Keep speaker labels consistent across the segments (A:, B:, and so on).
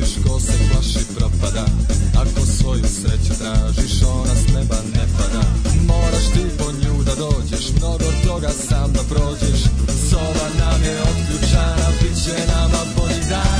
A: plašiš, ko se plaši propada Ako svoju sreću tražiš, ona s neba ne pada Moraš ti po nju da dođeš, mnogo toga sam da prođeš Sova nam je otključana, bit će nama bolji dan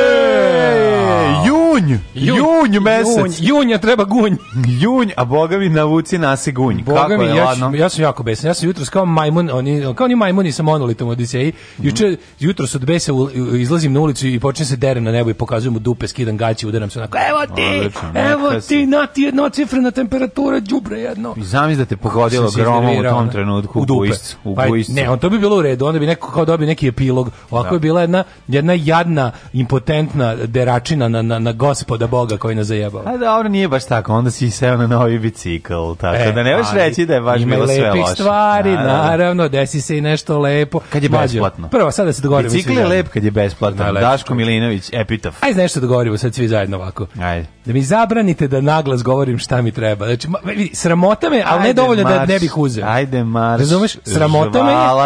B: Junj. Junj mesec. Junj,
C: junja treba gunj.
B: Junj, a boga mi navuci nasi gunj.
C: Boga Kako mi, je, ja, ladno? ja sam jako besan. Ja sam jutros kao majmun, oni, kao oni majmuni sa monolitom Odiseji. Mhm. Juče, mm. jutros od besa izlazim na ulicu i počnem se derem na nebo i pokazujem mu dupe, skidam gaći, udaram se onako, evo ti, Odlično, evo ti, na ti jedno cifrena temperatura, đubre jedno.
B: I zamisli da te pogodilo gromom u tom trenutku u, dupe. u bujscu. Pa,
C: ne, on to bi bilo u redu, onda bi neko kao dobio neki epilog. Ovako da. je bila jedna, jedna jadna, impotentna deračina na, na, na gos gospoda Boga koji nas zajebao.
B: A dobro, nije baš tako, onda si seo na novi bicikl, tako e, da ne možeš reći da je baš bilo
C: sve loše. stvari, A, naravno, desi se i nešto lepo.
B: Kad je Mađo, besplatno.
C: Prvo, sad da se dogovorimo.
B: Bicikl je lep kad je besplatno, da, Daško Milinović, epitaf.
C: Ajde nešto da dogovorimo sad svi zajedno ovako. Ajde. Da mi zabranite da naglas govorim šta mi treba. Znači, sramota me, ali ajde, ne dovoljno da marš, da ne bih uzeo.
B: Ajde, marš.
C: Razumeš? Sramota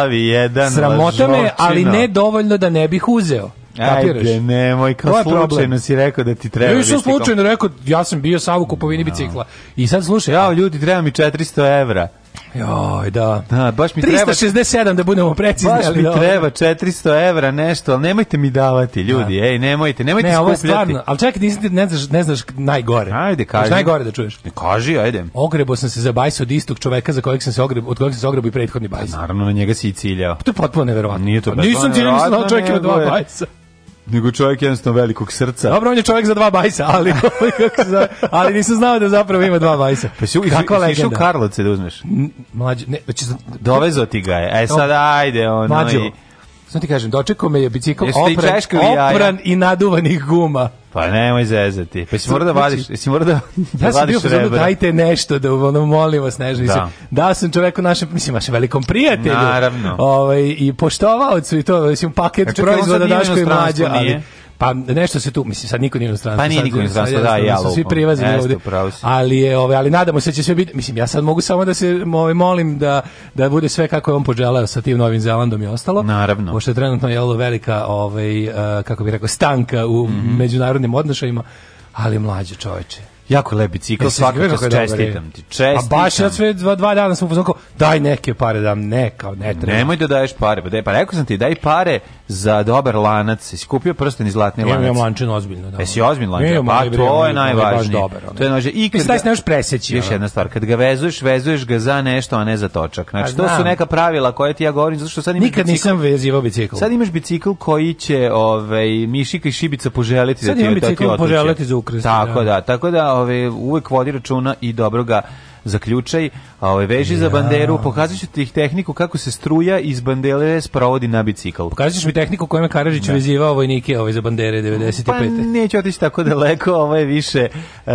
B: me, jedan,
C: sramota
B: me,
C: ali ne dovoljno da ne bih uzeo
B: kapiraš? Ajde, nemoj, kao slučajno si rekao da ti treba. Ja sam
C: slučajno rekao, ja sam bio sa u kupovini no. bicikla. I sad slušaj,
B: ja, ljudi, treba mi 400 evra.
C: Joj, da. Da, baš mi 367 treba, da budemo precizni,
B: baš mi
C: da,
B: treba 400 evra nešto, al nemojte mi davati, ljudi. Da. Ej, nemojte, nemojte ne, skupljati. Stvarno,
C: al čekaj, nisi ne znaš, ne znaš najgore.
B: Ajde, kaži.
C: Znaš najgore da čuješ.
B: Ne kaži, ajde.
C: Ogrebo sam se za bajs od istog čoveka za kojeg sam se ogrebo, od kojeg sam se ogrebo i prethodni bajs. Pa
B: naravno na njega si i ciljao.
C: To je potpuno neverovatno. Nije to. Nisam ciljao, nisam na čoveka dva
B: bajsa nego čovjek jednostavno velikog srca.
C: Dobro, on je čovjek za dva bajsa, ali kako se zove, ali nisam znao da zapravo ima dva bajsa.
B: Pa si išao Karlovce da uzmeš?
C: Mlađe, ne,
B: znači, dovezo ti ga je. E sad, ajde, ono Mlađo, i...
C: Sam ti kažem, dočekao me je bicikl opran, opran i naduvanih guma.
B: Pa nemoj zezati. Pa si mora da vadiš, znači, si mora da, da ja sam bio
C: dajte nešto
B: da
C: ono molim vas ne da. Se. Da sam čoveku našem mislim vašem velikom prijatelju.
B: Naravno.
C: Ovaj i poštovao i to mislim paket proizvoda daško i mlađe, ali Pa nešto se tu, mislim, sad niko nije inostranstvo.
B: Pa nije niko inostranstvo, da,
C: ja lupam. Svi
B: privazni
C: ovde. Ali, je, ove, ali nadamo se da će sve biti, mislim, ja sad mogu samo da se ove, molim da, da bude sve kako je on poželeo sa tim Novim Zelandom i ostalo.
B: Naravno.
C: Pošto je trenutno jelo velika, ovaj, kako bih rekao, stanka u mm -hmm. međunarodnim odnosima ali mlađe čoveče
B: Jako lep bicikl, svakako čestitam
C: ti. Čestitam. A baš ja sve dva, dva dana sam uzmano daj neke pare, dam neka, ne
B: treba. Nemoj da daješ pare, pa daj pa rekao sam ti, daj pare za dobar lanac. Jesi kupio prsten iz zlatni lanac?
C: Imam lančin
B: ozbiljno.
C: Da.
B: Jesi ozbiljno lančin? Pa to je najvažnije. To je
C: najvažnije. I kad ne preseći.
B: Još jedna stvar, kad ga vezuješ, vezuješ ga za nešto, a ne za točak. Znači, to su neka pravila koje ti ja govorim, zato što sad imaš
C: Nikad nisam vezivao bicikl.
B: Sad imaš bicikl koji će ovaj, mišika i šibica poželiti da ti
C: Sad imam da bicikl poželiti za ukras. Tako
B: da. da, tako da ove, ovaj, uvek vodi računa i dobro ga zaključaj, a ovaj veži za banderu, pokazaću ti tehniku kako se struja iz bandere sprovodi na bicikl.
C: Pokazaćeš mi tehniku kojom je Karadžić da. vezivao vojnike ovaj za bandere 95.
B: Pa neću otići tako daleko, ovo ovaj, je više uh,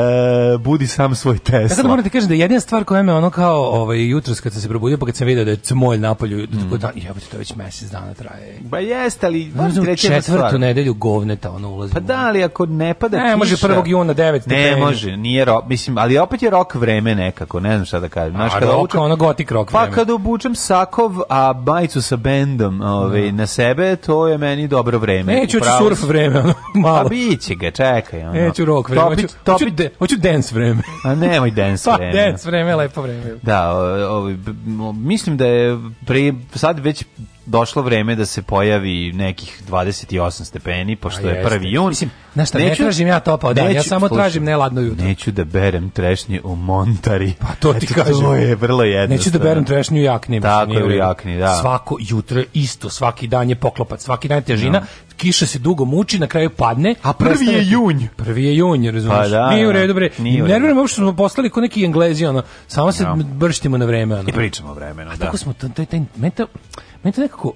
B: budi sam svoj test.
C: Tako da moram ti kažem da jedna stvar koja me ono kao ovaj jutros kad sam se probudio pa kad sam video da je cmolj napolju, da mm. da, jebote to već mjesec dana traje. Ba jeste,
B: ali znači, treća četvrtu
C: nedelju govneta ono
B: ulazi. Pa da, ali ako ne pada ne, kiša. Ne,
C: može 1. juna 9.
B: Ne, može, nije, ro, mislim, ali opet je rok vreme nekako sako, ne znam šta da kažem.
C: Znaš, kada obučem, ono gotik
B: rock Pa kad obučem sakov, a bajcu sa bendom ovaj, da. na sebe, to je meni dobro vreme.
C: Neću hoću surf vreme, ono, pa malo.
B: A biće ga, čekaj. Ono.
C: Neću rock vreme, topić, hoću, topić. Hoću, de, hoću dance vreme.
B: a nemoj dance pa, vreme. Pa,
C: dance vreme lepo vreme.
B: Da, o, o, mislim da je pri, sad već došlo vreme da se pojavi nekih 28 stepeni, pošto A je 1. jun. Mislim,
C: nešta, ne tražim ja topao dan, ja samo tražim neladno jutro.
B: Neću da berem trešnje u montari.
C: Pa to ti Eto, kažem.
B: To je vrlo jednostavno.
C: Neću da berem trešnje u jakni. Tako
B: je u jakni, da.
C: Svako jutro isto, svaki dan je poklopac, svaki dan je težina, no. Da. kiša se dugo muči, na kraju padne.
B: A prvi je junj.
C: Prvi je junj, razumiješ? Pa da, nije u da. redu, dobre. bre. Nerviram uopšte smo poslali ko neki englezi, ono, samo se no. Da. brštimo na vreme. Ono.
B: I pričamo o
C: vremenu, da. A tako smo, taj, taj, taj, Meni to nekako,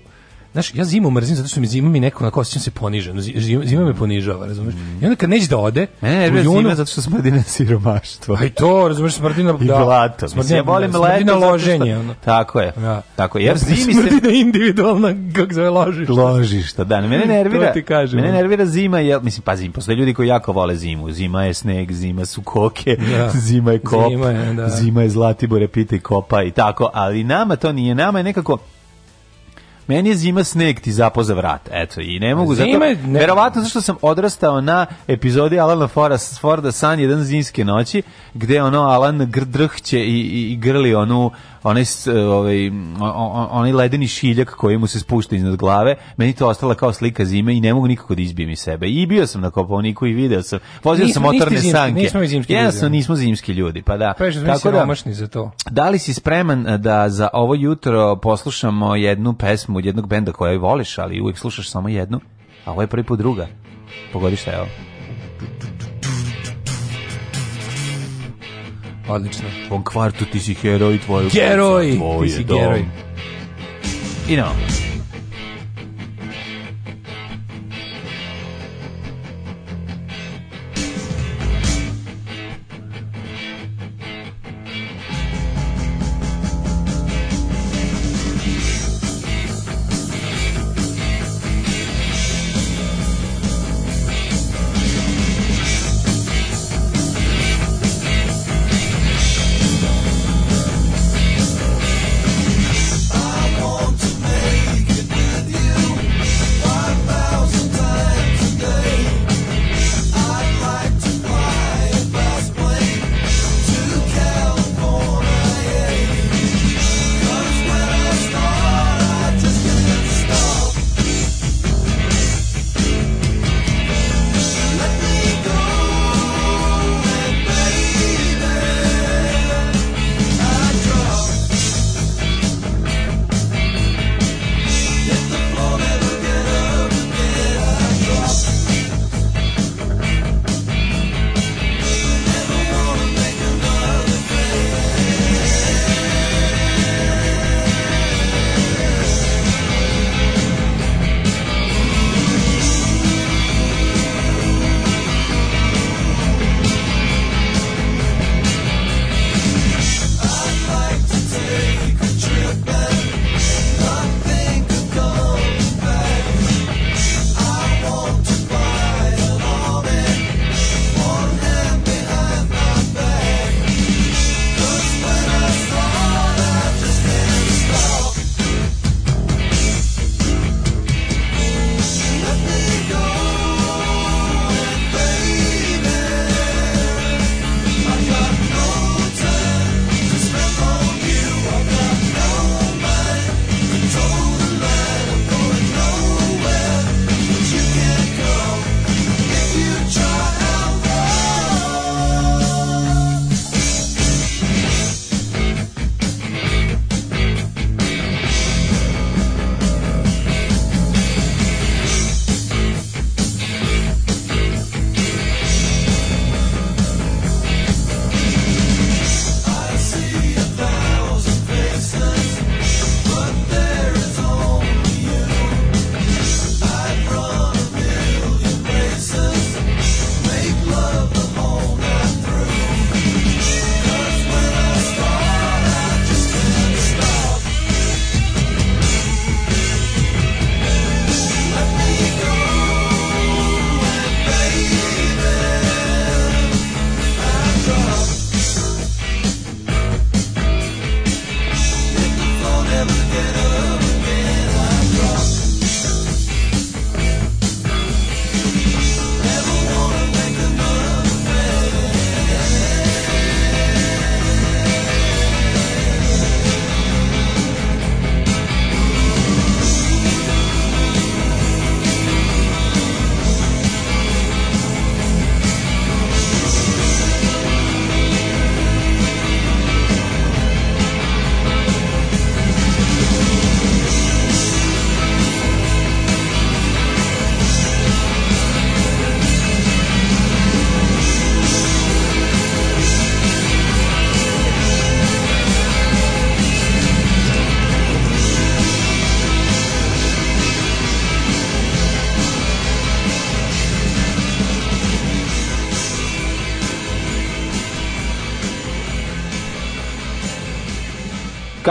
C: znaš, ja zimu mrzim zato što mi zima mi neko na osjećam se poniženo. Zima, zima me mm. ponižava, razumeš? I onda kad neće da ode, ne, u
B: zima zato što smrdi na
C: siromaštvo. A pa i to,
B: razumeš,
C: smrdi na... Da,
B: I blato.
C: Smrdi, ja volim
B: smrdi na loženje. Ono. tako je. Ja. Da. Tako je.
C: Jer da, zimi smrdi se... na individualna, kako zove, ložišta.
B: Ložišta, da. Mene nervira, ti kažem. mene nervira zima, jer, mislim, pa zim, postoje ljudi koji jako vole zimu. Zima je sneg, zima su koke, ja. Da. zima je kop, zima je, da. zima je zlatibore, pite kopa i tako, ali nama to nije, nama je nekako meni je zima sneg ti zapoza vrat. Eto, i ne mogu zima, zato. Ne... Verovatno zašto sam odrastao na epizodi Alana Forda, Forda San jedan zimske noći, gde ono Alan drhće i, i, i grli onu onaj, ovaj, onaj ledeni šiljak koji mu se spušta iznad glave, meni to ostala kao slika zime i ne mogu nikako da izbijem iz sebe. I bio sam na Koponiku i video sam, vozio sam motorne zimski, sanke. Nismo
C: zimski nismo zimski ljudi, pa da. Preš,
B: Tako da,
C: za to.
B: Da li si spreman eh, da za ovo jutro poslušamo jednu pesmu od jednog benda koju voliš, ali uvek slušaš samo jednu, a ovo je prvi put druga. Pogodi šta evo
C: Odlično.
B: U kvartu ti si heroj, tvoj...
C: Heroj!
B: Tvoje ti si heroj. I Idemo.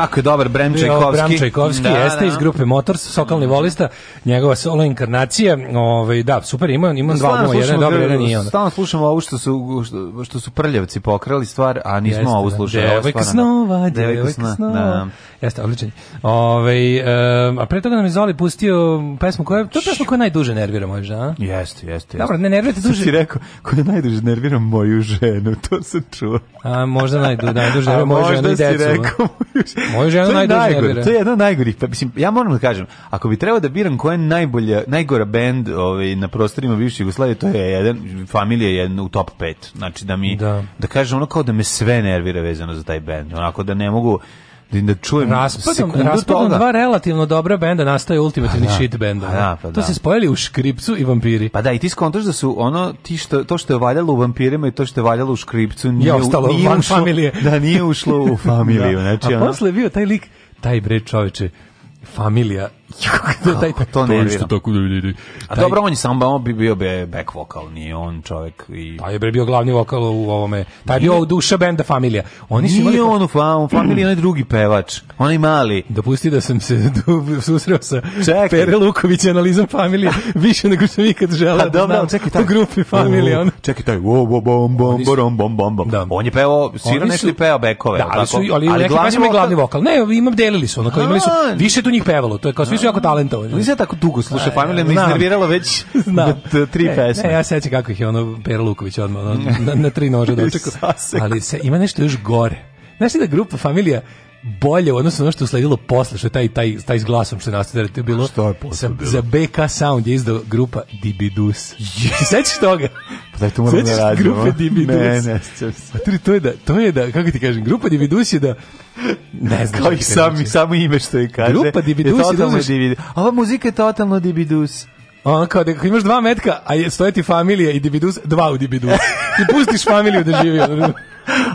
B: Jako je dobar Bram Čajkovski. Bram Čajkovski da,
C: jeste da. iz grupe Motors, Sokalni volista, njegova solo inkarnacija, ovaj da, super, ima ima dva albuma, jedan dobar, jedan nije ono.
B: Stalno slušamo ovo što su što, što su prljavci pokrali stvar, a nismo jeste, ovo da. slušali.
C: Devojka da. snova, devojka snova. Da. Jeste, odličan. Ovaj um, a pre toga nam je Zoli pustio pesmu koja to je pesma koja najduže nervira moju ženu.
B: Jeste, jeste.
C: Dobro, ne nervirate duže.
B: si rekao, koja najduže nervira moju ženu, to se čuo.
C: A možda najduže,
B: najduže nervira moju ženu i decu. Rekao, Moje žena to je To je jedna od najgorih. Pa, mislim, ja moram da kažem, ako bi trebalo da biram koja je najbolja, najgora bend ovaj, na prostorima bivše Jugoslavije, to je jedan, familija je u top 5. Znači da mi, da, da kažem ono kao da me sve nervira vezano za taj bend. Onako da ne mogu, Da, da čujem raspadom, raspadom
C: dva relativno dobra benda nastaje ultimativni pa da. shit benda. Pa da. da, pa da. To se spojili u škripcu i vampiri.
B: Pa da, i ti skontaš da su ono ti što, to što je valjalo u vampirima i to što je valjalo u škripcu
C: nije, je ostalo nije van ušlo,
B: Da, nije ušlo u familiju. da. znači, A ono...
C: posle bio taj lik, taj bre čoveče, familija
B: da taj Kako to ne isto tako da A dobro on je samba on bi bio be back vokal, nije on čovjek i
C: taj da, je bre bio glavni vokal u ovome. Taj bio duša benda Familija.
B: Oni su imali on u fa, Familiji onaj drugi pevač, onaj mali.
C: Dopusti da sam se susreo sa čekaj. Pere Luković analizom Familije više nego što sam ikad želeo. A pa da
B: dobro, da čekaj taj
C: u grupi Familija
B: on. Čekaj taj wo wo bom bom bom bom bom bom. Da. On je pevao svira nešto i pevao bekove,
C: da, ali, su, ali, ali glavni, vokal, glavni vokal. Ne, imam delili su, onako imali su više tu njih pevalo. To
B: je
C: kao svi su jako talentovani. Oni
B: tako dugo sluša familija, me iznerviralo već znam. tri e, pesme. Ne,
C: ja sećam kako ih je ono Pera Luković odmah na, na, na tri nože dočekao. Ali se, ima nešto još gore. Znaš li da grupa familija bolje u odnosu na ono što je usledilo posle, što
B: je
C: taj, taj, taj s glasom
B: što
C: je nastavio, to je
B: bilo, što je posle
C: bilo? za BK Sound je izdao grupa Dibidus. Yes. Sećaš toga?
B: Pa daj to moram
C: Sećaš da radimo. grupe Dibidus? Ne, ne, sećam se. Pa to je da, to
B: je
C: da, kako ti kažem, grupa Dibidus je da,
B: ne znam. Kao i sam, samo ime što je kaže.
C: Grupa Dibidus je, da
B: totalno je Dibidus. Ova muzika je totalno Dibidus.
C: Ono kao da imaš dva metka, a stoje ti familija i Dibidus, dva u Dibidus. Ti pustiš familiju da živi.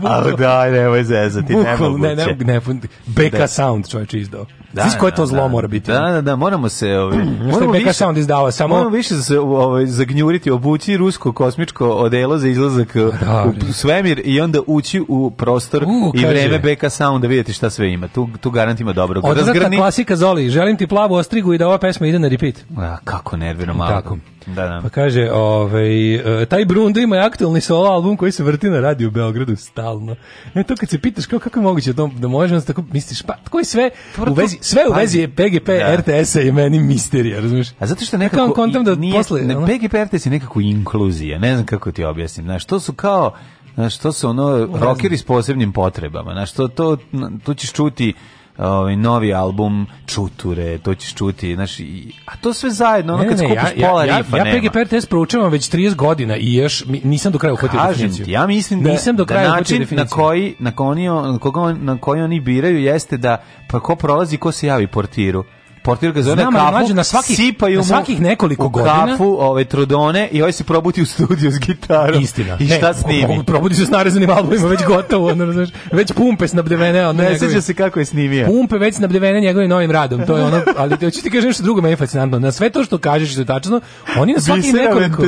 B: Ali da, nemoj zezati, Bukval, ne,
C: ne, ne, BK da. Sound čovječe izdao. Da, Znaš koje to da, zlo
B: da,
C: mora biti?
B: Da, da, da, moramo se... Ovaj,
C: moramo
B: BK više,
C: Sound izdava,
B: samo... Moramo više se ovaj, zagnjuriti, obući rusko kosmičko odelo za izlazak da, u da, da. svemir i onda ući u prostor u, i vreme BK Sound da vidjeti šta sve ima. Tu, tu garantima ima dobro.
C: Odvratna klasika Zoli, želim ti plavu ostrigu i da ova pesma ide na repeat.
B: Ja, kako nervino malo. Tako.
C: Da, da. Pa kaže, ovaj, e, taj Brunda ima aktualni solo album koji se vrti na radiju u Beogradu stalno. E, to kad se pitaš kao kako je moguće da, da može, onda tako misliš, pa je sve Tvrtu, u vezi, sve u vezi je PGP, da. RTS-a i meni misterija, razumiješ?
B: A zato što nekako... Kao da nije, posle, ne, PGP, RTS je nekako inkluzija, ne znam kako ti objasnim, znaš, to su kao... Znaš, to su ono, rokeri s posebnim potrebama, znaš, to, to, tu ćeš čuti ovaj novi album Čuture, to ćeš čuti, znači a to sve zajedno, ono ne, kad ne, skupiš
C: ja, pola ja, rifa ja, ja, nema. PGP RTS proučavam već 30 godina i još nisam do kraja uhvatio definiciju.
B: ja mislim da, nisam do da kraja da način na koji, na, koji, na, koga, na koji oni biraju jeste da pa ko prolazi, ko se javi portiru portirka zove Znam, kafu, mlađu, na svakih, sipaju na svakih nekoliko u godina. kafu ove, trudone i ovaj se probuti u studiju s gitarom.
C: Istina. I šta ne,
B: snimi?
C: probudi se s narezanim albumima, već gotovo, ono, znaš, već pumpe snabdevene.
B: Ono, ne sjeća se kako je snimio.
C: Pumpe već snabdevene njegovim novim radom, to je ono, ali hoću ti kažem nešto drugo, me je fascinantno. Na sve to što kažeš što je tačno, oni na svakih nekoliko...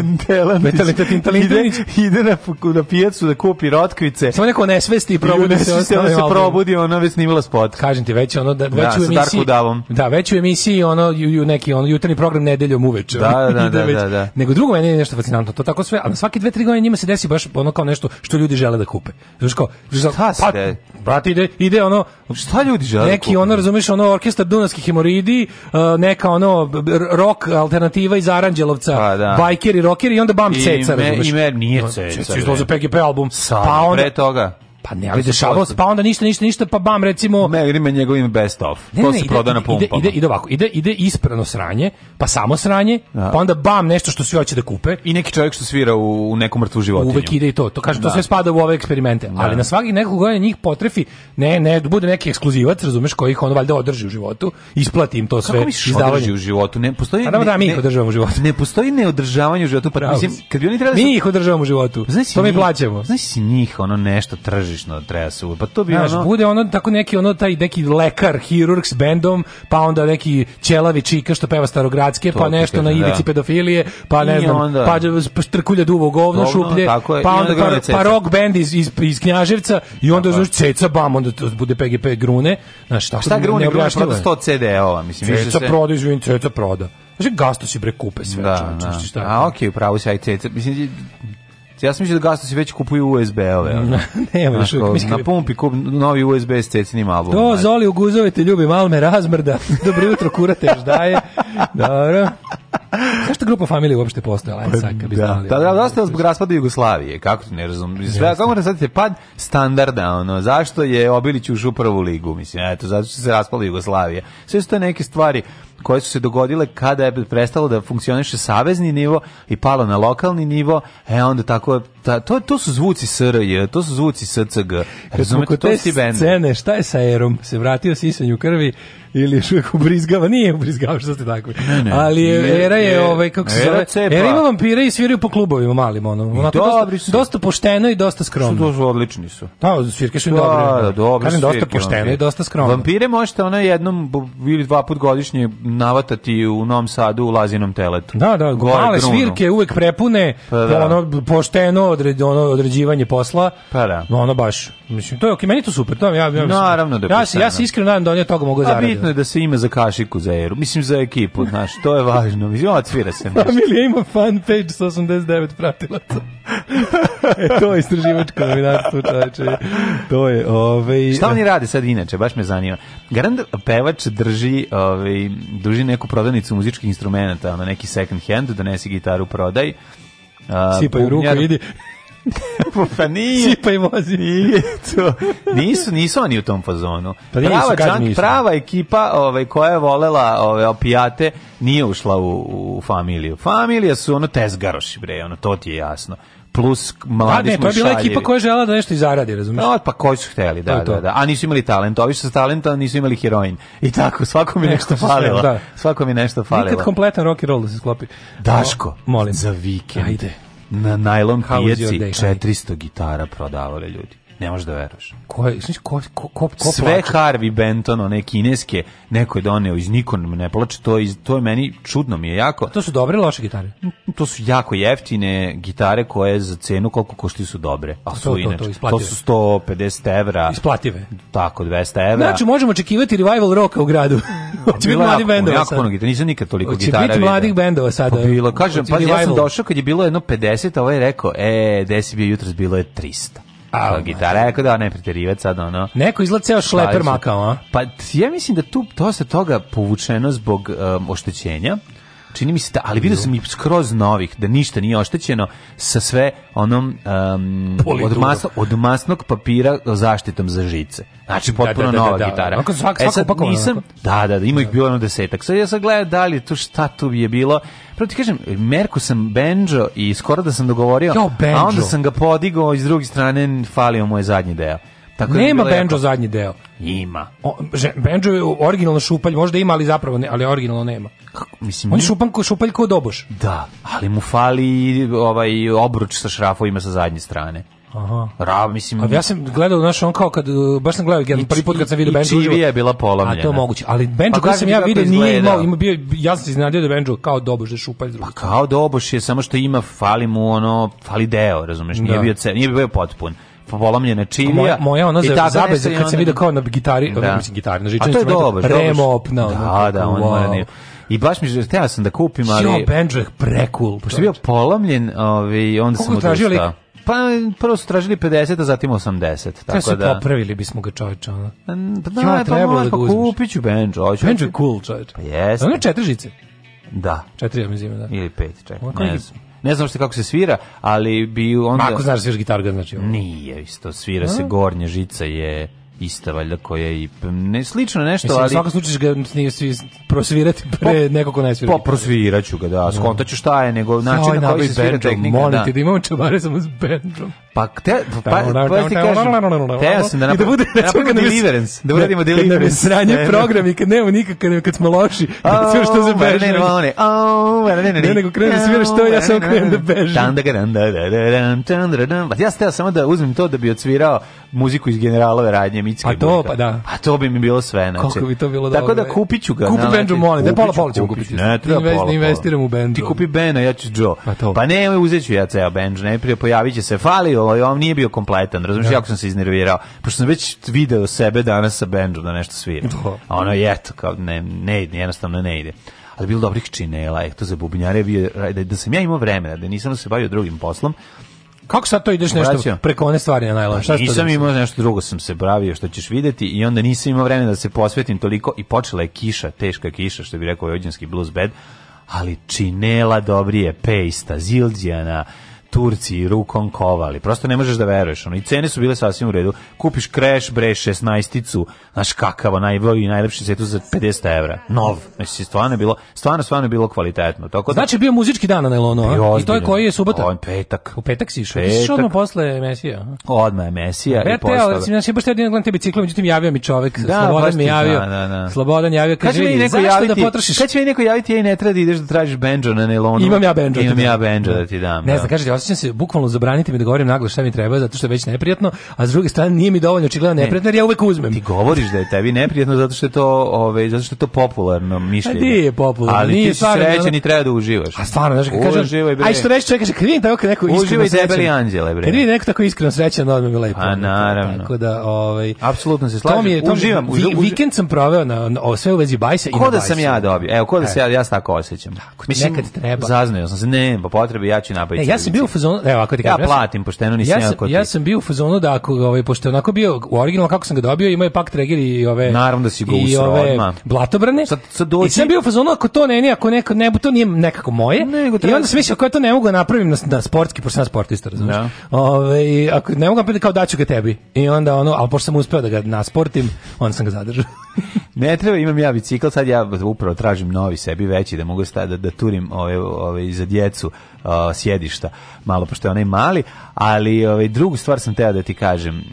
B: Ide, ide na, na pijacu da kupi rotkvice.
C: Samo neko nesvesti i probudi
B: se. I se,
C: se
B: probudi, ona već snimila spot.
C: Kažem ti, već ono, da, već da, u emisiji, da, već u emisiji emisiji ono ju, neki ono jutarnji program nedeljom uveče.
B: Da, da, da, da, da,
C: Nego drugo meni je nešto fascinantno, to tako sve, ali svake dve tri godine njima se desi baš ono kao nešto što ljudi žele da kupe.
B: Znaš
C: kao,
B: pa,
C: brate ide, ide ono
B: šta ljudi žele.
C: Da neki ono razumeš ono orkestar dunavskih hemoroidi, uh, neka ono rok alternativa iz Aranđelovca, pa, da. bajkeri, rokeri i onda bam ceca, razumeš. I
B: mer nije ceca.
C: Ceca, PGP album.
B: Sam,
C: pa onda,
B: pre toga.
C: Pa ne, ali dešavalo se, pa onda ništa, ništa, ništa, pa bam, recimo...
B: Ne, ili ima njegovim best of. Ne, ne, to se proda na
C: pumpama. Ide, ide, ovako, ide, ide isprano sranje, pa samo sranje, da. pa onda bam, nešto što svi hoće da kupe.
B: I neki čovjek što svira u, u neku mrtvu životinju.
C: Uvek ide i to, to kaže, to da. sve spada u ove eksperimente. Da. Ali na svakih nekog godina njih potrefi, ne, ne, da bude neki ekskluzivac, razumeš, koji ih on valjda održi u životu, isplati im to sve Kako misliš
B: održi
C: u životu?
B: Ne,
C: postoji, A
B: pa
C: da, da, mi ih održavamo u životu.
B: Ne postoji održavanje u životu, pa mislim, kad bi oni trebali... Mi da ih održavamo u životu, to mi plaćamo. Znaš njih, ono nešto trži tržišno treba se pa to bi Znaš, da, ono
C: bude ono tako neki ono taj neki lekar hirurg s bendom pa onda neki ćelavi čika što peva starogradske to pa nešto kažem, na da. ivici da. pedofilije pa ne I znam onda, pa, pa trkulja duvo govno, govno šuplje tako je, pa onda, onda pa, pa rock band iz iz, iz Knjaževca i onda znaš ceca bam onda to bude PGP grune znači
B: tako
C: šta
B: grune
C: grune
B: pa 100 CD-ova mislim
C: ceca se... proda izvin ceca proda Znači, gasto si bre kupe sve,
B: da, čoveče, da. šta? A okej, okay, pravo si aj ceca. Mislim, Ja sam mislio da se već kupuju USB-ove.
C: Nema
B: još uvijek. Na pumpi kup novi USB s cecinim
C: albumom. Do, znači. Zoli, uguzove ljubi, malo me razmrda. Dobro jutro, kurate još daje. Dobro. Zašto grupa familije uopšte
B: postojala? Ajde,
C: sad, bi
B: da. znali. Da, da, dosta da, zbog raspada Jugoslavije, kako ti ne razumiješ. Sve, kako ne sadite, pad standarda, ono, zašto je Obilić ušao u prvu ligu, mislim, eto, zato što se raspala Jugoslavija. Sve su to neke stvari koje su se dogodile kada je prestalo da funkcioniše savezni nivo i palo na lokalni nivo, e onda tako ta, to to su zvuci SRJ, to su zvuci SCG.
C: Razumete, to si bend. bende. Scene, šta je sa Erom? Se vratio sisanju krvi, ili je uvijek ubrizgava, nije ubrizgava što ste takvi. Ne, ne, ali je, era je, ovaj, kako se zove, cepa. era ima vampira i sviraju po klubovima malim, ono, onako, dobri dosta, su. dosta pošteno i dosta skromno. Su
B: su odlični su.
C: Da, svirke su im da, dobre. Da, dobri Kažem, dosta pošteno vampire. i dosta skromno.
B: Vampire možete ono jednom ili dva put godišnje navatati u Novom Sadu u lazinom teletu.
C: Da, da, Gore male grunu. svirke uvek prepune, pa, da. ono, pošteno odred, ono, određivanje posla,
B: pa, da.
C: ono baš Mislim, to je okay. meni to super, to ja, ja, mislim, Naravno da ja, se, ja se iskreno nadam da oni od toga mogu zaraditi.
B: A bitno je da se ima za kašiku za eru, mislim za ekipu, znaš, to je važno, mislim, odsvira se nešto.
C: Familija ima fan page sa 89 pratilaca. e, to je istraživačko novinarstvo, čoveče. To je, ovaj...
B: Šta oni rade sad inače, baš me zanima. Garant pevač drži, ovaj, drži neku prodavnicu muzičkih instrumenata, ona neki second hand, donesi gitaru, prodaj.
C: Uh, Sipaju ruku, idi.
B: pa nije. Sipaj vozi. Nije to. Nisu, nisu oni u tom fazonu. Pa nisu, prava, džank, prava ekipa ovaj, koja je volela ovaj, opijate nije ušla u, u familiju. Familija su ono tezgaroši, bre, ono, to ti je jasno plus mladi pa smo
C: šaljevi. To je bila ekipa koja je žela da nešto i zaradi, razumiješ?
B: No, pa koji su hteli, da, da, da. A nisu imali talent, ovi su s talenta nisu imali heroin. I tako, svako mi e, nešto, nešto falilo. Da. Svako mi nešto falilo.
C: Nikad kompletan rock and roll da se sklopi.
B: Daško, o, molim. za vikend. Ajde na najlon pijaci 400 gitara prodavale ljudi. Ne možeš da veruješ.
C: Ko je, znači, ko, ko, ko, ko Sve
B: plače? Harvey Benton, one kineske, neko je doneo iz Nikon, ne plače, to, iz, to je meni čudno mi je jako.
C: To su dobre loše gitare?
B: To su jako jeftine gitare koje za cenu koliko košti su dobre. A to, su to, inače, to, to, to, su 150 €.
C: Isplative.
B: Tako, 200 €. Znači,
C: možemo očekivati revival roka u gradu. Hoće biti mladi bendova
B: jako puno gitara, nisam nikad toliko Oće gitara. Hoće biti
C: mladih bendova sada. Pa eh, bilo, kažem,
B: pa ja sam došao kad je bilo jedno 50, a ovaj je rekao, e, desi bio jutros, bilo je 300. A, pa, gitara, rekao da ne preterivati sad
C: ono. Neko izgleda ceo šleper makao, a?
B: Pa ja mislim da tu to se toga povučeno zbog um, oštećenja. Čini mi se da, ali vidio sam i skroz novih, da ništa nije oštećeno sa sve onom um, od, masno, od masnog papira zaštitom za žice. Znači da, potpuno da, da, nova gitara. Onako e, sad, nisam, da, da, ima ih bilo jedno desetak. Sad ja sad gledam da li tu šta tu je bilo. Prvo ti kažem, merku sam benđo i skoro da sam dogovorio, jo, a onda sam ga podigao iz druge strane falio mu je zadnji deo.
C: Tako Nema Benjo jako... zadnji deo. Ima. O, Benjo je originalno šupalj, možda ima, ali zapravo ne, ali originalno nema. Kako, mislim, on je šupan ko, šupalj kao doboš.
B: Da, ali mu fali ovaj obruč sa šrafovima sa zadnje strane.
C: Aha. Ra, mislim. A ja sam gledao našo on kao kad uh, baš sam gledao jedan prvi put kad sam video Benju. I je
B: bila polomljena. A
C: to je moguće, ali Benju pa koji sam ja video nije imao, ima bio ja sam se iznenadio
B: da
C: Benju kao doboš da šupa iz
B: Pa kao doboš je samo što ima fali mu ono fali deo, razumeš, nije da. bio cel, nije bio potpun polomljena čivija. Moja,
C: moja ona za zabeze kad sam video kao na gitari,
B: da.
C: mislim gitari, na
B: žičanici. A to je dobro. Remo, na, da, da, on wow. I baš mi je, htela sam da kupim,
C: ali... Jo, Benjo je precool.
B: Pošto je bio polomljen, ovi, ovaj, onda sam
C: odustao.
B: Pa prvo
C: su
B: tražili 50, a zatim 80.
C: Tako Treba da... se popravili bismo ga čovječa.
B: Ono. Pa, pa, pa da, ja, pa trebalo da ga uzmeš. Kupit Hoću.
C: Benjo cool čovječ.
B: Pa jeste. Ono
C: četiri žice.
B: Da.
C: Četiri, ja mi zime, da.
B: Ili pet, čekaj. Ne znam. Ne znam što kako se svira, ali bi onda...
C: Ma znaš da sviraš gitaru,
B: znači ovo. Nije isto, svira A? Da. se gornja žica je ista valjda koja i ne slično nešto,
C: Mislim, ali u svakom slučaju ga nije svi prosvirati pre po, nekog ko ne svira. Pa, pa
B: prosviraću ga, da, skontaću šta je, nego način ovaj na
C: koji
B: se
C: svira tehnika. Molim da. te da imamo čabare samo s
B: bendom. Pa, te, pa, pa, pa ti kažem, teo da napravim,
C: da bude, da napravimo deliverance, da uradimo da, da deliverance. Da, kad sranje program i kad nemamo nikak, kad smo loši, kad sve što se oh, beže. Ne, ne, ne, ne, ne, nego krenu da sviraš to, ja samo krenu da
B: bežem.
C: Tanda,
B: da, da, da, da, da, da, ja sam teo samo da uzmem to da bi odsvirao muziku iz generalove radnje Micke Pa to,
C: pa da.
B: Pa to bi mi bilo sve, znači. Kako bi to bilo dobro. Tako da e. kupiću ga.
C: Kupi znači. bendu, molim, da pola pola ćemo kupiti. Ne, treba pola. Ne investiram u bendu.
B: Ti kupi Bena, ja ću Joe. Pa, pa ne, uzet ću ja ceo bendu, najprije pojaviće se, fali ovaj on nije bio kompletan, razumiješ, da. jako sam se iznervirao, pošto sam već video sebe danas sa bendom da nešto svira. Da. A ono je to kao ne ne ide, jednostavno ne ide. Ali bilo dobrih činela, to za bubnjare bio da, da sam ja imao vremena, da nisam se bavio drugim poslom.
C: Kako sad to ideš nešto Vraćam. preko one stvari na najlon? Šta
B: nisam imao nešto drugo sam se bravio što ćeš videti i onda nisam imao vremena da se posvetim toliko i počela je kiša, teška kiša što bi rekao Jođanski blues bed, ali činela dobrije, pejsta, zildjana, Turci rukom kovali. Prosto ne možeš da veruješ. Ono. I cene su bile sasvim u redu. Kupiš Crash bre, 16-icu, znaš kakavo, najbolji i najlepši setu za 50 evra. Nov. Znači, stvarno je bilo, stvarno, stvarno je bilo kvalitetno.
C: Tako da, znači, bio muzički dan na a? I to je koji je subota? On
B: petak.
C: U
B: petak
C: si išao. Petak. odmah posle Mesija.
B: Odmah je Mesija. Bete, i posle. Ali,
C: recimo, ja sam baš jedin gledam te bicikle, međutim, javio mi čovek. Da, Slobodan mi javio. Da, da, da.
B: Slobodan javio, kaže, da mi neko javiti, da potrošiš? Kad će mi neko javiti, ja i ne treba da ideš da tražiš benđo na Nelonu. Imam ja benđo. Imam ja
C: benđo da, da ti dam. Ne da. znam, kaže, osjećam se bukvalno zabraniti mi
B: da
C: govorim naglo šta mi treba zato što je već neprijatno, a sa druge strane nije mi dovoljno očigledno neprijatno jer ja uvek uzmem.
B: Ti govoriš da je tebi neprijatno zato što je to, ovaj, zato što je to popularno mišljenje. Pa nije
C: popularno.
B: Ali nije ti srećan i treba da uživaš.
C: A stvarno, znači kad kažem, uživaj,
B: bre.
C: aj što reče čovjek, kad vidim tako neko iskreno Uživaj
B: debeli anđele, bre. Kad
C: vidim neko tako iskreno srećan, odmah
B: mi lepo.
C: A
B: naravno. Tako da, ovaj, Apsolutno se slažem, to mi je, to uživam. Vi, uživ... vikend sam proveo na, na, na sve u vezi bajsa i na da sam ja dobio? Evo, ko da e. se ja, ja se tako
C: osjećam. Mislim, nekad treba. Zaznao sam se, ne, pa potrebi ja ću napraviti. Ne, ja sam bio fazonu,
B: evo ako ti kažem.
C: Ja platim pošteno nisam ja sam, ja sam bio u fazonu da ako ovaj pošto onako bio u originalno kako sam ga dobio, ima je pak treger i ove
B: Naravno da si ga i ove
C: blatobrane. Sad, sad doći. I sam bio u fazonu ako to ne, ne ako neko ne, to nije nekako moje. Nego, I onda sam mislio kako ja to ne mogu da napravim na, na sportski, pošto sam sportista, razumiješ. Ja. Da. Ove, ako ne mogu da napraviti kao daću ga tebi. I onda ono, al pošto sam uspeo da ga nasportim, onda sam ga zadržao.
B: ne treba, imam ja bicikl, sad ja upravo tražim novi sebi veći da mogu staviti da, da turim ove, ove za djecu uh, sjedišta, malo pošto je onaj mali, ali ovaj, drugu stvar sam teo da ti kažem. Uh,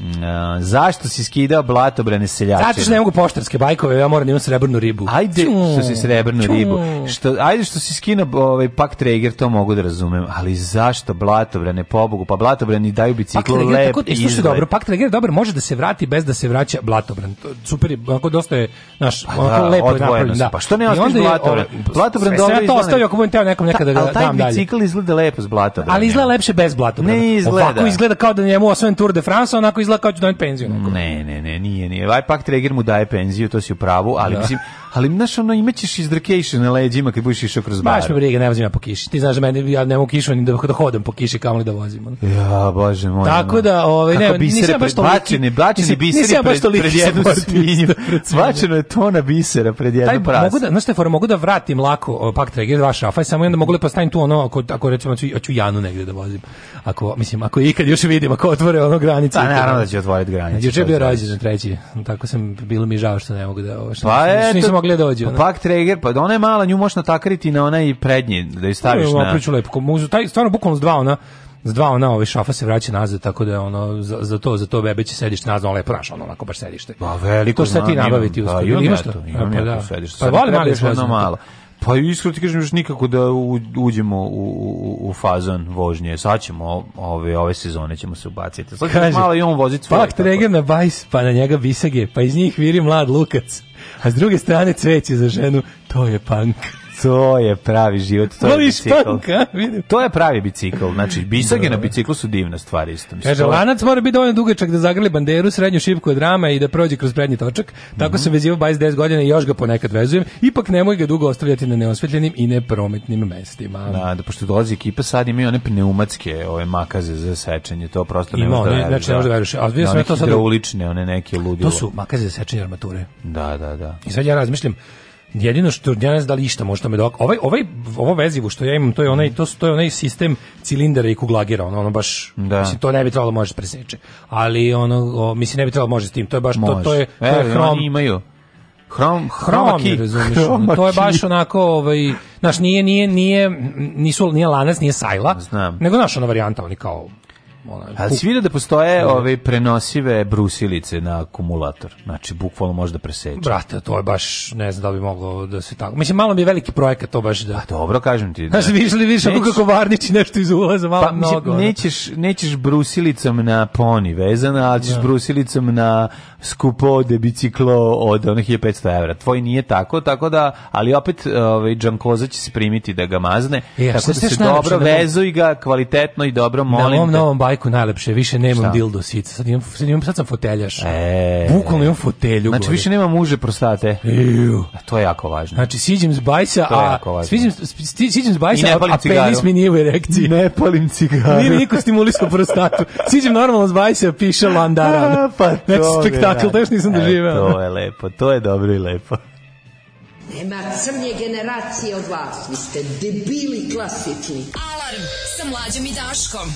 B: zašto si skidao blatobrane seljače? Zato što
C: ne mogu poštarske bajkove, ja moram da imam srebrnu ribu.
B: Ajde Čum. što si srebrnu Čum. ribu. Što, ajde što si skinuo ovaj, pak trager to mogu da razumem, ali zašto blatobrane, pobogu, pa blatobrani daju biciklu pak lep tako, je dobro,
C: pak trager dobro, može da se vrati bez da se vraća blatobran. To, super, kako dosta je, naš, pa da, lepo je napravljen. Da.
B: Pa što ne
C: ostaviš
B: blatobran?
C: Blatobran e,
B: dobro izgleda. Sve ja
C: to ostavio ako budem teo nekom nekada da dam dalje. taj bicikl izgleda
B: lepo s blatobranjem.
C: Ali izgleda lepše bez blatobran. Ne izgleda.
B: Ovako
C: izgleda kao da njemu osvojen Tour de France, onako izgleda kao da doneti penziju.
B: Nekako. Ne, ne, ne, nije, nije. Ovaj pak Treger mu daje penziju, to si u pravu, ali da. mislim, ali znaš, ono, imaćeš izdrkejše na leđima kad budeš išao kroz bar.
C: Baš me briga, ne vozim ja po kiši. Ti znaš da meni, ja ne mogu kišu ni da, da hodam po kiši, kamoli da vozim. Ono.
B: Ja, bože moj.
C: Tako da,
B: ovaj, ne, nisam baš toliko... Bačene, bačene biseri pred, pred, pred jednu svinju. Bačeno je na bisera pred jednu
C: prasu. Mogu da, znaš, te, mogu da vratim lako pak Treger, dva šafa, samo onda mogu lepo stavim tu ono, ako, ako recimo, ja ću Janu negde da vozim. Ako, mislim, Ako ikad još vidim, ako otvore ono granice. Pa
B: naravno da će otvoriti granice. Juče
C: je bio rođen treći, tako sam, bilo mi žao što ne mogu da ovo, što pa nisam, nisam mogli da dođu.
B: Pa pak Treger, pa ona je mala, nju možeš natakariti na onaj prednji, da ju staviš na... Priču
C: lepo, muzu, taj, stvarno bukvalno s dva ona, s dva ona ove ovaj, šafa se vraća nazad tako da je ono za, za to za to bebeće će sedište nazad ono lepo naš ono onako baš sedište.
B: Pa veliko
C: to pa, šta ti nabaviti uspeli
B: da, imaš to? Imam
C: pa, ja
B: da. sedište. Pa volim malo malo. Pa iskreno ti kažem još nikako da uđemo u, u, u fazon vožnje. Sad ćemo ove, ove sezone ćemo se ubaciti. Sad Kaže, malo i on vozi svoj.
C: Pak treger na bajs, pa na njega bisage, pa iz njih viri mlad lukac. A s druge strane cveće za ženu, to je punk.
B: To je pravi život, to Voli je bicikl. vidim. To je pravi bicikl, znači bisage na biciklu su divna stvar isto.
C: Mislim, Kaže, lanac mora biti dovoljno dugačak da zagrli banderu, srednju šipku od rama i da prođe kroz prednji točak. Tako mm -hmm. sam vezivao 20-10 godina i još ga ponekad vezujem. Ipak nemoj ga dugo ostavljati na neosvetljenim i neprometnim mestima. Da,
B: da pošto dolazi ekipa sad imaju one pneumatske ove makaze za sečenje, to prosto ne može da Znači, ne da. može da veriš.
C: A da, to
B: sad... one neke ludilo.
C: To su makaze za sečenje armature.
B: Da, da, da.
C: I sad ja razmišljam, jedino što ja ne znam da li išta možda me dok ovaj ovaj ovo vezivo što ja imam to je onaj to to je onaj sistem cilindara i kuglagira ono, ono baš da. mislim to ne bi trebalo da možeš da preseći ali ono o, mislim ne bi trebalo da možeš s tim to je baš to to je to je, e,
B: hrom, imaju Hrom, hrom, razumiješ,
C: to je baš onako, ovaj, znaš, nije, nije, nije, nisu, nije lanac, nije sajla, Znam. nego naša ona varijanta, oni kao
B: Ali svi vide da postoje ove ovaj, prenosive brusilice na akumulator. Znači, bukvalno može da preseče. Brate,
C: to je baš, ne znam da bi moglo da se tako... Mislim, malo bi veliki projekat to baš da... A
B: pa dobro, kažem ti.
C: Znaš, da. viš li više Neć... kako varnići nešto iz ulaza, malo pa, mislim, mnogo.
B: Nećeš, nećeš brusilicom na poni vezana, ali ćeš ja. Da. brusilicom na skupo de biciklo od onih 1500 evra. Tvoj nije tako, tako da... Ali opet, ovaj, Džankoza će se primiti da ga mazne. E, tako da se dobro da vezu ga kvalitetno i dobro molim.
C: Na ovom novom majku najlepše, više nemam dildo sica. Sad imam, sad imam sad sam foteljaš. E, Bukvalno imam fotelju.
B: Znači gore. više nema muže prostate. Eju. A to je jako važno.
C: Znači siđem s bajsa, a
B: siđem,
C: siđem s bajsa, a, a penis mi nije u erekciji. Ne
B: palim cigaru. Nije mi
C: niko stimulisao prostatu. Siđem normalno s bajsa, piše Landaran. A, pa to znači, spektakl, to još nisam da. e,
B: doživao. To je lepo, to je
C: dobro i
B: lepo.
C: Nema
B: crnje generacije od vas, vi ste debili klasični. Alarm sa mlađom i Daškom.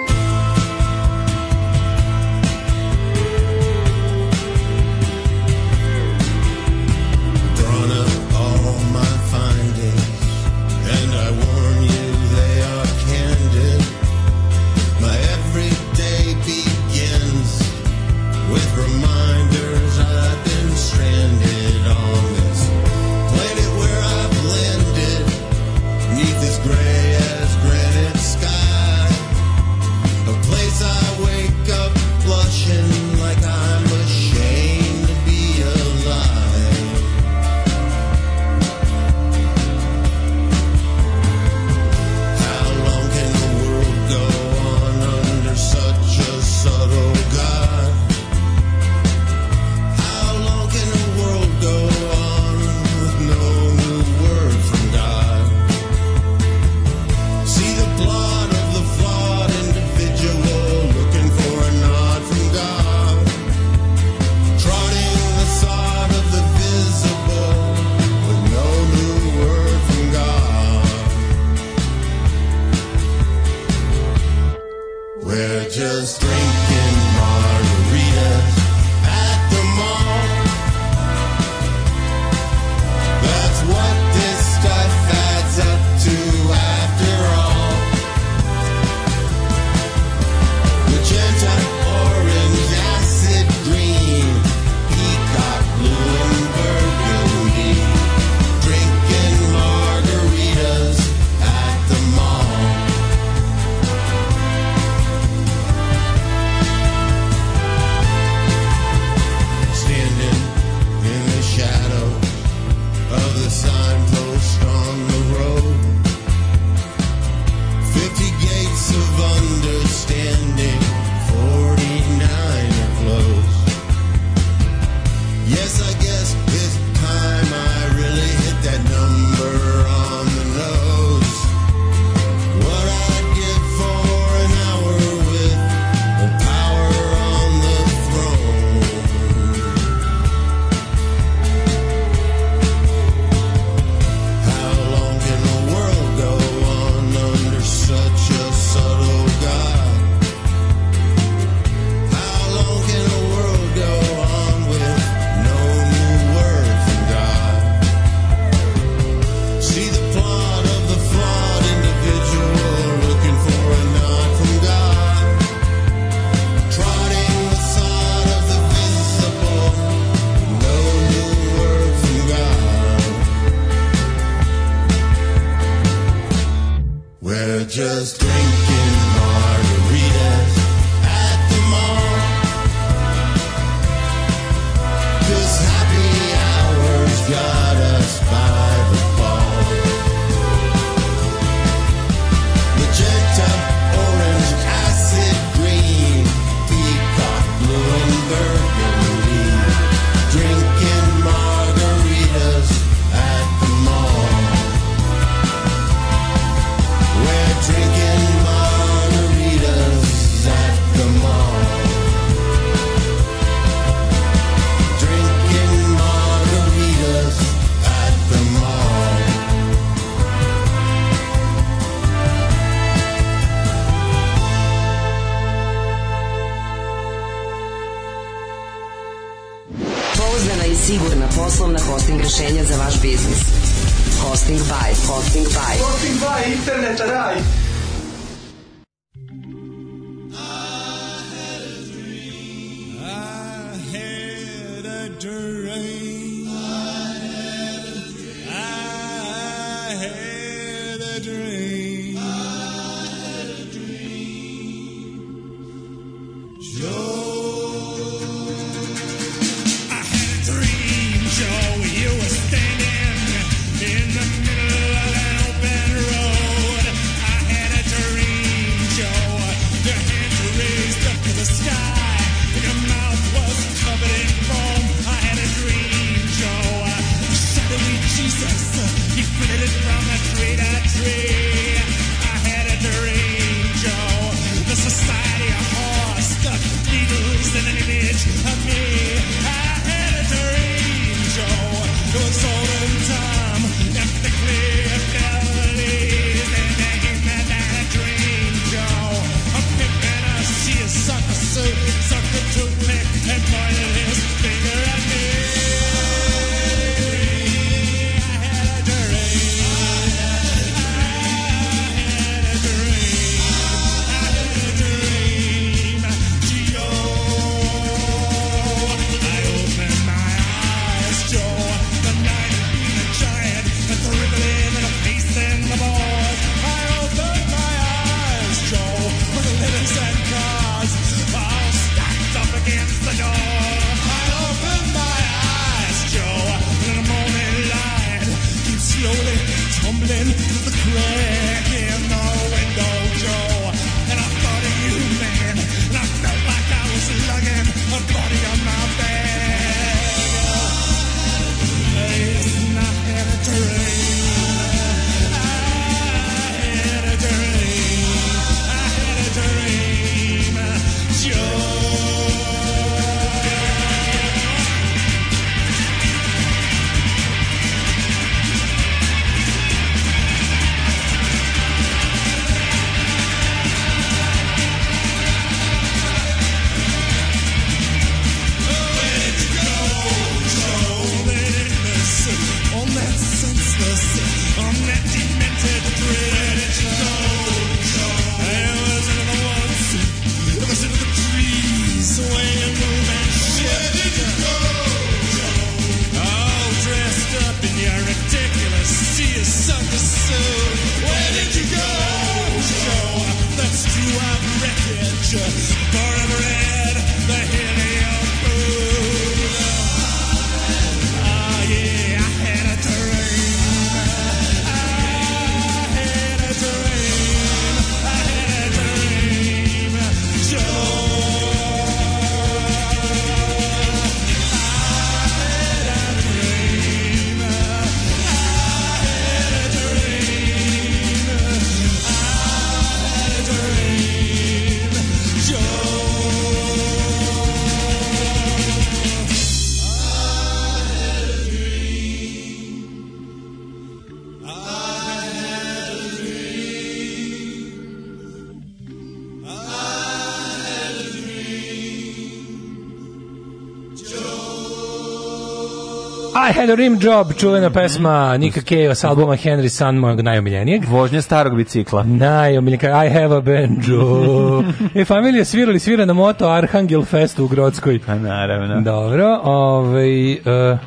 C: the Rim Job, čuvena mm -hmm. pesma Nika mhm. Kejva s albuma Henry Sun, mojeg najomiljenijeg.
B: Vožnja starog bicikla.
C: Najomiljenijeg, I have a banjo. e, familija svirali svira na moto Arhangel Fest u Grodskoj. A
B: pa naravno.
C: Dobro, ovaj, uh,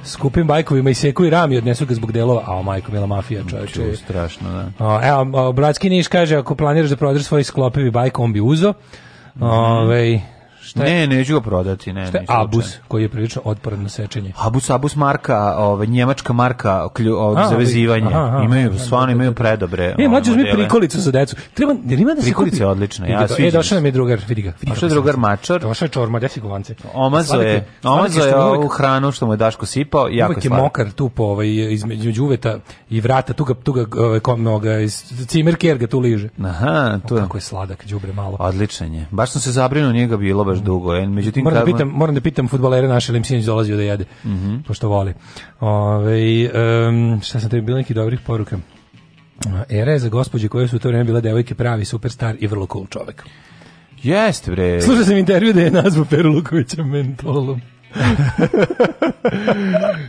C: skupim bajkovima i seku i rami odnesu ga zbog delova. A, majko, mila mafija, čovječe. Ču,
B: strašno, da. O, evo,
C: Bratski Niš kaže, ako planiraš da prodaš svoj sklopivi bajk, on bi uzo. Mm -hmm. Ove, ovaj,
B: Šta je? Ne, neću ga prodati, ne. Šta
C: Abus, koji je prilično otporan na sečenje?
B: Abus, Abus marka, ove, ovaj, njemačka marka klju, ove, za vezivanje. imaju, stvarno imaju predobre.
C: Ne, mlađe mi prikolicu za decu. Treba, jer ima da se prikolice je
B: odlična,
C: ja sviđa. E, došao nam je drugar, vidi ga.
B: Vidi došao je drugar mačar.
C: Došao je čorma, desi govance.
B: Omazo je, omazo je ovu hranu što mu je Daško sipao, jako je slatko.
C: mokar tu po ovaj, između uveta i vrata, tu ga, tu ga, ovaj, komnoga, iz cimerker ga
B: tu liže. Aha, tu
C: je. Kako je sladak, đubre malo.
B: Odlično je. Baš sam se zabrinuo njega bilo, baš mm. dugo. En, međutim,
C: moram, da pitam, moram da pitam futbalere naše, ali im sinoć dolazio da jede, mm -hmm. pošto voli. Ove, um, šta sam tebi, bilo nekih dobrih poruka? Era je za gospođe koje su u to vreme bile devojke pravi superstar i vrlo cool čovek.
B: Jeste, bre.
C: Slušao sam intervju da je nazvao Peru Lukovića mentolom.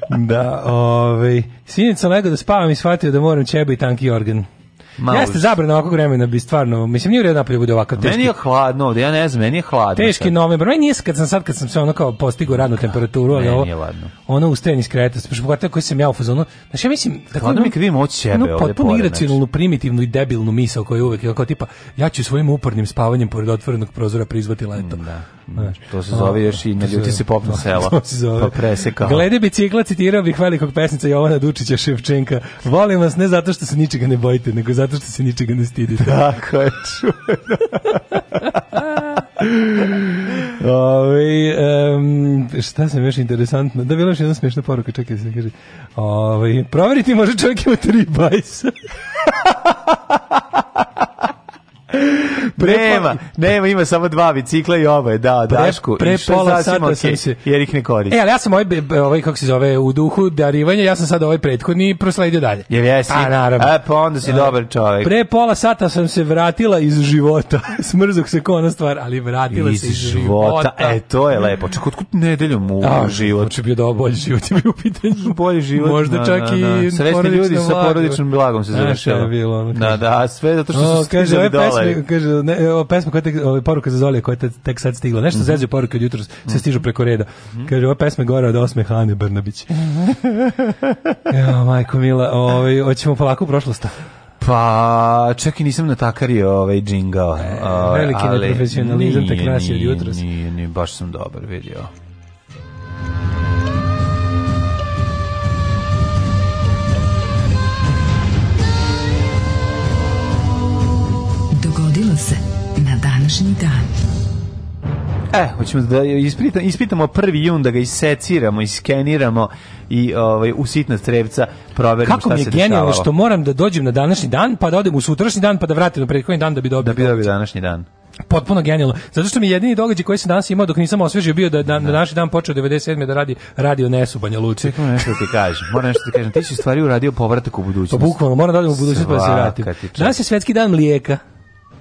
C: da, ovaj, sinica lego da spavam i shvatio da moram ćebe i tanki organ. Malo Jeste zabrana ovakvog vremena bi stvarno, mislim nije u redu napolje da bude ovakav teški.
B: Meni je hladno, ovde, ja ne znam, meni je hladno.
C: Teški sad. novembar. Meni nije kad sam sad kad sam se ono kao postigao radnu temperaturu, ali ovo. Ono u steni skreta, baš bogata koji sam ja u fazonu. Znači ja mislim
B: da hladno mi kad vidim od sebe, no,
C: potpuno iracionalnu, primitivnu i debilnu misao koja je uvek kao tipa ja ću svojim upornim spavanjem pored otvorenog prozora prizvati leto. Da.
B: Znači, to se zove još i na ljuti se popno sela. To se zove. Pa preseka.
C: Glede bicikla citirao bih velikog pesnica Jovana Dučića Ševčenka. Volim vas ne zato što se ničega ne bojite, nego zato zato što se ničega ne stidite.
B: Tako je, čuveno. Ove, ovaj, um,
C: šta sam još interesantno? Da, bila još jedna smiješna poruka, čekaj da se, kaže. Ove, ovaj, proveriti može čovjek ima tri bajsa.
B: nema, nema, ima samo dva bicikla i oba je da, pre, Dašku.
C: Pre pola sata okay, sam se...
B: Jer ih ne koristi.
C: E, ali ja sam ovaj, ovaj, kako se zove, u duhu darivanja, ja sam sad ovaj prethodni prosledio dalje. Jer jesi?
B: A, naravno. A, pa onda si A, dobar čovek.
C: Pre pola sata sam se vratila iz života. Smrzok se kona stvar, ali vratila iz se
B: iz života. života. E, to je lepo. Čak otkud nedelju mu A, život? Oče znači,
C: bio dao bolji život, je bio u pitanju.
B: Bolji život,
C: Možda na, da, čak na,
B: da, na. Da.
C: i
B: Sresni ljudi sa porodičnim blagom se završava. Da, da, sve zato što su stizali dole
C: stvari, kaže, ne, o, pesma koja tek, ovaj poruka za Zolija koja te, tek, sad stigla. Nešto mm -hmm. zezio poruke od jutra, se mm -hmm. stižu preko reda. Mm -hmm. Kaže, ova pesma gore od osme Hane Brnabić. Evo, majko mila, ovaj, hoćemo polako u prošlost.
B: Pa, čekaj, nisam na takari ovaj džingao. E, ovaj, veliki
C: neprofesionalizam te krasi od jutros.
B: Nije, nije, baš sam dobar vidio. današnji dan. E, hoćemo da ispitamo, ispitamo prvi jun, da ga iseciramo, iskeniramo i ovaj, u sitna strevca proverimo Kako šta se Kako
C: mi je
B: genijalno što
C: moram da dođem na današnji dan, pa da odem u sutrašnji dan, pa da vratim na prethodni dan da bi dobio, da bi
B: dobio današnji dan.
C: Potpuno genijalno. Zato što mi jedini događaj koji sam danas imao dok nisam osvežio bio da dan, da. na naš dan počeo 97. da radi radio Nesu Banja Luci. Čekam
B: nešto da ti kažem. Moram nešto da ti kažem. Ti si stvari uradio povratak u
C: budućnost. Pa bukvalno, moram da odem u budućnost Svaka pa da se vratim. Danas je svetski dan mlijeka.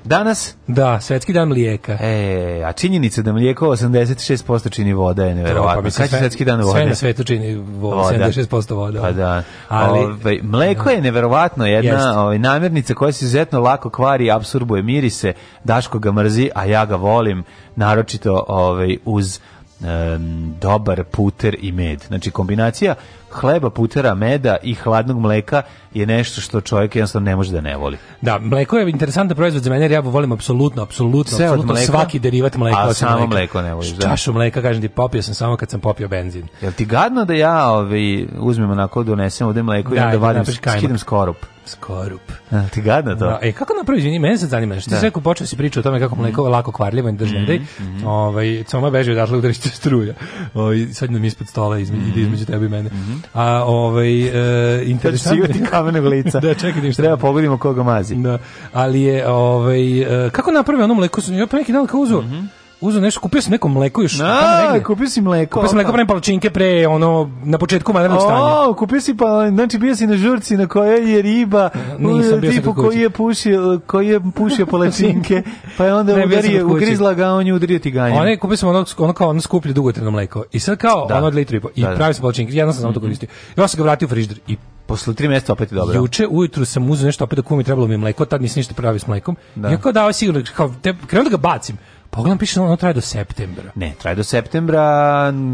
B: Danas?
C: Da, svetski dan mlijeka.
B: E, a činjenica da mlijeko 86% čini voda je pa neverovatno. Pa Kada sve, svetski dan vode? Sve na
C: svetu čini voda, voda. 76% voda. Pa
B: da. Ali, Ove, ovaj, mleko je neverovatno jedna ovaj, namirnica koja se izuzetno lako kvari, absorbuje mirise, Daško ga mrzi, a ja ga volim, naročito ovaj, uz um, dobar puter i med. Znači kombinacija hleba, putera, meda i hladnog mleka je nešto što čovjek jednostavno ne može da ne voli.
C: Da, mleko je interesantan proizvod za mene, jer ja volim apsolutno, apsolutno, Sve apsolutno mleka, svaki derivat mleka.
B: A samo
C: mleka.
B: mleko ne voliš,
C: da. Čašu mleka, kažem ti, popio sam samo kad sam popio benzin.
B: Jel ti gadno da ja ovaj, uzmem onako, donesem da ovde mleko da, i onda vadim, skidem skorop?
C: Skorup.
B: A, ti gadno to. No, da,
C: e, kako napravi, izvini, mene sad zanima, što da. ti rekao, počeo da si priča o tome kako mleko mm. lako kvarljivo i držne, mm -hmm. ovaj, coma beže odatle udarište struja. Ovaj, sad nam ispod stola izme, mm. ide između tebe i mene. Mm A, ovaj, e, interesantno... Sad kamenog
B: lica.
C: da, čekaj, ništa.
B: Treba da- pogodimo koga mazi. Da,
C: ali je, ovaj, e, kako napravi ono mleko, ja pre neki dan kao uzeo, mm -hmm uzeo nešto, kupio sam neko mleko još.
B: Na, kupio
C: si
B: mleko.
C: Kupio sam mleko pre palačinke, pre ono, na početku vanrednog stanja. O,
B: kupio si pa, znači bio si na žurci na kojoj je riba, Nisam bio tipu koji je pušio, koji je pušio palačinke, pa je onda ne, udario, ugrizla ga, on je udario ti ganje. One,
C: kupio sam ono, ono kao ono skuplje dugotreno mleko. I sad kao, da. ono od litru i po. I da, da. pravi sam palačinke, jedno sam samo to koristio.
B: I
C: onda sam ga vratio u frižder i
B: Posle 3 meseca opet
C: je
B: dobro.
C: Juče ujutru sam uzeo nešto opet da kumi trebalo mi mleko, tad nisam ništa pravi s mlekom. Da. Ja kao dao sigurno, kao, te, krenu da ga bacim. Pogledam, piše, ono traje do septembra.
B: Ne, traje do septembra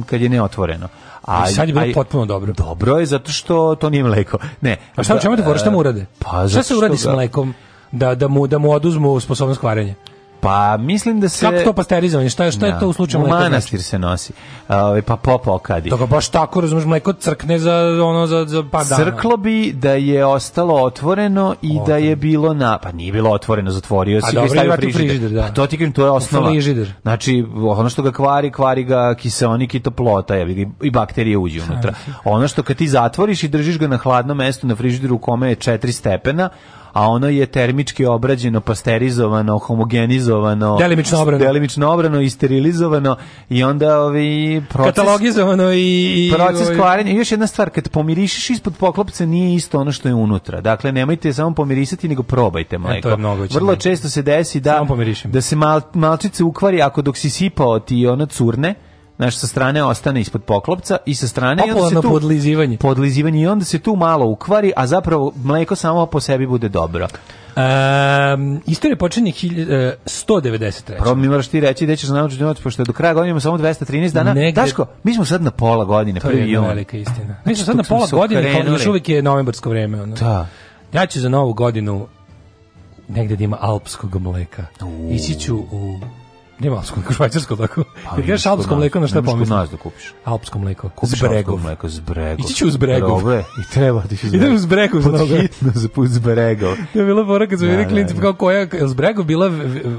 B: kad je neotvoreno.
C: A, I sad je bilo aj, potpuno dobro.
B: Dobro je, zato što to nije mleko. Ne.
C: A šta u čemu te da, šta mu urade? Pa, šta se uradi ga... s mlekom? Da, da, mu, da mu oduzmu sposobnost kvarenja?
B: Pa mislim da se
C: Kako to pasterizovanje? Šta je šta je da. to u slučaju mleka?
B: Znači? Manastir se nosi. Ovaj pa popo okadi. Toga
C: baš tako razumješ mleko crkne za ono za za
B: pa da. Crklo bi da je ostalo otvoreno i da je bilo na pa nije bilo otvoreno, zatvorio pa se i stavio frižider. frižider da. Pa to ti kažem to je osnova. Frižider. Znači ono što ga kvari, kvari ga kiseonik i toplota, je i bakterije uđu unutra. ono što kad ti zatvoriš i držiš ga na hladnom mestu na frižideru u kome je 4 stepena, a ono je termički obrađeno, pasterizovano, homogenizovano, delimično obrano, delimično obrano i sterilizovano i onda ovi
C: proces, katalogizovano i,
B: proces i, ovaj- kvarenja. I još jedna stvar, kad pomirišiš ispod poklopca nije isto ono što je unutra. Dakle, nemojte samo pomirisati, nego probajte e, mleko. E, Vrlo često se desi da, da se mal, malčice ukvari ako dok si sipao ti ona curne, znaš, sa strane ostane ispod poklopca i sa strane...
C: Popularno i onda se tu, podlizivanje.
B: Podlizivanje i onda se tu malo ukvari, a zapravo mleko samo po sebi bude dobro.
C: Um, istorija počinje 193. E,
B: Prvo mi moraš ti reći da ćeš naučiti noć, pošto do kraja godine imamo samo 213 dana. Negde... Daško, mi smo sad na pola godine,
C: prvi je jedna velika istina. Mi smo znači, sad na pola godine, kao još uvijek je novembarsko vreme. Ono. Da. Ja ću za novu godinu negde da ima alpskog mleka. Ići ću u Nema alpsko mleko, švajcarsko tako. Pa, Jer kažeš alpsko mleko, na šta pomisliš? Ne možeš da kupiš.
B: Alpsko mleko. Kupiš
C: alpsko mleko, zbregov.
B: Ići
C: ću u zbregov. Dobro
B: I treba ti
C: da zbregov. Idem u zbregov.
B: Pod hitno za put zbregov.
C: To je bila pora kad smo bili klinci, kao koja, zbregov bila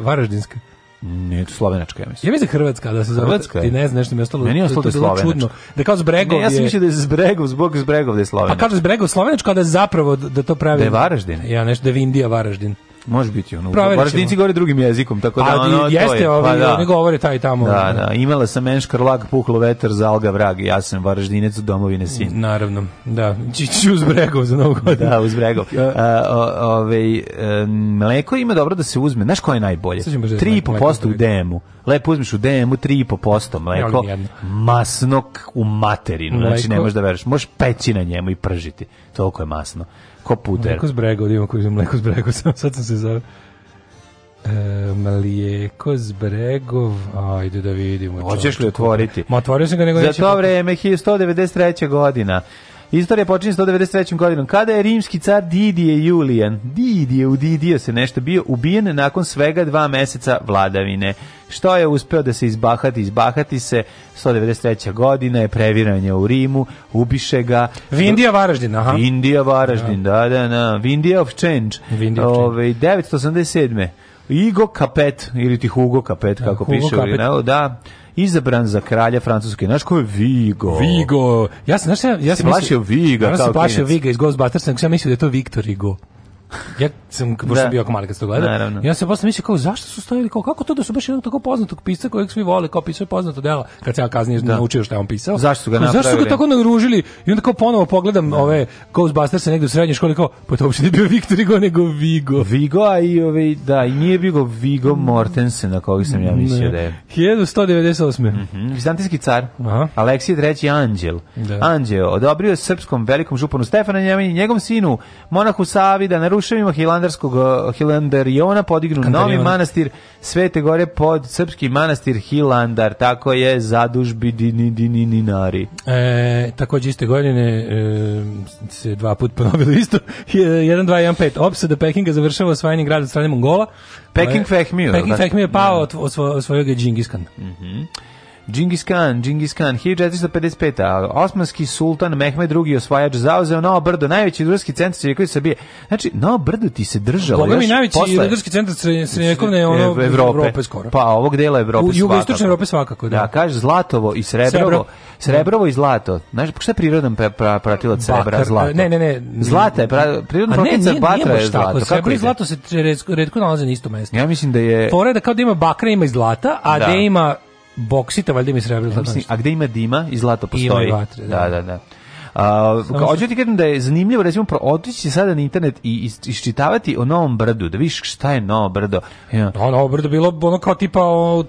C: varaždinska?
B: Ne, to slovenačka, ja mislim.
C: Ja mislim Hrvatska, da se zove. Hrvatska. Ti ne znaš nešto mi je ostalo. Meni je ostalo da je Čudno. Da kao Zbregov
B: ne, ja sam mislio da je Zbregov, zbog Zbregov da je pa slovenačka. Pa kaže
C: Zbregov slovenačka, da je zapravo da to pravi. Da je Varaždin. Ja, nešto da je Indija Varaždin.
B: Može biti ono.
C: Varaždinci da govore
B: drugim jezikom, tako da ono
C: jeste, to je.
B: Pa
C: ovi, pa, da. govore taj tamo.
B: Da, da, imala sam menškar lag, puhlo vetar za alga vrag, ja sam Varaždinec u domovine sin.
C: Naravno, da. Čiću uz bregov za novu godinu.
B: Da, uz bregov. Ove, mleko ima dobro da se uzme, znaš koje je najbolje? 3,5% da u DM-u. Lepo uzmiš u DM-u 3,5% mleko, masnog u materinu, znači ne možeš da veriš, možeš peći na njemu i pržiti, toliko je masno ko puder. Mleko
C: s brega, ovdje ima koji mleko s brega, sad sam se zove. E, mlijeko z bregov, ajde da vidimo.
B: Hoćeš li otvoriti?
C: Ma otvorio sam ga nego
B: Za to vreme, 193. godina, Istorija počinje 193. godinom. Kada je rimski car Didije Julijan, Didije u Didio se nešto bio ubijen nakon svega dva meseca vladavine. Što je uspeo da se izbahati? Izbahati se 193. godina je previranje u Rimu, ubiše ga.
C: Vindija Varaždin, aha.
B: Vindija Varaždin, da, da, da. da Vindija of Change. Vindija of Change. Ove, 987. Igo Kapet, ili ti Hugo Kapet, da, kako ja, Hugo piše u originalu, da izabran za kralja Francuske. Znaš ko je Vigo?
C: Vigo. Ja sam, znaš, ja, ja sam
B: plašio Viga.
C: Ja da sam plašio Viga iz Ghostbusters, sam mislio da je to Viktor Vigo ja sam baš da. bio kao mali kad se to gleda. Ja se posle mislio kao zašto su stavili kao kako to da su baš jednog tako poznatog pisca kojeg svi vole, kao pisao je poznato dela, kad se ja kasnije da. naučio šta je on pisao.
B: Zašto su ga napravili?
C: Zašto
B: su ga
C: tako nagružili? I onda kao ponovo pogledam da. ove Ghostbusters negde u srednjoj školi kao pa to uopšte nije bio Viktor Hugo nego Vigo.
B: Vigo a i ove da i nije bio Vigo Mortensen na kojeg sam ja mislio da je. 1198. Mhm. Mm Vizantijski car Aha. Aleksije III Anđel. Da. Anđeo odobrio srpskom velikom županu Stefanu Nemanja njegovom sinu monahu Savi da naruči duševima hilandarskog eh, hilandariona podignu novi manastir Svete Gore pod srpski manastir Hilandar, tako je zadužbi dinari.
C: E, takođe iste godine e, se dva put ponovilo isto. 1 2 1 5 opsada Pekinga završava osvajanje grada od strane Mongola. Peking
B: Fehmio. Peking
C: Fehmio je pao da. od, od svojeg Džingiskana. Mhm. Mm
B: Džingis Khan, Džingis Khan, 1455. Osmanski sultan Mehmed II. osvajač zauzeo Novo Brdo, najveći rudarski centar srednjekovne Srbije. Znači, Novo Brdo ti se držalo
C: Boga još mi najveći posle... centar srednjekovne ono,
B: Evrope. Evrope skoro. Pa ovog dela Evrope U, svakako.
C: Evrope svakako, da. Da,
B: kaže Zlatovo i Srebrovo. Srebro. Srebrovo i Zlato. Znaš, šta je prirodan pra, pra, pratilac srebra Zlato?
C: Ne, ne, ne.
B: Zlata je, pra, prirodan pratilac Batra je Zlato. Srebro
C: i Zlato se redko, redko nalaze na isto mesto.
B: Ja mislim da je...
C: Fora da kao da ima bakra, ima i zlata, a da, da ima boksita, valjda mi srebro.
B: A gde ima dima i zlato postoji?
C: Ima vatre,
B: da, da. da. da. A, hoću ti kažem da je zanimljivo, recimo, otići sada na internet i iščitavati o Novom Brdu, da vidiš šta je Novo Brdo.
C: Ja. No, da, Novo Brdo bilo ono kao tipa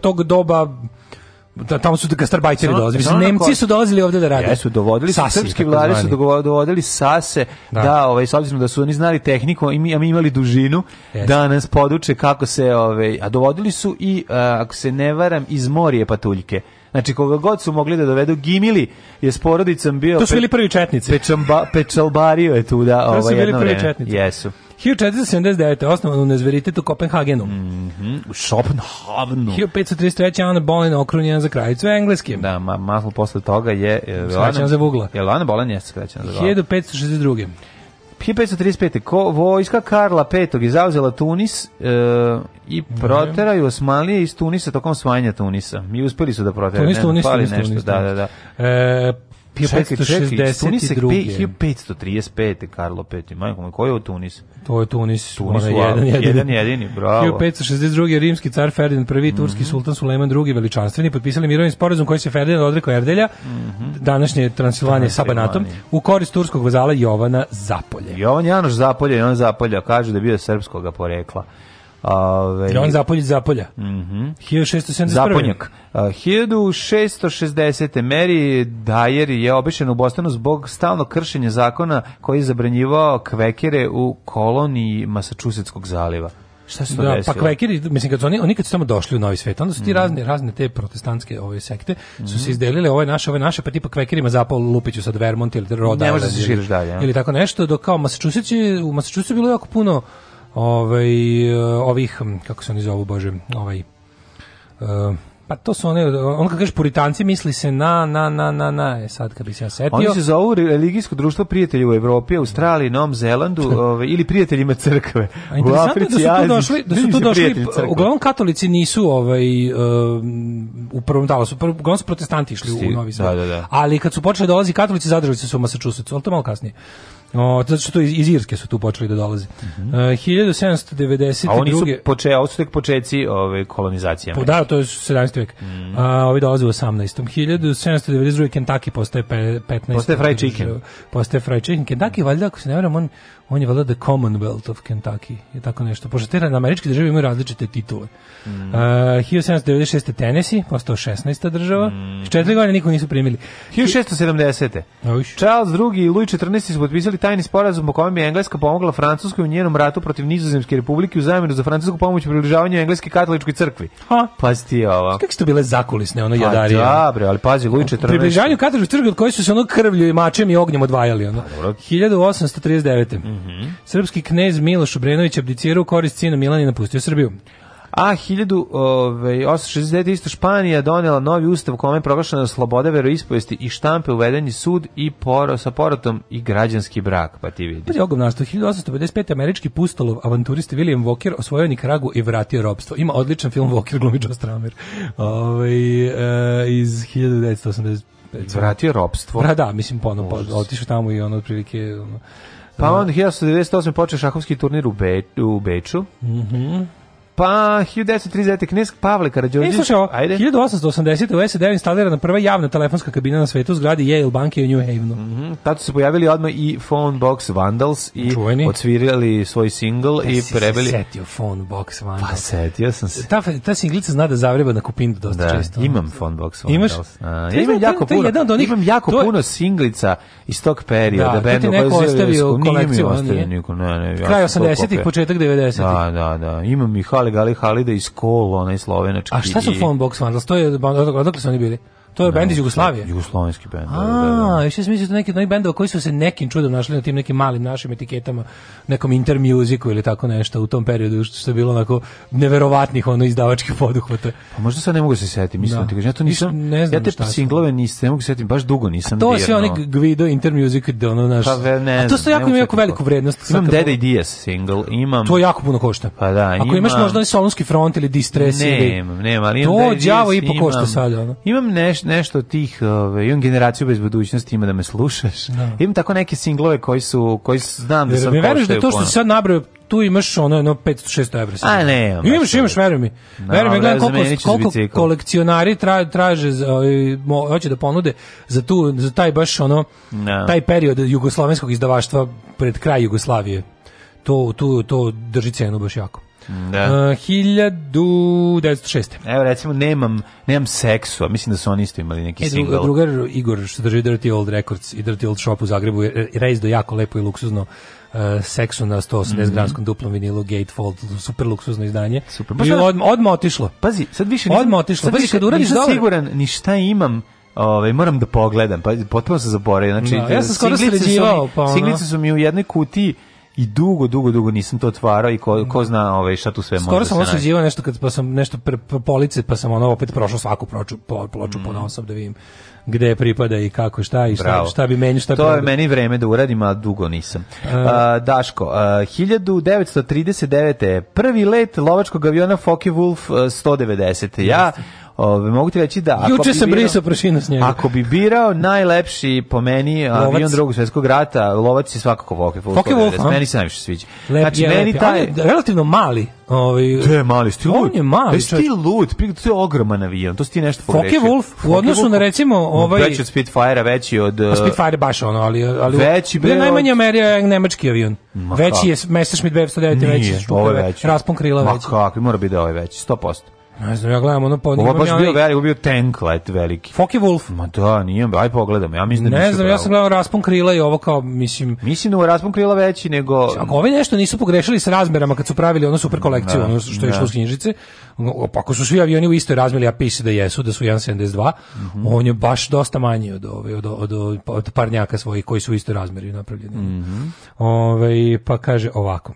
C: tog doba da tamo su gastarbajteri dolazili. Mislim, Nemci su dolazili ovde da rade. Jesu,
B: dovodili su, srpski vladari su dovodili sase, da, da ovaj, s obzirom da su oni znali tehniku, a mi imali dužinu, yes. da nas poduče kako se, ovaj, a dovodili su i, a, ako se ne varam, iz morije patuljke. Znači, koga god su mogli da dovedu, Gimili je s porodicom bio...
C: To su bili prvi četnici.
B: Pečamba, pečalbario je tu,
C: da,
B: ovaj, jedno vreme.
C: Jesu. 1479. osnovan u Nezveritetu Kopenhagenu.
B: Mm -hmm. U Schopenhavenu.
C: 1533. Ana Bolen okrunjena za kraljicu Engleske.
B: Da, ma, malo posle toga je...
C: Skraćena za vugla.
B: Je Ana Bolen je skraćena za vugla.
C: 1562.
B: 1535. Ko, vojska Karla V je zauzela Tunis e, i mhm. proteraju Osmanlije iz Tunisa tokom svajanja Tunisa. Mi uspeli su da proteraju. Tunis, ne, Tunis, Tunis, nešto, Tunis, da, da, da.
C: E, 1560.
B: Tunis je 1535. Karlo V. Majko, koji je Tunis?
C: To je Tunis.
B: Tunis je jedan, jedan, jedan jedini, bravo.
C: 1562. rimski car Ferdinand I, mm -hmm. turski sultan Sulejman II, veličanstveni, potpisali mirovni sporazum koji se Ferdinand odrekao Erdelja, mm -hmm. današnje Transilvanije sa Banatom, u korist turskog vazala Jovana Zapolje.
B: Jovan Janoš Zapolje, Jovan Zapolja, kaže da je bio srpskog porekla.
C: Ove, on zapolje zapolja.
B: Mm 1671. Zapoljak. Uh, 1660. Mary Dyer je obešen u Bostonu zbog stalnog kršenja zakona koji je zabranjivao kvekere u koloniji Masačusetskog zaliva.
C: Šta se to da, pa desilo? Pa kvekeri, mislim, kad su oni, oni kad su tamo došli u Novi svet, onda su ti mm. razne, razne te protestantske ove sekte, mm. su se mhm. izdelile ove naše, ove naše, pa tipa kvekerima zapao Lupiću sad Vermont ili Rhode Ne može da se širiš
B: dalje.
C: Ili tako nešto, dok kao Massachusetts, u Massachusettsu bilo jako puno ovaj, eh, ovih, hm, kako se oni zovu, bože, ovaj, uh, pa to su one, on kad kaže puritanci misli se na, na, na, na, na, e sad kad bi se ja setio.
B: Oni
C: se zovu
B: religijsko društvo prijatelji u Evropi, Australiji, Novom Zelandu ovaj, ili prijateljima crkve.
C: A u Africi, da su tu došli, da su tu došli uglavnom katolici nisu ovaj, uh, u prvom talasu, su, uglavnom su protestanti išli u, u Novi Zeland. Da, da, da. Ali kad su počeli da dolazi katolici, zadržali se su u Massachusettsu, ali to malo kasnije. O, zato što iz, iz Irske su tu počeli da dolaze. Mm -hmm. uh, 1792.
B: A oni
C: su,
B: poče, ovo su tek ove, kolonizacije. Po,
C: da, to je 17. vek. Mm. A, ovi dolaze u 18. 1792. Kentucky postaje pe, 15.
B: Postaje fried chicken.
C: Postaje fried chicken. Kentucky, valjda, ako se ne vjerujem, on on je valjda the Commonwealth of Kentucky, je tako nešto. Pošto te američke države imaju različite titule. Mm. Uh, eh, 1796. Tennessee, postao 16. država. Mm. Četiri godine niko nisu primili.
B: 1670. Uš. Charles II i Louis XIV su potpisali tajni sporazum po kojem je Engleska pomogla Francuskoj u njenom ratu protiv Nizozemske republike u zamjenu za francusku pomoć u približavanju Engleske katoličkoj crkvi. Ha? Pazi ti ovo.
C: Kako su to bile zakulisne, ono pa, jadarije?
B: Da, bre, ali pazi, Louis XIV. Približavanju
C: katoličkoj crkvi od koje su se ono krvlju i mačem i ognjem odvajali. Ono. Pa, 1839. Mm -hmm. Srpski knez Miloš Obrenović abdicirao u korist sina Milana i napustio Srbiju.
B: A 1869. Ovaj, isto Španija donela novi ustav kome je proglašena sloboda veroispovesti i štampe uvedeni sud i poro sa porotom i građanski brak, pa ti vidi. Pa
C: 1855 američki pustolov avanturisti William Walker osvojio Nikaragu i vratio robstvo. Ima odličan film Walker glumi Joe Stramer. Ovaj eh, iz 1985.
B: Vratio robstvo.
C: Da, da, mislim ponovo pa, otišao tamo i on otprilike ono,
B: Pa on 1998. počeo šahovski turnir u, Be u Beču. Mhm.
C: Mm
B: Pa, 1930. kinesk Pavle Karadžorđević.
C: E, slušaj, 1880. u SED instalirana prva javna telefonska kabina na svetu zgradi Yale banke u New Havenu. Mm
B: -hmm. Tad su se pojavili odmah i Phone Box Vandals i Čuveni. odsvirali svoj single da i prebili... Da
C: si setio Phone Box
B: Vandals. Pa, setio sam se.
C: Ta, ta singlica zna da zavreba na kupindu dosta da, često.
B: imam Phone Box Vandals. Imaš? A, ja imam jako puno, jedan od onih, imam jako to... puno singlica iz tog perioda. Da,
C: da to ti neko ostavio kolekciju. Nije mi ostavio niko,
B: ne, ne.
C: Kraj 80-ih, početak
B: 90-ih. Da, da, da. Imam ih Gali Gali Halide iz Kola, onaj slovenački.
C: A šta su i... Phone Box Vandals? To je, odakle su oni bili? To je da, bend iz Jugoslavije.
B: Jugoslovenski
C: bend. Da, da, a, da, da. Više sam da neki novi bendovi koji su se nekim čudom našli na tim nekim malim našim etiketama, nekom intermusicu ili tako nešto u tom periodu što je bilo onako neverovatnih ono izdavačkih poduhvata.
B: Pa možda se ne mogu se setiti, mislim da. ti kažem, ja to nisam, ne znam ja te singlove nisam, ne
C: mogu
B: se setiti, baš dugo nisam
C: to To se
B: onih
C: Gvido intermusic music da ono naš.
B: Pa, ve, ne, a
C: to što jako ima jako veliku vrednost.
B: Imam Deda i single, imam.
C: To jako puno košta.
B: Pa da,
C: Ako imaš možda i Solunski front ili Distress ne, ili. Ne, ne, ali imam.
B: To đavo i po sad sada, Imam nešto nešto tih, ove, imam generaciju bez budućnosti, ima da me slušaš. No. Da. Imam tako neke singlove koji su, koji su, znam da Jer, sam Ne
C: da to što si sad nabrao, tu imaš ono, ono 500-600 evra. A ne, imaš, imaš, imaš, veruj mi. No, da, veruj mi, gledam koliko, koliko kolekcionari tra, traže, ovaj, hoće da ponude za, tu, za taj baš ono, no. Da. taj period jugoslovenskog izdavaštva pred kraj Jugoslavije. To, to, to drži cenu baš jako.
B: Da. Uh, 1906. Evo recimo nemam nemam seksa, mislim da su oni isto imali neki e, single.
C: Drugar Igor što drži Dirty Old Records i Dirty Old Shop u Zagrebu je rejzdo jako lepo i luksuzno uh, seksu na 180 mm. gramskom duplom vinilu Gatefold, super luksuzno izdanje. Super. Pa I od, odmah otišlo.
B: Pazi, sad više
C: nisam, odmah otišlo. pazi, više, kad uradiš dobro. siguran
B: ni šta imam. Ove, ovaj, moram da pogledam, pa potpuno se zaboravio. Znači, no, da,
C: ja sam skoro sređivao. Pa ono...
B: su mi u jednoj kutiji i dugo, dugo, dugo nisam to otvarao i ko, ko zna ovaj, šta tu sve može Skoro
C: može Skoro sam osuđivao nešto kad pa sam nešto pre, police, pa sam ono opet prošao svaku proču, po, ploču mm. po da vidim gde pripada i kako šta i šta, šta bi meni šta To pripada.
B: je meni vreme da uradim, a dugo nisam. E. A, Daško, a, 1939. prvi let lovačkog aviona Focke Wolf 190. E, ja Ove, mogu ti reći da... Ako
C: Juče sam bi brisao prašinu s njega.
B: Ako bi birao najlepši po meni lovac. avion drugog svjetskog rata, lovac je svakako Focke Wolf. Focke Wolf, Meni se najviše sviđa.
C: Lep, znači, je,
B: meni
C: taj... Je relativno mali. Ovaj
B: To da je mali stil. On
C: je mali. Jesi
B: ti lud, to je ogroman avion. To si ti nešto pogrešio. Focke
C: Wolf u odnosu na recimo ovaj
B: veći od Spitfire, pa veći od uh,
C: Spitfire baš ono, ali ali
B: veći bre.
C: Najmanje od... Amerija je nemački avion. Ma veći je Messerschmitt 909 veći. je ovaj veći. Raspon krila veći. Ma
B: kako, mora biti da ovaj veći 100%.
C: Ne znam, ja gledam ono
B: Pa, Ovo baš bio veliki, velik, bio tank let veliki.
C: Foki Wolf.
B: Ma da, nije, aj pogledam, ja mislim da Ne znam,
C: ja sam gledao raspon krila i ovo kao, mislim...
B: Mislim da mu raspon krila veći nego...
C: Ako ovi nešto nisu pogrešili sa razmerama kad su pravili ono super kolekciju, da, ono što je da. išlo s knjižice, pa ako su svi avioni u istoj razmeri, a pisi da jesu, da su 1.72, mm -hmm. on je baš dosta manji od, ove, od, od, od, od parnjaka svojih koji su u istoj razmeri napravljeni. Mm -hmm. Ove, pa kaže ovako.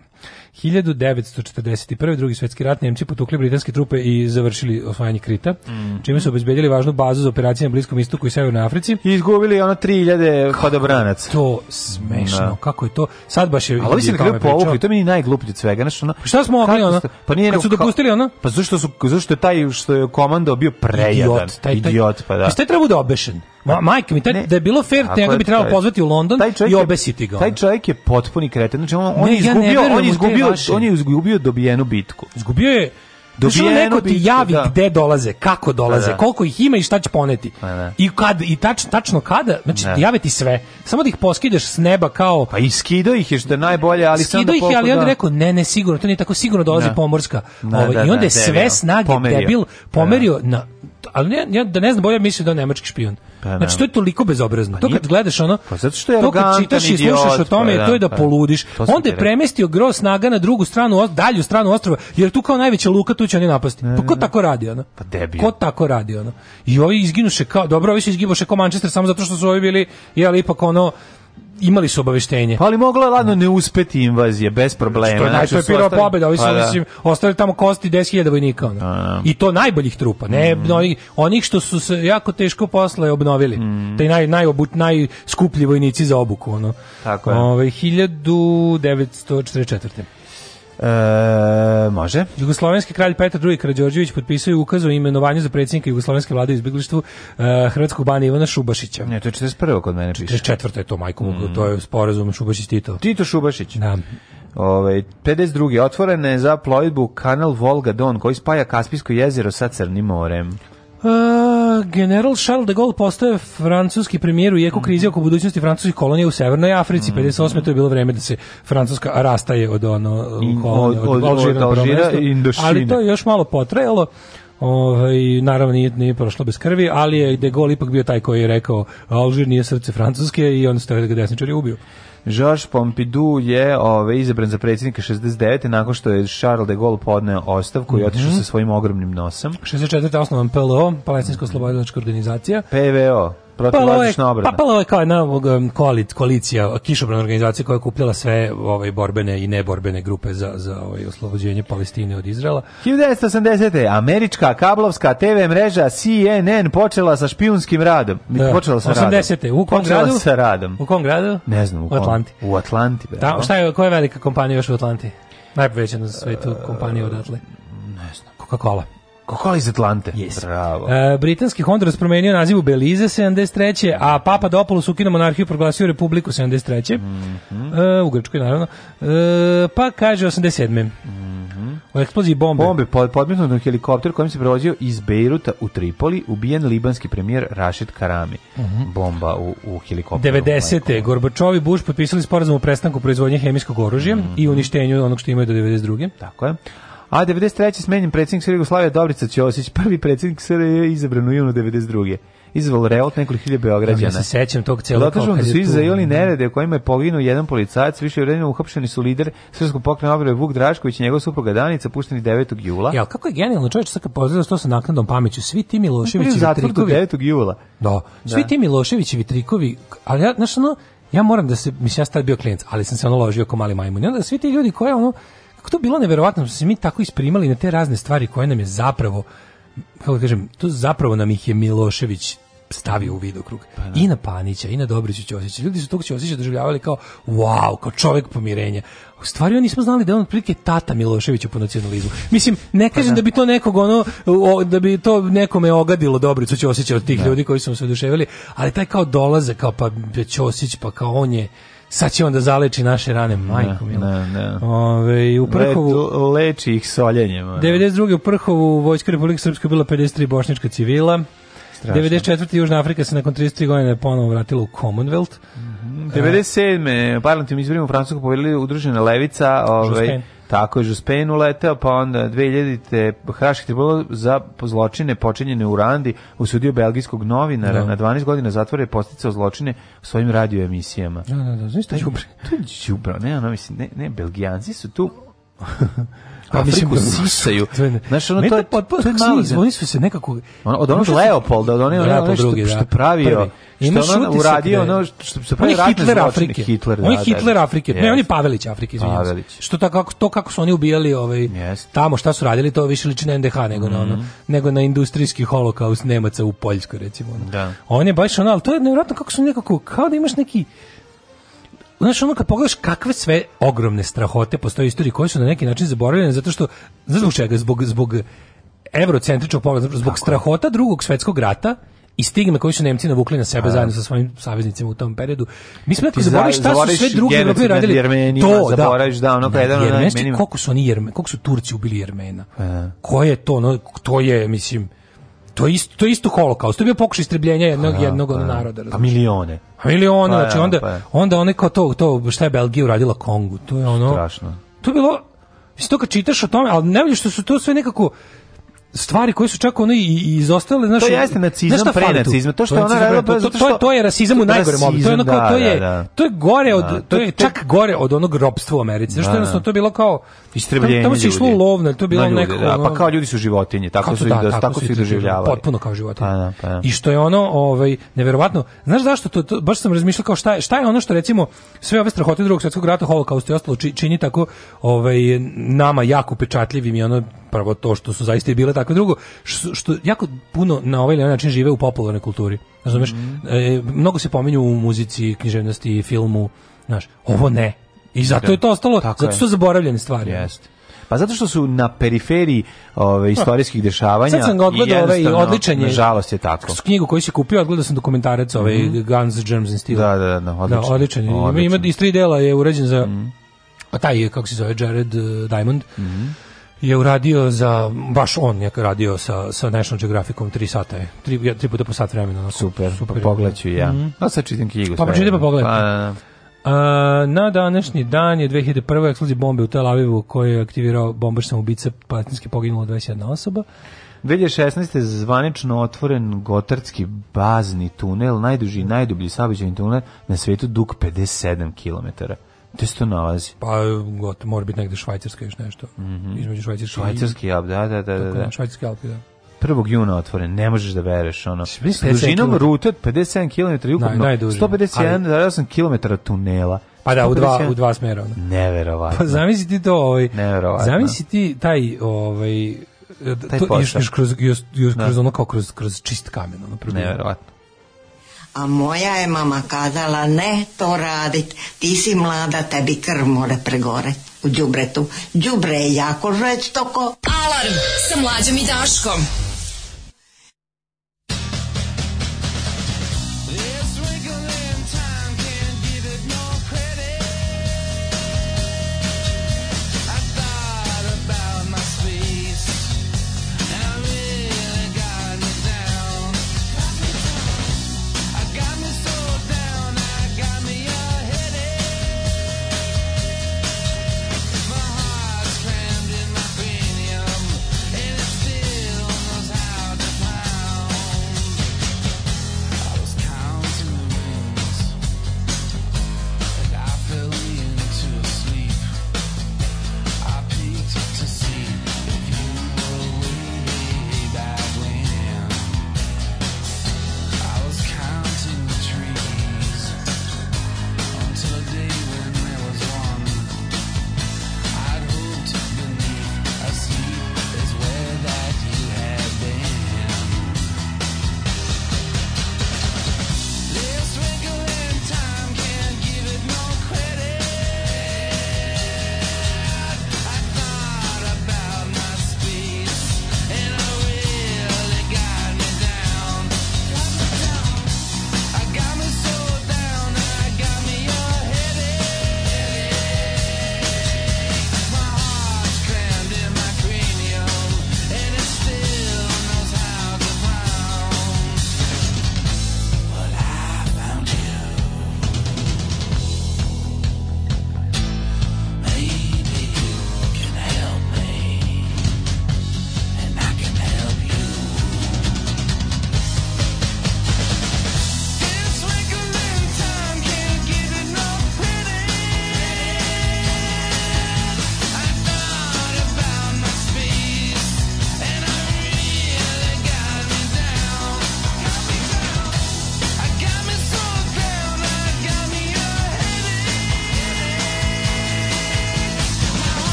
C: 1941. drugi svjetski rat Nemci potukli britanske trupe i završili osvajanje Krita, mm. čime su obezbedili važnu bazu za operacije na Bliskom istoku i Severnoj Africi.
B: I izgubili ono 3000 hodobranaca.
C: To smešno, da. kako je to. Sad baš je Ali ovi se na kraju
B: povukli, to mi je najgluplje od svega, znači ono. Pa
C: šta smo mogli ono?
B: Pa
C: nije kad su dopustili ono?
B: Pa zašto su zašto je taj što je komando bio prejadan, idiot, taj, taj, idiot pa da. Pa šta je
C: trebao da obešen? Ma, majke mi, taj, ne, da je bilo fair, njega bi trebalo pozvati u London i obesiti ga.
B: Taj čovjek je potpuni kreten. Znači, on, on, ne, izgubio, ja on, izgubio,
C: on
B: je
C: izgubio
B: dobijenu bitku.
C: Izgubio je Dobijeno znači, neko ti javi da. gde dolaze, kako dolaze, da, da. koliko ih ima i šta će poneti. Pa, da. I kad i tač, tačno kada, znači da. jave ti sve. Samo da ih poskideš s neba kao
B: Pa i skido ih je što je najbolje, ali sam da ih, je,
C: ali
B: on da...
C: rekao ne, ne sigurno, to nije tako sigurno dolazi da. pomorska. Da, Ovo, ovaj, i onda je sve snage debil pomerio na što, ali ne, ja da ne znam, bolje mislim da je nemački špijun. Pa, ne. Znači da. to je toliko bezobrazno. Pa to kad gledaš ono,
B: pa, zato što je to kad
C: čitaš i
B: slušaš o
C: pa tome, pa, to je da pa poludiš. Onda je premestio gro snaga na drugu stranu, dalju stranu ostrva, jer tu kao najveća luka tu će oni napasti. Pa ko e. tako radi ono?
B: Pa debil. Ko
C: tako radi ono? I ovi izginuše kao, dobro, ovi su izginuše kao Manchester samo zato što su ovi bili jel
B: ipak
C: ono imali su obaveštenje. Pa ali
B: moglo
C: je
B: ladno ne uspeti invazije bez problema.
C: Što je znači, najčešće prva pobeda, ovi su pa da. mislim ostali tamo kosti 10.000 vojnika Ono. A. I to najboljih trupa, ne mm. onih, onih što su se jako teško posle obnovili. Mm. Taj naj najobut najskuplji vojnici za obuku ono.
B: Tako je. Ove
C: 1944.
B: E, može.
C: Jugoslovenski kralj Petar II Karađorđević potpisao ukaz o imenovanju za predsjednika jugoslovenske vlade u izbeglištvu e, hrvatskog bana Ivana Šubašića.
B: Ne, to je 41. kod mene piše.
C: 44. je to Majko mm. to je sporazum Šubašić Tito.
B: Tito Šubašić.
C: Da.
B: Ove, ovaj, 52. otvorene za plovidbu kanal Volga Don koji spaja Kaspijsko jezero sa Crnim morem.
C: Uh, general Charles de Gaulle postaje francuski premijer u jeku krize mhm. oko budućnosti francuskih kolonija u Severnoj Africi. 58. Mhm. to je bilo vreme da se Francuska rastaje od ono kolonija, od, od, od, od
B: Alžira i Indošine.
C: Ali to je još malo potrajalo. Ovaj naravno nije, nije prošlo bez krvi, ali je De Gaulle ipak bio taj koji je rekao Alžir nije srce Francuske i on stoje da ga desničari ubiju.
B: Georges Pompidou je ove, ovaj, izabran za predsjednika 69. nakon što je Charles de Gaulle podneo ostavku mm -hmm. i otišao mhm. sa svojim ogromnim nosom.
C: 64. osnovan PLO, Palestinsko mm -hmm. organizacija.
B: PVO protiv
C: pa, vazdušne Pa, pa ovo je kao jedna um, koalic, koalicija, kišobrana organizacija koja je kupljala sve ovaj, borbene i neborbene grupe za, za ovaj, oslobođenje Palestine od Izrela.
B: 1980. Američka kablovska TV mreža CNN počela sa špijunskim radom. Da. Počela sa 80. radom. U
C: kom gradu? sa radom. U
B: kom gradu?
C: Ne znam. U, u Atlanti.
B: U Atlanti. Da,
C: šta je, koja je velika kompanija još u Atlanti? Najpovećena na svetu kompanija odatle.
B: Ne znam.
C: Coca-Cola.
B: Kako iz Atlante.
C: Yes. Bravo. E, britanski Honduras promenio naziv u Belize 73. A Papa Dopoulos ukinuo monarhiju proglasio Republiku 73. Mm -hmm. e, u Grčkoj, naravno. E, pa kaže 87. Mm -hmm. U eksploziji bombe.
B: Bombe pod, podmetnut na helikopter kojim se prevozio iz Bejruta u Tripoli, ubijen libanski premijer Rashid Karami. Mm -hmm. Bomba u, u helikopteru.
C: 90. Gorbačov i Bush potpisali sporazum o prestanku proizvodnje hemijskog oružja mm -hmm. i uništenju onog što imaju do 92.
B: Tako je. A 93. smenjen predsjednik Srbije Jugoslavije Dobrica Ćosić, prvi predsjednik Srbije izabran u junu 92. Izval revolt nekoliko hiljada Beograđana. Ja se
C: sećam tog celog
B: toga. da su izajeli nerede u kojima je poginuo jedan policajac, više vremena uhapšeni su lider Srpskog pokreta obrane Vuk Drašković i njegov supruga Danica, pušteni 9. jula.
C: Ja, kako je genijalno čovjek sa kad pozdravio što sa naknadom pameću, svi ti Milošević i trikovi. 9. jula. Da, da. svi da. ti i trikovi, ali ja, znaš, ono, ja moram da se, mislim, ja sam bio klijent, ali sam se ono ložio kao mali majmun. I onda svi ti ljudi koje, ono, kako to bilo neverovatno, smo se mi tako isprimali na te razne stvari koje nam je zapravo kako da kažem, to zapravo nam ih je Milošević stavio u vidokrug. Pa, da. I na Panića, i na Dobriću Ćosića. Ljudi su tog Ćosića doživljavali kao, wow, kao čovjek pomirenja. U stvari oni nismo znali da je on otprilike tata Miloševića po nacionalizmu. Mislim, ne pa kažem pa, da. da. bi to nekog ono, o, da bi to nekome ogadilo Dobriću Ćosića od tih da. ljudi koji su se oduševili, ali taj kao dolaze, kao pa Ćosić, pa kao on je sad će on da zaleči naše rane, majko mi. Ove, u Prhovu...
B: Le, leči ih soljenjem.
C: 92. u Prhovu Vojska Republike Srpske bila 53 bošnička civila. Strašno. 94. Južna Afrika se nakon 33 godine ponovo vratila u Commonwealth.
B: Mm -hmm. 97. Uh, parlamentarnim izborima u Francusku pobedila udružena levica, ovaj Tako je Žuspenu leteo, pa onda 2000-te Hraški tribunal za zločine počinjene u Randi usudio belgijskog novinara da. na 12 godina zatvora i posticao zločine u svojim radioemisijama.
C: Da, da, da,
B: znaš to je đubre. To je đubre, ne, ono mislim, ne, ne, Belgijanci su tu Pa Afriku mislim,
C: sisaju. Znaš, ono, to je potpuno malo. Oni su se nekako...
B: Ono, od onog Leopolda, od onog ono, što, drugi, što pravio, Ima što on uradio, ono, što se pravio
C: ratne
B: Hitler
C: Afrike. Hitler, da, on je da, da, Hitler da. Afrike. Ne, on je Pavelić Afrike, izvinjam se. Što ta, kako, to kako su oni ubijali ovaj, tamo, šta su radili, to više liči na NDH nego na ono, mhm. nego na industrijski holokaust Nemaca u Poljskoj, recimo. Da. On je baš ono, ali to je nevjerojatno kako su nekako, kao da imaš neki Znaš, ono kad pogledaš kakve sve ogromne strahote postoje u istoriji koje su na neki način zaboravljene, zato što, znaš zbog čega, zbog, zbog evrocentričnog pogleda, zbog Tako. strahota drugog svetskog rata, i stigme koji su Nemci navukli na sebe A. Da. zajedno sa svojim saveznicima u tom periodu. Mi da ti zaboravili šta su sve drugi Evropi radili. Jermenima, to, da. zaboraviš, da, ono kao na od najmenima. Koliko su oni Jermeni, koliko su Turci ubili Jermena? A. E. Koje je to, no, to je, mislim, to je isto to je isto holokaust. To je bio pokušaj istrebljenja jednog pa, jednog pa, naroda, razumiješ?
B: Pa milione. Pa
C: milione, pa, znači onda pa, onda one kao to to šta je Belgija uradila Kongu. To je ono
B: Strašno.
C: To je bilo Mislim, to kad čitaš o tome, al ne vidiš što su to sve nekako, stvari koje su čak ono i izostale, znaš,
B: to jeste nacizam, znaš pre nacizma, to što ona radila,
C: to, to, to, to je rasizam u najgorem obliku. To je ono kao, to da, je, da, da. to je gore od, da, to je čak gore od onog robstva u Americi. Znaš, da, jednostavno to je bilo kao
B: istrebljenje. Tamo se
C: išlo lovno, to je bilo neko, da,
B: pa kao ljudi su životinje, tako su da, tako
C: su
B: i
C: doživljavali. Potpuno kao životinje. Pa da, pa da. I što je ono, ovaj, neverovatno. Znaš zašto to, to baš sam razmišljao kao šta je, šta je ono što recimo sve ove strahote drugog svetskog rata, holokaust i ostalo čini tako ovaj nama jako pečatljivim i ono prvo to što su zaista i bile takve drugo što, što jako puno na ovaj ili način žive u popularnoj kulturi razumeš mm. e, mnogo se pominju u muzici književnosti filmu znaš ovo ne i zato da. je to ostalo Tako zato su je. zaboravljene stvari Jeste.
B: Pa zato što su na periferiji ove istorijskih dešavanja. Sad sam odgledao ovaj odličan je. Nažalost je tako. S
C: knjigu koju si kupio, odgledao sam dokumentarac ovaj mm -hmm. Guns, Germs and Steel.
B: Da, da, da,
C: odličan. Da, odličan. Ima, ima iz tri dela je urađen za mm -hmm. a taj kako se zove, Jared uh, Diamond. Mm -hmm je uradio za, baš on je radio sa, sa National Geographicom 3 sata je, 3, 3 puta po sat vremena.
B: Onako, super, pa super, pa pogledaću ja. Mm -hmm. No sad čitam knjigu.
C: Pa pročitaj pa, pa pogledaj. Pa, na, da, na. Da. A, na današnji dan je 2001. eksplozija bombe u Tel Avivu koji je aktivirao bombaš samoubica, palestinski poginulo 21 osoba.
B: 2016. zvanično otvoren Gotardski bazni tunel, najduži i najdublji saobraćajni tunel na svetu dug 57 km. Gde se to nalazi?
C: Pa got, mora biti negde Švajcarska još nešto. Mm -hmm. Između švajcarski. Švajcarski i...
B: Alp, da, da, da. da, da.
C: Švajcarski Alpi, da.
B: 1. juna otvoren, ne možeš da vereš ono. Dužinom da rute od 57 km ukupno, Naj, 151,8 km tunela.
C: Pa da, u dva, u dva smera. Ono.
B: Neverovatno. Pa
C: zamisli ti to, ovaj, Neverovatno. zamisli ti taj, ovaj, taj to, još, još, kroz, još, još da. kroz ono kao kroz, kroz čist kamen. Ono,
B: Neverovatno. A moja je mama kazala, ne to radit, ti si mlada, tebi krv more pregore u džubretu. Džubre je jako žveć toko. Alarm sa mlađom i Daškom.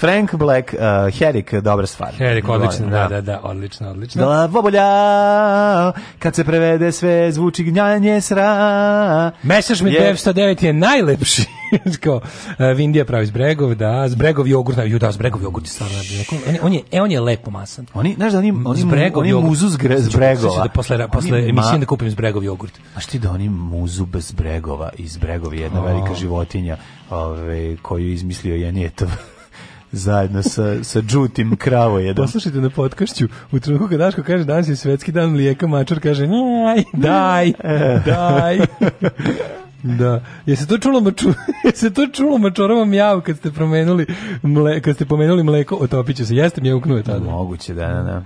D: Frank Black, uh, Herik, dobra stvar.
E: Herik, odlično, da, da, da, da, odlično, odlično.
D: Glavobolja, kad se prevede sve, zvuči gnjanje sra.
E: Messerschmitt yeah. 909 je najlepši. Kao, uh, Vindija pravi s bregov, da, s bregov jogurt, da, da, s bregov jogurt je stvarno on, on, je, e, on je lepo masan.
D: Oni, znaš da oni, oni, bregov, oni muzu s, gre,
E: s znači, bregova. Da posle, posle emisije da kupim s bregov jogurt.
D: A što ti da oni muzu bez bregova, iz je jedna velika životinja ove, koju je izmislio Janjetov. zajedno sa, sa džutim kravo jedan.
E: Poslušajte na podkašću, u trenutku kad Daško kaže danas je svetski dan mlijeka, mačar kaže njaj, daj, daj. Da. Je se to čulo maču, je se to čulo mačorama mjav kad ste promenuli mle, kad ste pomenuli mleko, otopiće se. Jeste mjavknuo je tada.
D: Moguće da, da, da.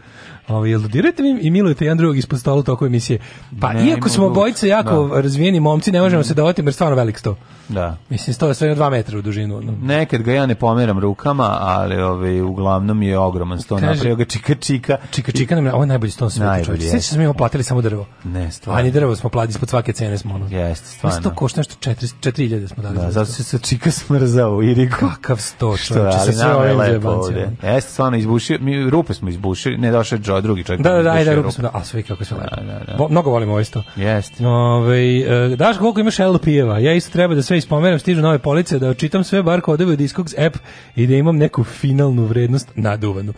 E: Ovaj jel dodirate vi i milujete jedan drugog ispod stola tokom emisije. Pa ne, iako smo bojice jako da. razvijeni momci, ne možemo mm. se dovoditi jer stvarno velik sto.
D: Da.
E: Mislim sto je sve na 2 metra u dužinu. No.
D: Nekad ga ja ne pomeram rukama, ali ovaj uglavnom je ogroman sto napravio ga čika
E: čika. Čika čika nam ovo je najbolji sto sve čovjek. Sve smo mi platili samo drvo.
D: Ne, stvarno. Ani
E: drvo smo platili ispod svake cene smo ono.
D: Jeste, stvarno.
E: Sto košta nešto 4 4000 smo
D: dali. Da, zato se sa čika smrzao i rekao kakav sto čovjek. Sve sve ovde. Jeste, stvarno izbušio, mi rupe smo izbušili, ne došao pričao, ovaj drugi čovjek. Da,
E: da, da, ajde, ruku smo da, a sve kako se da, lepo. Da, da, da. Bo, mnogo volimo ovo isto. Jeste. Ove, ovaj, daš koliko imaš LP-eva, ja isto treba da sve ispomenem, stižu nove police, da čitam sve bar kodove u Discogs app i da imam neku finalnu vrednost naduvanu.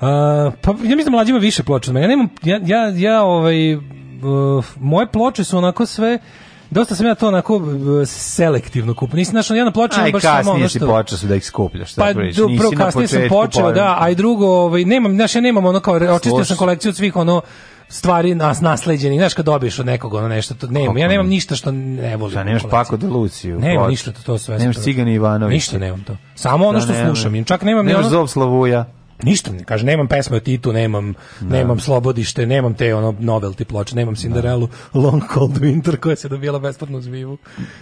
E: A, pa ja mislim da mlađi ima više ploča od da, mene. Ja nemam, ja, ja, ja ovaj, uh, moje ploče su onako sve dosta sam ja to onako selektivno kupio. Nisam našao jedna ploča,
D: baš samo ono što... Aj, kasnije si da
E: ih skupljaš, pa, reći. Nisi prvo kasnije sam počeo, povem. da, a i drugo, ovaj, nemam, znaš, ja nemam ono kao, pa, očistio sam kolekciju od svih ono, stvari nas nasleđenih, znaš kad dobiješ od nekog ono nešto, to nemam. Ja nemam ništa što ne volim.
D: Šta nemaš Paco de Luciju?
E: Nemam ništa to, to sve.
D: Nemaš Cigani Ivanović.
E: Ništa nemam to. Samo ono da, što da, slušam. Čak nemam
D: ni ono. Zov Slavuja.
E: Ništa ne kaže, nemam pesme o Titu, nemam, da. nemam Slobodište, nemam te ono novelty ploče, nemam Cinderelu, da. Long Cold Winter koja se dobila besplatno u Zvivu.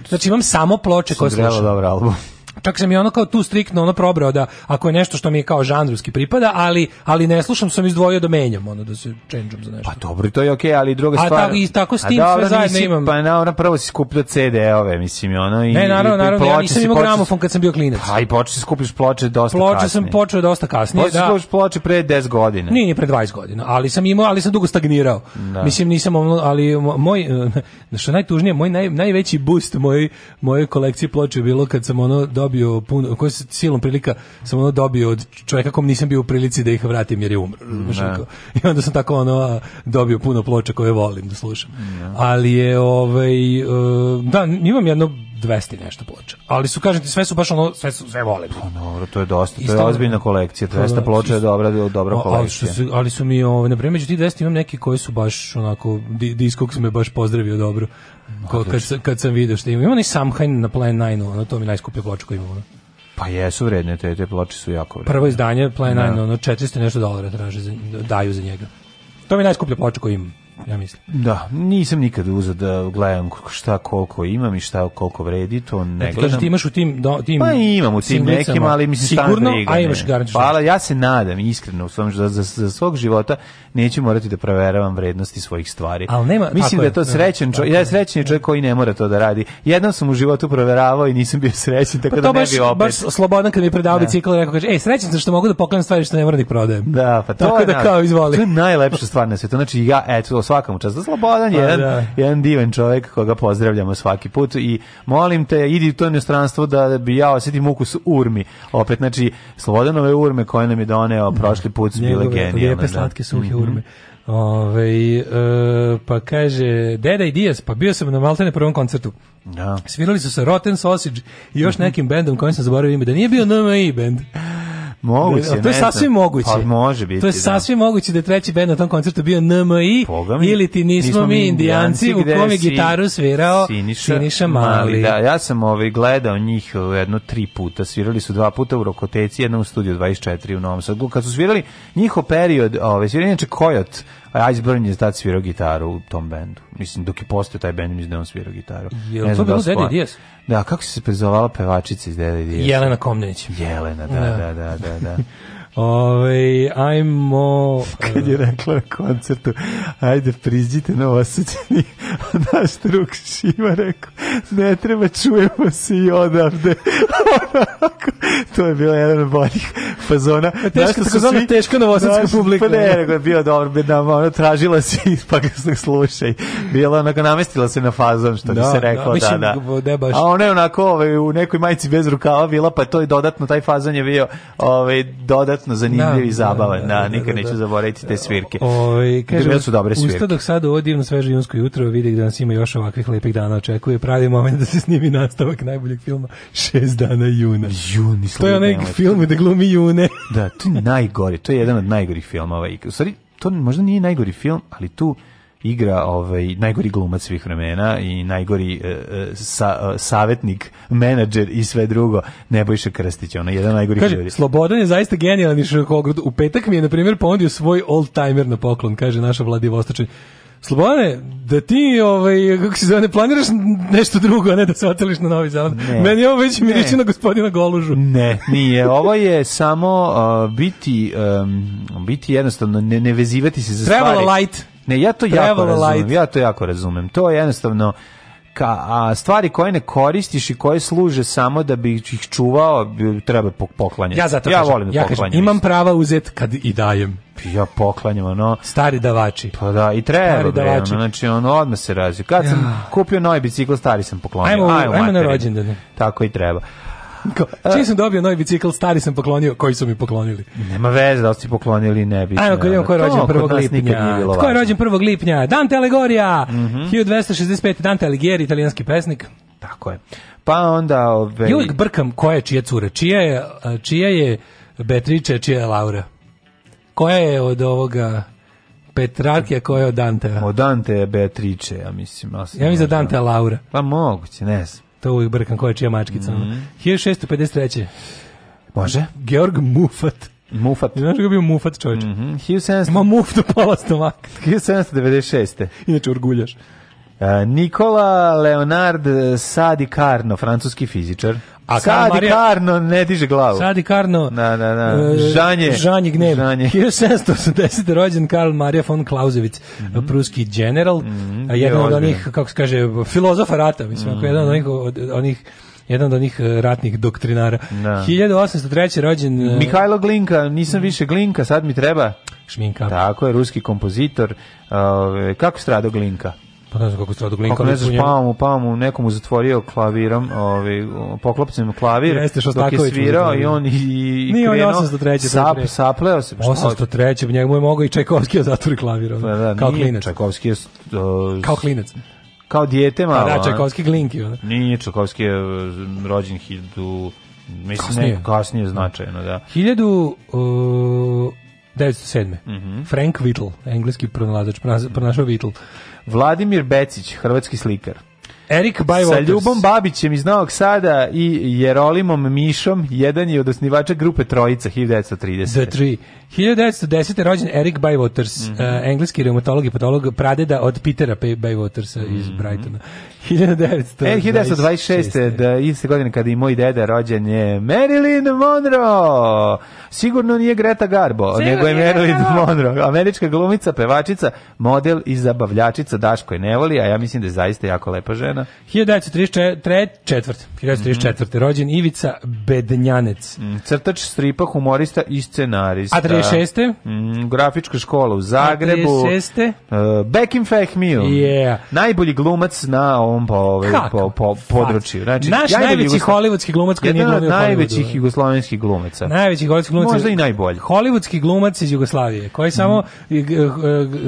E: Znači imam samo ploče
D: koje slušam. Cinderella dobar album
E: čak sam i ono kao tu striktno ono probrao da ako je nešto što mi je kao žanrovski pripada, ali ali ne slušam sam izdvojio da menjam, ono da se changeom za nešto.
D: Pa dobro, to je okej, okay, ali druga stvar. A
E: tako i tako s tim sve nisi, zajedno
D: imam. Pa na ona prvo si kupio CD-ove, mislim i ono i Ne, naravno,
E: i, naravno, ja nisam imao gramofon kad sam bio klinac.
D: Pa i počeo si da skupiš ploče dosta
E: ploče
D: kasnije.
E: Ploče sam počeo dosta kasnije, počeo da.
D: da počeo ploče
E: pre
D: 10 godina.
E: Nije, nije pre 20 godina, ali sam imao, ali sam dugo stagnirao. Da. Mislim nisam ali moj što najtužnije, moj naj, najveći boost moj moje kolekcije ploče bilo kad sam ono dobio pun, koje silom prilika sam ono dobio od čovjeka kom nisam bio u prilici da ih vratim jer je umro. Mm, da. I onda sam tako ono dobio puno ploča koje volim da slušam. Ne. Mm, da. Ali je ovaj e, da imam jedno 200 nešto ploča. Ali su kažete sve su baš ono sve su sve volim. Pa
D: dobro, to je dosta. Isto, to je ozbiljna kolekcija. 200 ploča je dobra, dobra kolekcija. Ali
E: su, ali su mi ovaj na primjer među tih 200 imam neke koje su baš onako diskog me baš pozdravio dobro. Ko, kad, kad sam vidio što ima. Ima onaj Samhain na Plan 9, ono, to mi najskuplja ploča koju ima. Ono.
D: Pa jesu vredne, te, te ploče su jako vredne.
E: Prvo izdanje Plan 9, da. ono, 400 nešto dolara traže, za, daju za njega. To mi najskuplja ploča koju imam ja mislim.
D: Da, nisam nikad uzeo da gledam šta koliko imam i šta koliko vredi, to ne da ti
E: gledam. Kažu, ti imaš u tim, do, tim
D: Pa imam u tim nekim, ali mislim
E: sigurno,
D: a imaš
E: garantično.
D: Pa ja se nadam iskreno u svom za, za, za svog života neću morati da proveravam vrednosti svojih stvari.
E: Ali nema,
D: mislim da je to da, srećan čovjek, ja srećan čovjek koji ne mora to da radi. Jednom sam u životu proveravao i nisam bio srećan, tako pa da ne bi opet.
E: Baš slobodan kad mi predao da. bicikl, rekao kaže: "Ej, srećan sam što mogu da poklanjam stvari što ne moram da prodajem." Da, pa to tako je da kao izvoli. To je najlepša stvar na svetu. Znači ja eto
D: svakom čast. Slobodan je pa jedan, da. jedan divan čovjek koga pozdravljamo svaki put i molim te, idi u to inostranstvo da bi ja osjetim ukus urmi. Opet, znači, Slobodanove urme koje nam je doneo prošli put su bile genijalne.
E: Lijepe,
D: da.
E: slatke, suhe mhm. urme. Ove, e, pa kaže Deda i Dias, pa bio sam na Maltene prvom koncertu.
D: Da.
E: Svirali su se Rotten Sausage i još nekim bendom kojim sam zaboravio ime, da nije bio NMI bend.
D: Moguće, da,
E: to je sasvim moguće. Pa
D: može biti.
E: To je da. sasvim moguće
D: da je
E: treći bend na tom koncertu bio NMI mi, ili ti nismo, nismo mi indijanci u kom je gitaru svirao Siniša, Siniša Mali.
D: Da, ja sam ovaj gledao njih uh, jedno tri puta. Svirali su dva puta u Rokoteci, jedno u studiju 24 u Novom Sadu. Kad su svirali njihov period, ovaj sviranje Kojot Iceburn je tad svirao gitaru u tom bendu. Mislim, dok je postao taj bend, mislim da on svirao gitaru.
E: Je li to da bilo Daddy Diaz?
D: Da, kako se prezovala pevačica iz Daddy Diaz?
E: Jelena Komnenić.
D: Jelena, da, da, da, da. da. da.
E: Ove, ovaj, ajmo...
D: Kad je eh, rekla na koncertu, ajde priđite na osjećani, a naš drug Šiva rekao, ne treba, čujemo se i odavde. to je bilo jedan od boljih fazona.
E: Pa teška, tako zove teška novosadska publika.
D: Pa ne, da. nego je bio dobro, bedama, ono, tražila si, pa ga se slušaj. Bila onako, namestila se na fazon, što da, bi se da, reklo, da, mislim, da. Mislim, da. Baš. A ona je onako, ove, ovaj, u nekoj majici bez rukava bila, pa to je dodatno, taj fazon je bio ove, ovaj, dodatno izuzetno zanimljiv da, i zabavan. Da, da, da nikad da, neću da. zaboraviti te svirke.
E: Oj, ovaj, kaže, su dobre svirke. dok sada ovo divno sveže junsko jutro, vidi da nas ima još ovakvih lepih dana očekuje. Pravi moment da se snimi nastavak najboljeg filma 6 dana juna. Juni, to je onaj film da glumi june.
D: da, to je najgori, to je jedan od najgorih filmova. Sorry, to možda nije najgori film, ali tu igra ovaj najgori glumac svih vremena i najgori e, e, sa, e, savetnik, menadžer i sve drugo. Nebojša Krstić, ono jedan najgori
E: Kaže, ljudi. Slobodan je zaista genijalan i širokograd. U petak mi je na primjer ponudio svoj old-timer na poklon, kaže naša Vladivostočan. Slobodane, da ti, ovaj, kako se zove, ne planiraš nešto drugo, a ne da se oteliš na Novi Zeland. Ne. Meni ovo već miriči na gospodina Golužu.
D: Ne, nije. Ovo je samo uh, biti, um, biti jednostavno, ne, ne vezivati se za Trebalo
E: stvari. Trebalo light.
D: Ne, ja to jako razumem, light. ja to jako razumem. To je jednostavno ka, a stvari koje ne koristiš i koje služe samo da bi ih čuvao, treba poklanjati.
E: Ja zato ja kažem, volim da ja kažem, imam prava uzet kad i dajem.
D: Ja poklanjam, ono...
E: Stari davači.
D: Pa da, i treba, bre, ono, znači, ono, odmah se razio. Kad ja. sam kupio novi bicikl, stari sam poklonio.
E: Ajmo, ajmo, ajmo na rođendane.
D: Tako i treba.
E: Čiji sam dobio novi bicikl, stari sam poklonio, koji su mi poklonili.
D: Nema veze da li poklonili ne
E: bi. Ajmo, ko je rođen 1. lipnja? Ko je rođen 1. lipnja? Dante Aligorija, mm -hmm. 1265. Dante Alighieri, italijanski pesnik.
D: Tako je. Pa onda... Ove... Ovaj-
E: ja uvijek brkam koja je čija cura. Čija je, čija je Betriče, čija je Laura? Koja je od ovoga... Petrarkija koja je od Dantea?
D: Od Dantea je Beatrice, ja mislim.
E: Ja mislim da Dante Laura.
D: Pa moguće, ne znam.
E: To uvijek brkam koja je čija mačkica. Mm -hmm. 1653.
D: Može.
E: Georg Mufat.
D: Mufat.
E: Znaš ga bio Mufat čovječ.
D: Mm -hmm. 1700... Ima muf do pola stomaka. 1796.
E: Inače urguljaš. E,
D: Nikola Leonard Sadi Carno, francuski fizičar.
E: A Sadi Marija, Karno ne diže glavu.
D: Sadi Karno.
E: Na,
D: na, na. E,
E: Žanje. Žanje gnev. Žanje. 1780. rođen Karl Marija von Klausevic, mm -hmm. pruski general, mm -hmm. jedan od onih, kako se kaže, filozofa rata, mislim, mm -hmm. jedan od mhm. onih, od, onih jedan od onih e, ratnih doktrinara. Da. 1803. rođen... E,
D: Mihajlo Glinka, nisam više Glinka, sad mi treba...
E: Šminka.
D: Tako je, ruski kompozitor. Kako strado Glinka?
E: Pa ne znam kako stradu Glinka.
D: Kako ne znaš, pao mu, pao mu, nekomu zatvorio klavirom, ovaj, poklopcem klavir,
E: Jeste što dok
D: je svirao i on i, i
E: Nije krenuo. on 803. Sap,
D: sapleo se.
E: 803. Pa Njegu je mogao i Čajkovski da zatvori klavirom. Pa da, kao nije, klinac.
D: Čajkovski je...
E: Uh, kao klinac
D: kao dijete pa da, malo. A da, Čajkovski Glinki. Ona. Nije, Čajkovski je rođen 1000 Mislim, kasnije. Ne, kasnije značajno, da.
E: 1000, uh, 1907. Mm -hmm. Frank Whittle, engleski pronalazač, pronašao Whittle. Vladimir Becić, hrvatski slikar.
D: Erik Bajwaters.
E: Sa Ljubom Babićem iz Novog Sada i Jerolimom Mišom, jedan je od osnivača grupe Trojica 1930.
D: The Three.
E: 1910. rođen Erik Bajwaters, mm -hmm. E, uh, engleski reumatolog i patolog pradeda od Petera Bajwatersa mm -hmm. iz mhm. Brightona. 1926. E, 1926.
D: Da, iste godine kada i moj deda rođen je Marilyn Monroe. Sigurno nije Greta Garbo, Sigurno nego je Marilyn Monroe. Američka glumica, pevačica, model i zabavljačica Daško je ne voli, a ja mislim da je zaista jako lepa žena vremena.
E: 1934. 1934. rođen Ivica Bednjanec. Mm,
D: crtač stripa, humorista i scenarista.
E: A 36.
D: Mm, grafička škola u Zagrebu.
E: A 36.
D: Uh, back in Fake
E: Meal. Yeah.
D: Najbolji glumac na ovom po, ovaj, po, po, području. Znači, Naš
E: najveći Jugoslo... hollywoodski glumac
D: koji nije glumio najvećih jugoslovenskih glumaca.
E: Najveći hollywoodski glumac. Možda i najbolji. Hollywoodski glumac iz Jugoslavije, koji samo s mm.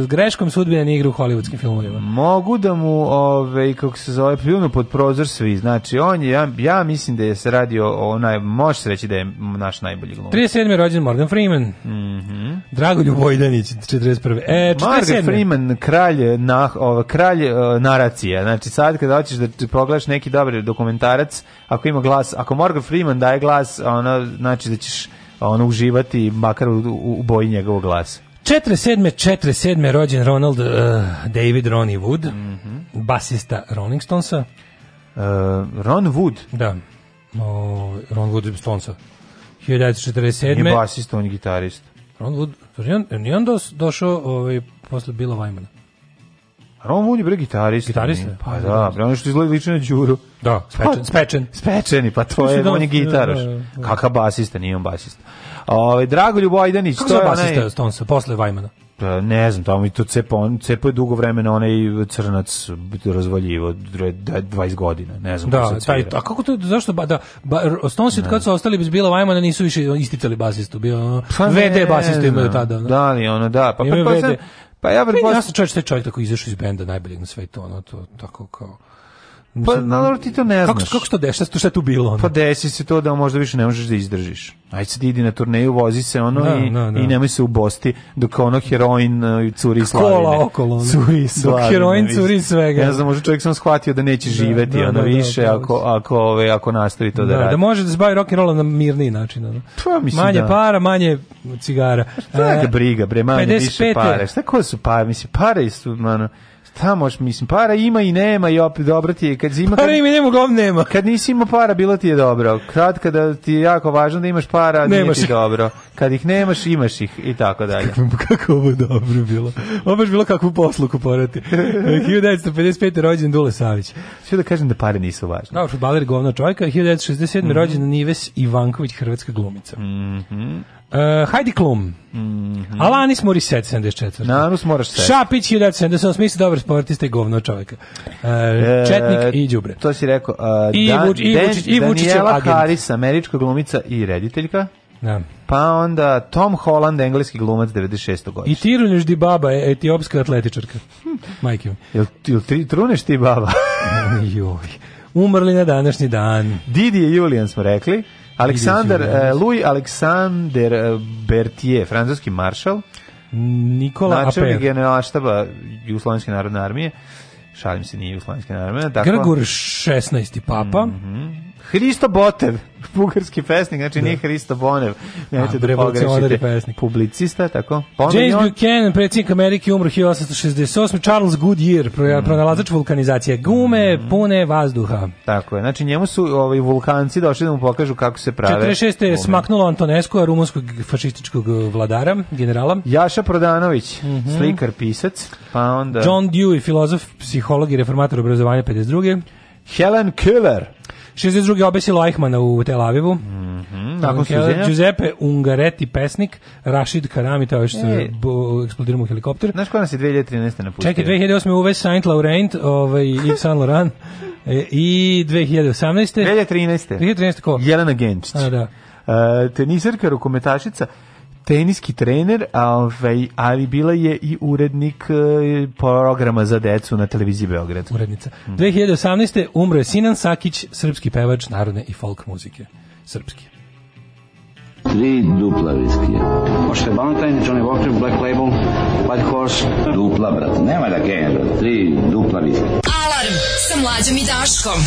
E: greškom sudbine ne igra u hollywoodskim
D: filmovima. Mogu da mu, ove, ovaj, kako se zove Pljuno pod prozor svi. Znači, on je, ja, ja mislim da je se radio o onaj, možeš reći da je naš najbolji glumac.
E: 37. rođen Morgan Freeman. Mm
D: -hmm.
E: Dragoljub Vojdanić, 41.
D: E, 47. Morgan Freeman, kralj, eh, na, ova, kralj uh, eh, naracija. Znači, sad kada hoćeš da pogledaš neki dobar dokumentarac, ako ima glas, ako Morgan Freeman daje glas, ono, znači da ćeš ono uživati makar u, u, u boji njegovog glasa.
E: 47. 47. rođen Ronald uh, David Ronnie Wood, mm -hmm. basista Rolling Stonesa.
D: Uh, Ron Wood?
E: Da. O, Ron Wood Stonesa. 1947.
D: Nije basista, on je gitarist.
E: Ron Wood, nije on dos, došao ovaj, posle
D: Bila
E: Wymana?
D: Ron Wood je bre
E: gitarista. Gitarista? Pa, pa
D: da, bre, ono što izgleda lično na Đuru.
E: Da, spečen. Pa, spečen.
D: Spečeni, pa to da je, on je gitaroš. Da, da, da. Kaka basista, nije on basista. Ovaj Dragoljub Ajdanić,
E: to je onaj Stonesa posle Vajmana.
D: Pa, ne znam, tamo i to cepo, on cepo je dugo vremena onaj crnac razvaljivo 20 da godina, ne znam.
E: Da, taj, a kako to zašto ba, da ba, Stonesi kad su ostali bez Bila Vajmana nisu više isticali basistu, bio pa VD basistu imaju tada. No.
D: Da,
E: li ono
D: da, pa
E: pa, pa, pa ja verovatno ja sam čovjek što je čovjek tako izašao iz benda najboljeg na svetu, ono to tako kao
D: Pa, na, ti to ne znaš.
E: Kako, kako što deš, šta, šta je tu bilo?
D: Ono? Pa desi se to da možda više ne možeš da izdržiš. Ajde sad idi na turneju, vozi se ono da, i, da, da. i nemoj se ubosti dok ono heroin uh, curi iz
E: slavine. Kola okolo. Ono.
D: Curi slavine.
E: Dok heroin curi svega.
D: Ja znam, možda čovjek sam shvatio da neće da, živeti da, ono da, više ako, ako, ove, ako nastavi to da, radi.
E: Da može da se bavi rock'n'rollom na mirniji način. Ono. Pa,
D: mislim
E: manje para, manje cigara.
D: Šta pa, je briga, bre, manje više pare. Šta ko su pare? Mislim, pare su, mano, Šta moš, mislim, para ima i nema i opet dobro ti je. Kad zima,
E: para kad, ima nema, uglavnom nema.
D: Kad nisi imao para, bilo ti je dobro. Kad kada ti je jako važno da imaš para, nemaš nije ti dobro. Kad ih nemaš, imaš ih i tako dalje. Kako,
E: kako ovo dobro bilo. Ovo baš bilo kakvu poslu kuporati. 1955. rođen Dule Savić.
D: Sve da kažem da pare nisu važne.
E: Dobro, baler govna čovjeka 1967. Mm -hmm. rođen Nives Ivanković, hrvatska glumica. Mm Uh, Heidi Klum. Mm -hmm. Alanis Morissette 74.
D: Naravno, moraš se.
E: Šapić 1978, misli dobar sportista i govno čovjeka. Uh, e, Četnik i đubre.
D: To si rekao.
E: Uh, I,
D: Dan, Vuč, i, Dan, Vučić, i Daniela Harris, američka glumica i rediteljka.
E: Da.
D: Pa onda Tom Holland, engleski glumac 96. godine.
E: I Tiruneš di baba, e, etiopska atletičarka. Majke mi.
D: Jel, ti tri, truneš ti baba?
E: Joj. Umrli na današnji dan.
D: Didi i Julian smo rekli. Aleksandar, uh, eh, Louis Alexander eh, Berthier, francuski maršal,
E: Nikola Načelnik
D: generalštaba Jugoslovenske narodne armije, šalim se, nije Jugoslovenske armije. Dakle,
E: Grgur 16. papa, mm
D: -hmm. Hristo Botev, bugarski pesnik, znači da. nije Hristo Bonev.
E: Nemojte da pogrešite.
D: Publicista, tako?
E: Ponovno James Buchanan, predsjednik Amerike, umro 1868. Charles Goodyear, mm. pronalazač vulkanizacije gume, mm. pune vazduha.
D: Tako je. Znači njemu su ovaj vulkanci došli da mu pokažu kako se prave.
E: 46. je smaknulo Antonescu, rumunskog fašističkog eh, vladara, generala.
D: Jaša Prodanović, mm -hmm. slikar, pisac, pa onda
E: John Dewey, filozof, psiholog i reformator obrazovanja 52.
D: Helen Keller,
E: 62. obesilo Eichmana u Tel Avivu. Mm
D: -hmm. Tako su
E: Giuseppe Ungaretti, pesnik, Rashid Karami, to
D: je
E: što e. eksplodiramo helikopter.
D: Znaš koja nas je 2013. napustio?
E: Čekaj, 2008. UV Saint Laurent, ovaj, Yves Saint Laurent, e, i 2018.
D: 2013.
E: 2013. ko?
D: Jelena Genčić.
E: A, da. Uh, e,
D: tenisarka, rukometašica, teniski trener, a, ovaj, ali bila je i urednik e, programa za decu na televiziji Beograd.
E: Urednica. Mm. 2018. umro je Sinan Sakić, srpski pevač narodne i folk muzike. Srpski. Tri dupla viskija. Možete Valentine, Johnny Walker, Black Label, White Horse. Dupla, brat. Nema da genja, brate. Tri dupla viskija. Alarm sa mlađom i Daškom.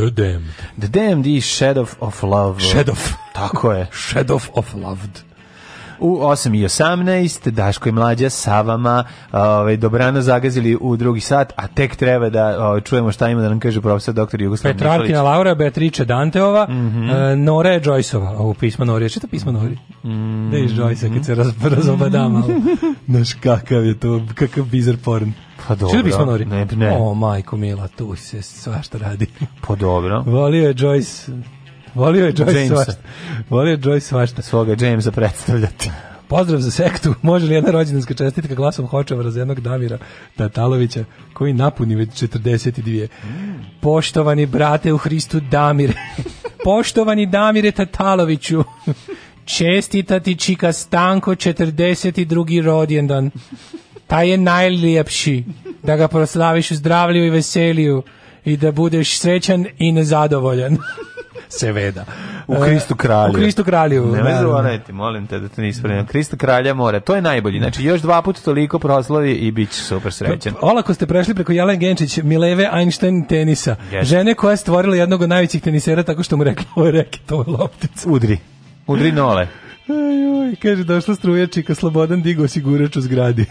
D: The Damned.
E: The Damned i Shadow of Love.
D: Shadow.
E: Tako je.
D: Shadow of Loved u 8 i 18 Daško i mlađa sa vama ovaj dobrano zagazili u drugi sat a tek treba da ovaj, čujemo šta ima da nam kaže profesor doktor Jugoslav
E: Petrarkina Laura Beatrice Danteova mm -hmm. uh, eh, Nora Joyceova ovo pismo Nori šta pismo Nori
D: mm -hmm.
E: da je Joyce kad se razobadama naš kakav je to kakav bizar porn Pa dobro. Čili pismo Nori?
D: Ne, ne.
E: O, majko mila, tu se svašta radi.
D: Pa dobro.
E: Volio je Joyce... Volio je Joyce
D: Jamesa. svašta.
E: Volio je Joyce svašta.
D: Svoga Jamesa predstavljati.
E: Pozdrav za sektu. Može li jedna rođendanska čestitka glasom Hočevara za jednog Damira Tatalovića, koji napuni već 42. Poštovani brate u Hristu Damire. Poštovani Damire Tataloviću. Čestitati Čika Stanko 42. rođendan taj je najljepši, da ga proslaviš u zdravlju i veseliju i da budeš srećan i nezadovoljan. Seveda.
D: U e, Kristu kralju.
E: U Kristu kralju.
D: Ne me zaboraviti, molim te da te nisi spremio. Kristu kralja more, to je najbolji. Znači, još dva puta toliko proslavi i biće će super srećen.
E: Pa, olako ste prešli preko Jelen Genčić, Mileve Einstein tenisa. Yes. Žene koja je stvorila jednog od najvećih tenisera tako što mu rekla, ovo je reket, ovo je loptica.
D: Udri. Udri nole.
E: Ajoj, kaže, došla struja čika, slobodan digo sigurač u zgradi.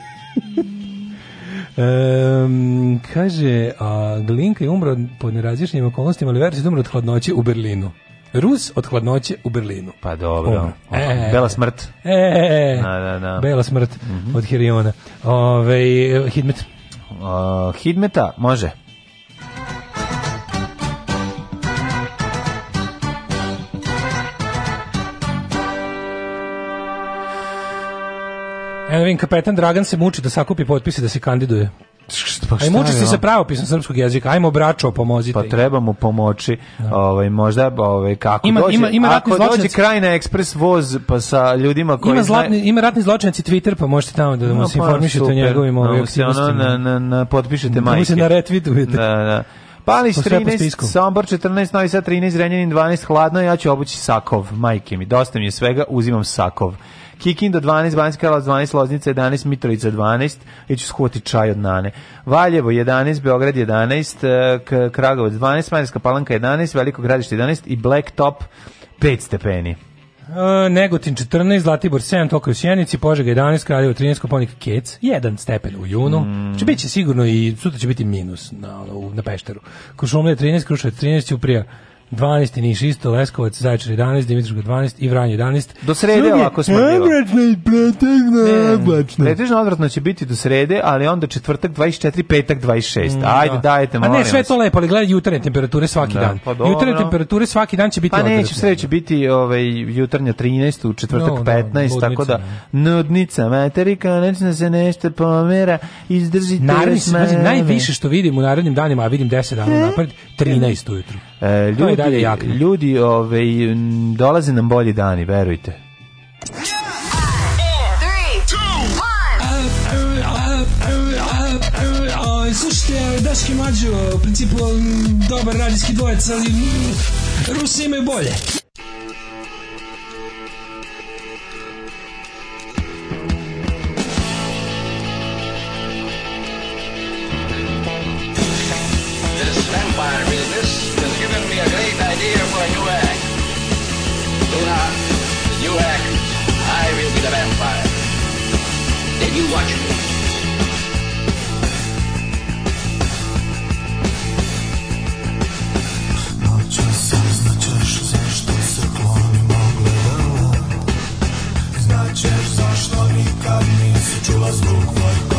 E: Um, kaže, a, Glinka je umro pod nerazjašnjim okolnostima, ali Verčić umro od hladnoće u Berlinu. Rus od hladnoće u Berlinu.
D: Pa dobro.
E: E. e,
D: bela smrt. E, na, da, na, da, na. Da.
E: Bela smrt mm -hmm. od Hiriona. Ove, Hidmet. Uh, hidmeta,
D: može.
E: Evo da vidim, kapetan Dragan se muči da sakupi potpise da se kandiduje. Pa Aj muči se sa pravopisom srpskog jezika. Ajmo bračo, pomozite.
D: Pa trebamo pomoći. Da. Ovaj možda ovaj kako ima, dođe. Ima, ima ratni ako dođe kraj na ekspres voz pa sa ljudima koji
E: ima zlatni, zna... ima ratni zločinac i Twitter, pa možete tamo da mu no,
D: se
E: pa, informišete super. o njegovim
D: no, ovim ono, na, na, na potpišete da majke.
E: se na retvitujete.
D: Da, da.
E: Palić 13, Sombor 14, Novi Sad 13, Renjanin 12, hladno, ja ću obući sakov, majke mi. Dosta mi je svega, uzimam sakov. Kikinda 12, Banjska Kralovac 12, Loznica 11, Mitrovica 12, i ću skuhati čaj od nane. Valjevo 11, Beograd 11, e, Kragovac 12, Marijska Palanka 11, Veliko gradište 11 i Blacktop 5 stepeni. Uh, Negotin 14, Zlatibor 7, Toka u Sjenici, Požega 11, Kraljevo 13, Koponik Kec, 1 stepen u junu. Mm. Če bit sigurno i sutra će biti minus na, na Pešteru. Kuršumlje 13, Krušovac 13, Uprija 12. Niš isto, Leskovac, Zaječar 11,
D: Dimitrovka
E: 12
D: i Vranje
E: 11.
D: Do srede
E: ovako smrdilo. Obratno i
D: pretežno oblačno. Pretežno odvratno će biti do srede, ali onda četvrtak 24, petak 26. Mm, da. Ajde, da. dajete, pa molim vas.
E: A ne, sve vas. to lepo, ali gledaj jutarnje temperature svaki da, dan. Pa jutarnje temperature svaki dan će biti
D: odvratno.
E: Pa
D: neće, srede će biti ovaj, jutarnja 13, u četvrtak no, 15, no, tako da
E: nudnica, materika, nečno da se nešto pomera, izdržite. Naravno, najviše što vidim u narednim danima, a vidim 10 dana napred, 13 ujutru. E, ljudi,
D: dalje jak. Ljudi, ove, ovaj, dolaze nam bolji dani, verujte. Slušajte, Daški Mađo, u principu mm, dobar radijski dvojec, ali mm,
F: Rusi imaju bolje. idea for a new act. Do not. The new act. I will be the vampire. Then you watch me. zašto nikad nisi čula zvuk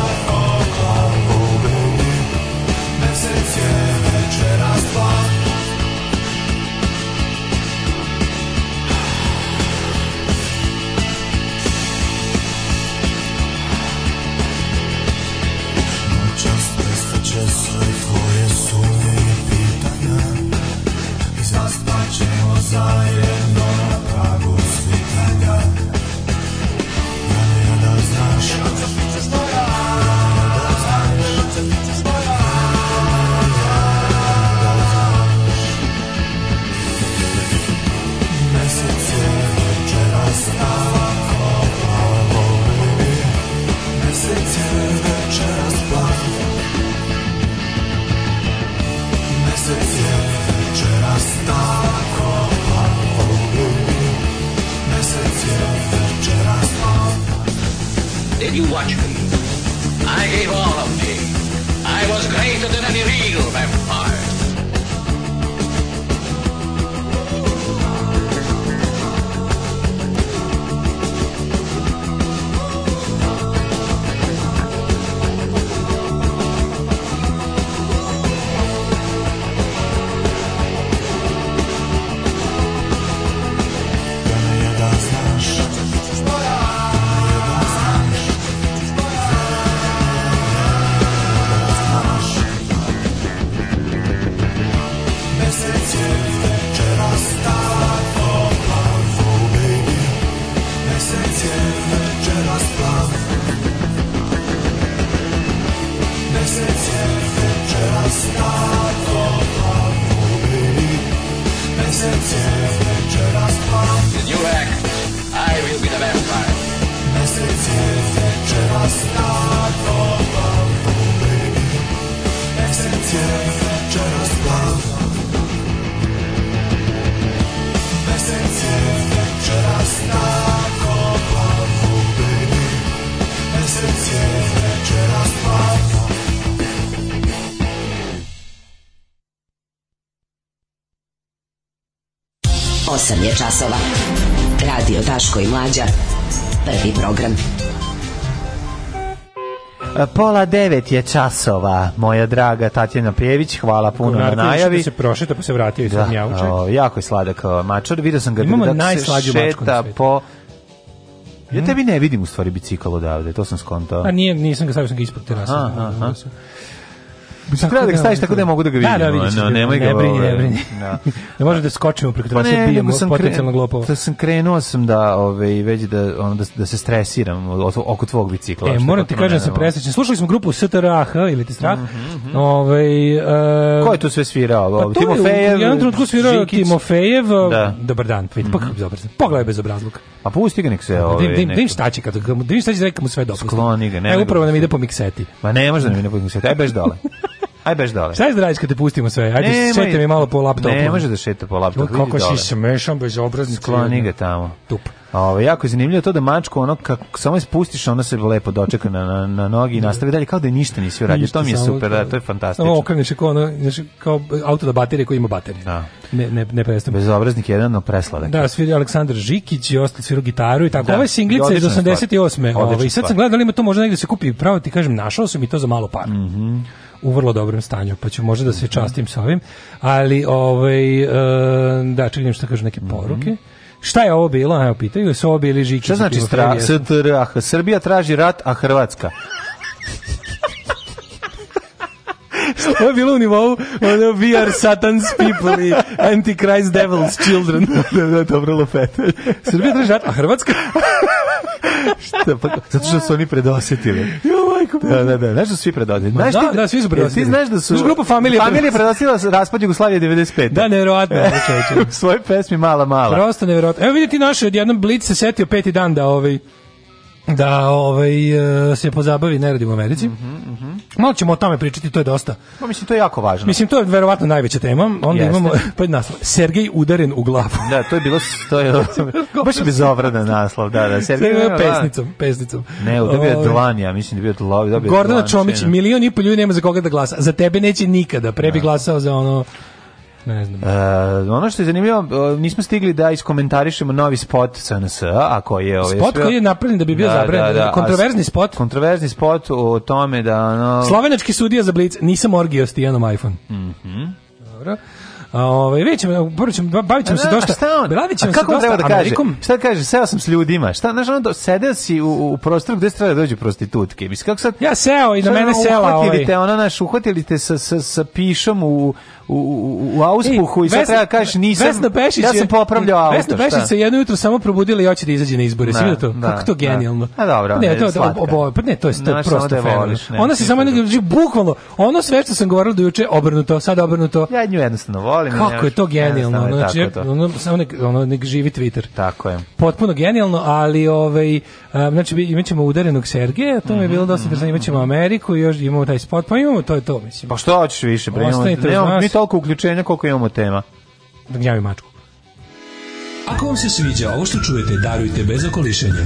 F: zajedno na pragu svitanja Ja ne da, da znaš Mesec je večeras nas did you watch me? I gave all of me. I was greater than any real vampire.
G: Daško i Mlađa. Prvi program.
D: E, pola devet je časova, moja draga Tatjana Pjević, hvala puno Konartić, na da najavi.
E: Da se prošeta pa se vratio i
D: da, sam javuček. jako je sladak e, mačar, vidio
E: sam ga Imamo da najslađu se šeta po...
D: Ja mm. tebi ne vidim u stvari bicikl odavde, to sam skontao. A
E: pa nije, nisam ga stavio, sam ga
D: ispod terasa. Aha, aha. Treba da ga da, staviš tako da mogu da ga vidim.
E: Da, da, vidiš. No, nemoj ga. Ne brini, ovaj, ne brini. Da. ne može da skočimo preko trase, pa da bijemo potencijalno glopova. Da sam krenuo
D: sam da, ovaj, već da, ono, da, da se stresiram oko tvog bicikla.
E: E, moram ti kažem da se presrećem. Slušali smo grupu STRAH, ili ti strah? Mm -hmm. Ovaj uh,
D: Ko je tu sve svirao? Pa Timofejev. Ja
E: trenutku svirao Timofejev. E, da. Dobar dan. Vid, mm -hmm. pa kako sam. Pogledaj bezobrazluk.
D: A pusti ga nek se da, ovaj.
E: Dim, dim, da šta će kad dim im šta će da mu sve dopusti. Skloni
D: ga, ne. E
E: upravo nam ide po mikseti.
D: Ma ne može da mi ne po mikseti. Aj baš dole. Aj baš dole.
E: Šta
D: da
E: radiš kad te pustimo sve? Ajde, šetaj mi malo po laptopu.
D: Ne, može da šeta po laptopu. Kako
E: si se mešan bez obrazni
D: Skloni ga tamo.
E: Tup.
D: Ovo, jako je zanimljivo to da mačku ono kako samo ispustiš, ona se lepo dočeka na, na, na nogi i da. nastavi dalje kao da ništa nisi uradio. To mi je super, da, to je fantastično. Ovo
E: okreneš kao, ono, kao auto da baterije koji ima baterije. Da. Ne, ne, ne prestane.
D: Bezobraznik jedan, no presladak.
E: Da, svira Aleksandar Žikić i ostali sviru gitaru i tako. Da. Ove singlice iz 88. Ove, I sad sam gledao, da ima to možda negde da se kupi. Pravo ti kažem, našao sam i to za malo para. Mm -hmm u vrlo dobrom stanju, pa ću možda da se častim s ovim, ali ovaj, eh, da, čekam što da kažu neke mhm. poruke. Šta je ovo bilo? Evo, pitaju se ovo bili žiki?
D: Šta znači stra, STRH? Srbija traži rat, a Hrvatska?
E: Ovo je bilo u nivou ono, we are satan's people i antichrist devil's children.
D: Da, da, dobro, lopet.
E: Srbija traži rat, a Hrvatska?
D: Šta, pa, zato što su oni predosetili.
E: Jo, majko.
D: Da, da, da. Znaš da su svi predosetili.
E: Znaš, da, ti, da, svi su predosetili.
D: Ti znaš da su...
E: Znaš grupa familije.
D: Familije predosetila raspad Jugoslavije 95.
E: Da, nevjerojatno. U
D: svojoj pesmi Mala, mala.
E: Prosto nevjerojatno. Evo vidite naš, odjednom Blitz se setio peti dan da ovaj da ovaj, e, se pozabavi ne neradim u Americi. Mm -hmm, mm -hmm. Malo ćemo o tome pričati, to je dosta.
D: Pa, mislim, to je jako važno.
E: Mislim, to je verovatno najveća tema. Onda Jeste. imamo, pa naslov, Sergej udaren u glavu.
D: Da, to je bilo, to je, baš je bezobradan naslov, da, da.
E: Sergej je pesnicom, pesnicom.
D: Ne, bi je ovaj. Dlanja, mislim da je bio Dlanja.
E: Gordana Čomić, milion i pol ljudi nema za koga da glasa. Za tebe neće nikada, pre bi da. glasao za ono Ne znam.
D: E, ono što je zanimljivo, e, nismo stigli da iskomentarišemo novi spot SNS, a koji je
E: ovaj spot koji je napravljen da bi bio da, zabranjen, da, da,
D: kontroverzni spot. Kontroverzni spot o tome da no...
E: Slovenački sudija za Blic, nisam orgio s Tijanom iPhone.
D: Mhm. Mm
E: Dobro. A ovaj već prvo bavićemo se da, dosta. Šta on? Bavit ćemo kako dosta treba da kaže?
D: Šta da kaže? Seo sam s ljudima. Šta znaš ono sedeo si u, u prostoru gde treba da dođe prostitutke. Mislim kako sad
E: Ja seo i na mene sela ovaj. Uhvatili te,
D: ona naš uhvatili te sa sa sa pišom u
E: u, u, u auspuhu Ej, i sad Vesna, treba kažeš nisam, Vesna Pešić ja sam popravljao auto. Vesna Pešić se jedno jutro samo probudila i hoće da izađe na izbore. Da, Svi da to, da, kako to da. genijalno. Da. A dobro, pa ne, to, slatka. Obo, pa ne, to je to no, prosto da voliš, ne, Ona se samo da nekako, bukvalno, ono sve što sam govorila do juče, obrnuto, sad obrnuto. Ja nju jednostavno volim. Kako je to genijalno. Ono, znači, ono, samo nek, ono, nek živi Twitter. Tako je. Potpuno genijalno, ali ovaj, znači, imaćemo udarenog Sergeja, to mi je bilo mhm, dosta interesantno, imaćemo mhm. Ameriku i još imamo taj spot, pa imamo, to je to, mislim. Pa što hoćeš više, bre? Ostanite,
D: toliko uključenja koliko imamo tema.
E: Da gnjavi mačku.
H: Ako vam se sviđa ovo što čujete, darujte bez okolišenja.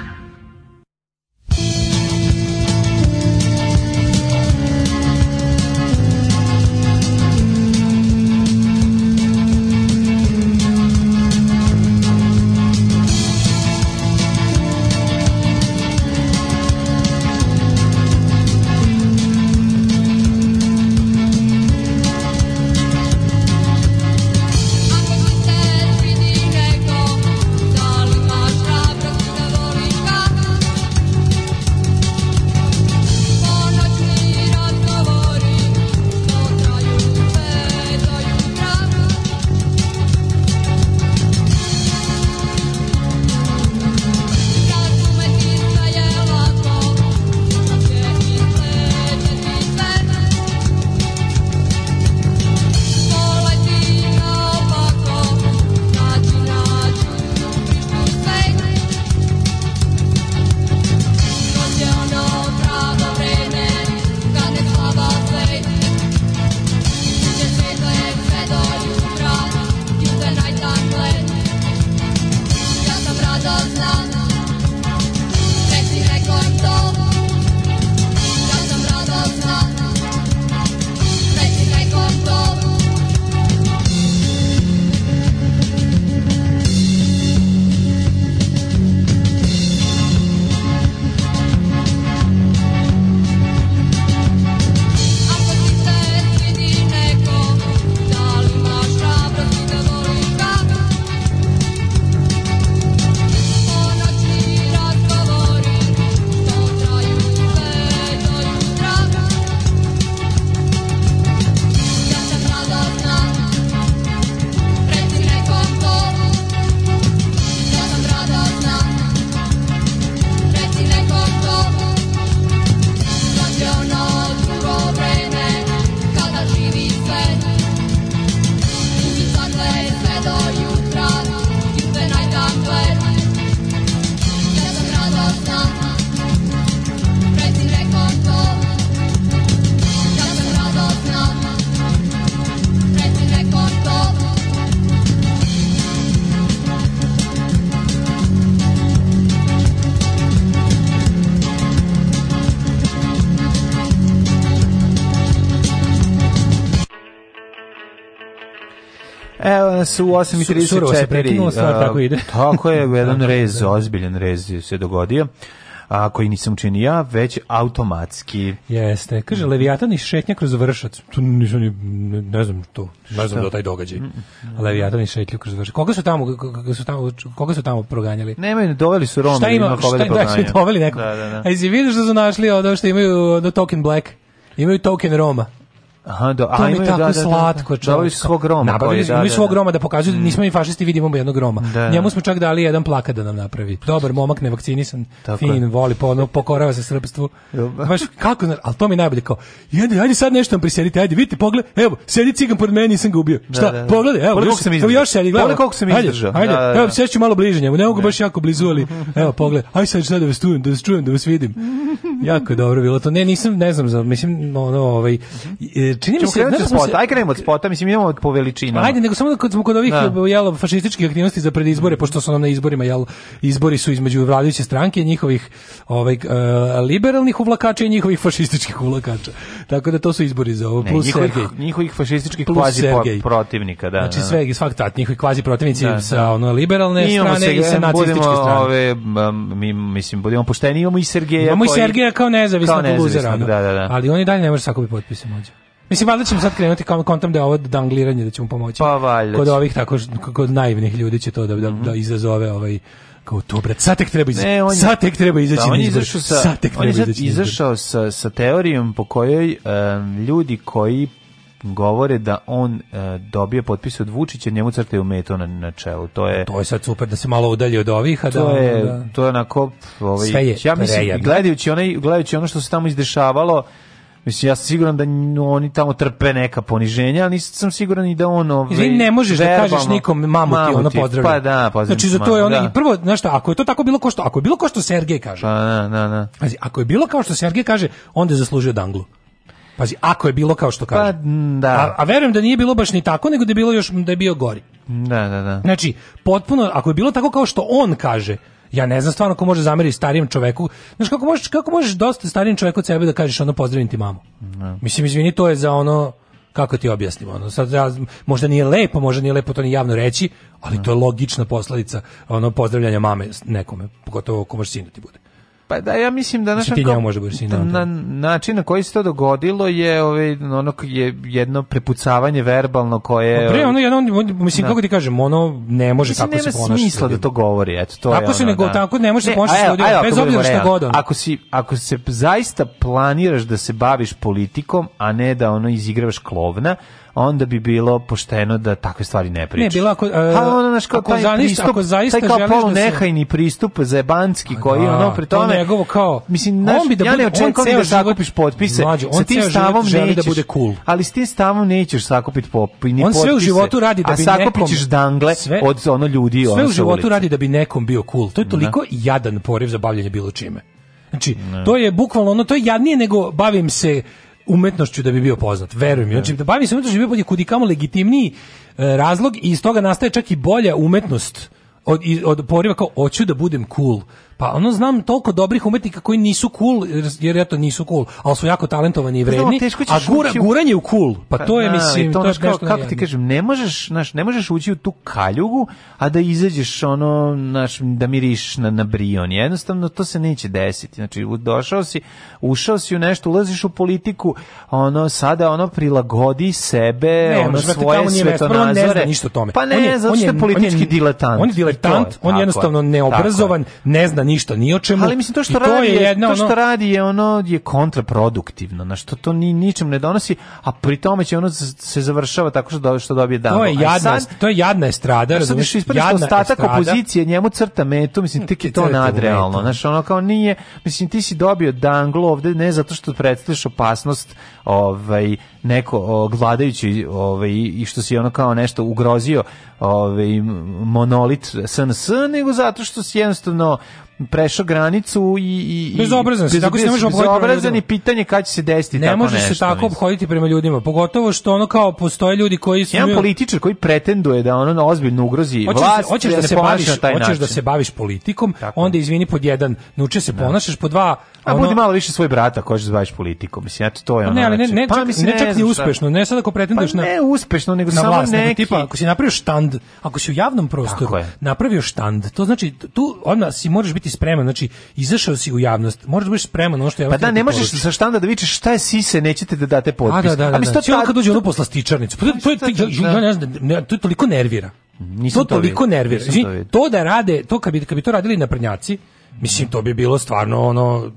H: danas u 8.34. Su, surovo se prekinulo, stvar tako ide. tako je, jedan rez, da. ozbiljan rez se dogodio a koji nisam učinio ja, već automatski. Jeste. Kaže, Leviatan i šetnja kroz vršac. Tu nisam, ne, ne znam to, ne znam da taj događaj. Mm, mm. Leviatan i šetnja kroz vršac. Koga su tamo, koga su tamo, koga su tamo proganjali? Nemaju, doveli su ima Romi. Šta ima, šta da, da doveli nekog. Da, da, da. A izi vidiš da su našli ono što imaju, do token black. Imaju token Roma. Aha, do, to mi je tako da, da, da, da. slatko, čovjek. Dobili su svog Roma. Nabavili smo svog Roma da pokazuju da mm. nismo mi fašisti, vidimo jednog Roma. Da, Njemu smo čak dali jedan plakat
I: da nam napravi. Dobar momak, nevakcinisan, tako fin, je. voli, po, pokorava se srpstvu. Baš, kako, ali to mi je najbolje kao, ajde, ajde sad nešto nam prisjedite, ajde, vidite, pogled, evo, sedi cigan pored meni, nisam ga ubio. Šta, da, da, pogledaj, evo, još, sam evo, još sedi, gledaj. Koliko sam izdržao. Ajde, da, da. evo, seću malo bliže njemu, ne mogu baš jako blizu, ali, evo, pogled, aj sad šta da vas čujem, da vas čujem, da vas vidim. jako dobro bilo to. Ne, nisam, ne znam, mislim, ono, ovaj, e, čini mi se, znači spot, aj krenemo od spota, mislim imamo po veličini. Ajde, nego samo da kad smo kod ovih da. jel fašističkih aktivnosti za predizbore, pošto su nam na izborima jel izbori su između vladajuće stranke i njihovih ovaj uh, liberalnih uvlakača i njihovih fašističkih uvlakača. Tako da to su izbori za ovo plus ne, njihovih, Sergej. Njihovih fašističkih kvazi protivnika, da. Znači da, da. sve i svak tat, njihovi kvazi protivnici da, sa da. ono liberalne strane i sa nacističke strane. Ove, mi mislim budemo pošteni, imamo i Sergeja. Imamo i Sergeja kao nezavisnog luzera. Da, da, da. Ali oni dalje ne može sakupiti potpise mlađe. Mislim, valjda ćemo sad krenuti kao kontam da je ovo dangliranje, da ćemo pomoći. Pa valjda. Kod ovih tako, kod naivnih ljudi će to da, da, da mhm. izazove ovaj kao to bre sad tek treba izaći ne, on je, sad tek treba da, izaći da, on je izašao sa sad tek treba on je izaći izašao sa sa teorijom po kojoj um, ljudi koji govore da on e, dobije potpis od Vučića, njemu crtaju meto na, na čelu. To je To je sad super da se malo udalji od ovih, a da to je da... to je na kop, ovaj Sve je ja mislim prejadno. gledajući onaj gledajući ono što se tamo izdešavalo Mislim, ja sam siguran da oni tamo trpe neka poniženja, ali nisam siguran i da ono... Ovaj, Izvini, ne možeš verbalno, da kažeš nikom mamu ti ono pozdravlja. Pa da, pozdravlja. Znači, za to je ono... Da. prvo, znaš šta, ako je to tako bilo kao što... Ako je bilo kao što Sergej kaže... Pa, da, da, da. Znači, ako je bilo kao što Sergej kaže, onda je zaslužio danglu. Pazi, ako je bilo kao što pa kaže. Pa, da. A, a verujem da nije bilo baš ni tako, nego da je bilo još da je bio gori. Da, da, da. Znači, potpuno, ako je bilo tako kao što on kaže, Ja ne znam stvarno ko može zameriti starijem čoveku. Znaš kako možeš kako možeš dosta starijem čoveku od sebe da kažeš ono pozdravim ti mamu. Ne. Da. Mislim izvini to je za ono kako ti objasnim ono sad ja, možda nije lepo, možda nije lepo to ni javno reći, ali ne. Da. to je logična posledica ono pozdravljanja mame nekome, pogotovo ako ti bude. Pa da, ja mislim da naš ti njemu može baš na, način na koji se to dogodilo je ovaj ono je jedno prepucavanje verbalno koje no, pa Pre ono jedno mislim da. kako ti kažem, ono ne može mislim, tako se ponašati. Nema smisla da to govori, eto to tako je. Tako se ono, nego da. tako ne može se ponašati ljudi bez obzira što god. Ako si ako se zaista planiraš da se baviš politikom, a ne da ono izigravaš klovna, onda bi bilo pošteno da takve stvari ne pričaš. Ne, bilo ako... Uh, e, ha, pa ono, znaš, kao, ako taj zanista, pristup, ako zaista taj kao polunehajni da se... pristup, jebanski koji da, ono, pri tome... To njegovo kao... Mislim, znaš, on bi da ja ne očekujem da život, sakupiš potpise. Mlađe, on sa tim stavom da nećeš, da bude cool. Ali s tim stavom nećeš sakupiti pop, ni on potpise. On sve u životu radi da bi nekom... A sakupićeš dangle sve, od ono ljudi. Sve ono u životu radi da bi nekom bio cool. To je da. toliko jadan poriv za bavljanje bilo čime. Znači, to je bukvalno ono, to je jadnije nego bavim se umetnošću da bi bio poznat, verujem. mi. Znači, da bavim se umetnošću da bi bio bolje kudikamo legitimniji e, razlog i iz toga nastaje čak i bolja umetnost od, od poriva kao, hoću da budem cool Pa ono znam toliko dobrih umetnika koji nisu cool, jer eto nisu cool, ali su jako talentovani i pa vredni, a gura, u... guranje u cool, pa, pa to je, na, da, mislim, to, to je kao, Kako ti kažem, ne možeš, naš, ne možeš ući u tu kaljugu, a da izađeš ono, naš, da miriš na, na brion, jednostavno to se neće desiti, znači došao si, ušao si u nešto, ulaziš u politiku, ono, sada ono prilagodi sebe, ne, ono svoje svetonazore. Ne zna ništa o tome. Pa ne, on je, zato što je politički
J: diletant. On je diletant, on je jednostavno neobrazovan, ne zna ništa ni o čemu.
I: Ali mislim to što to radi je, jedno, to što radi je ono je kontraproduktivno, na što to ni ničem ne donosi, a pri tome će ono se završava tako što dobije što dobije dan.
J: To je jadna, sad, to je jadna estrada,
I: razumeš? Jadna ostatak opozicije njemu crta metu, mislim tek je to nadrealno, znači ono kao nije, mislim ti si dobio danglo ovde ne zato što predstavljaš opasnost, ovaj neko o, ovaj, i što se ono kao nešto ugrozio ovaj, monolit SNS, nego zato što se jednostavno prešao granicu i i
J: bezobrazan si, tako se ne može obhoditi
I: pitanje kada će se desiti
J: ne tako nešto. Ne može se tako obhoditi prema ljudima, pogotovo što ono kao postoje ljudi koji su Jedan
I: mimo... političar koji pretenduje da ono ozbiljno ugrozi hoćeš, da vlast,
J: hoćeš da, da se baviš, hoćeš da se baviš politikom, tako. onda izvini pod jedan, nauči se da. ponašaš pod dva,
I: a budi malo više svoj brata koji hoćeš se baviš politikom. Mislim, eto to je ono. Ne, ali ne, znači. ne,
J: pa, mislim, ne, čak, ne
I: uspešno,
J: ne sad ako
I: pretenduješ pa ne, na ne uspešno, nego na samo vlast, neki. Nego,
J: tipa, ako si napravio štand, ako si u javnom prostoru napravio štand, to znači tu onda si moraš biti spreman, znači izašao si u javnost, moraš da biti spreman ono što ja
I: Pa da ne da možeš sa štanda da vičeš šta je sise, nećete da date potpis.
J: A da, da, da, da. to tad... kad dođe ono posla stičarnicu, pa to, to, da. ja ne znam, to toliko nervira. Nisam to toliko nervira. Znači, to da rade, to kad bi, kad bi to radili na prnjaci, mislim, to bi bilo stvarno ono,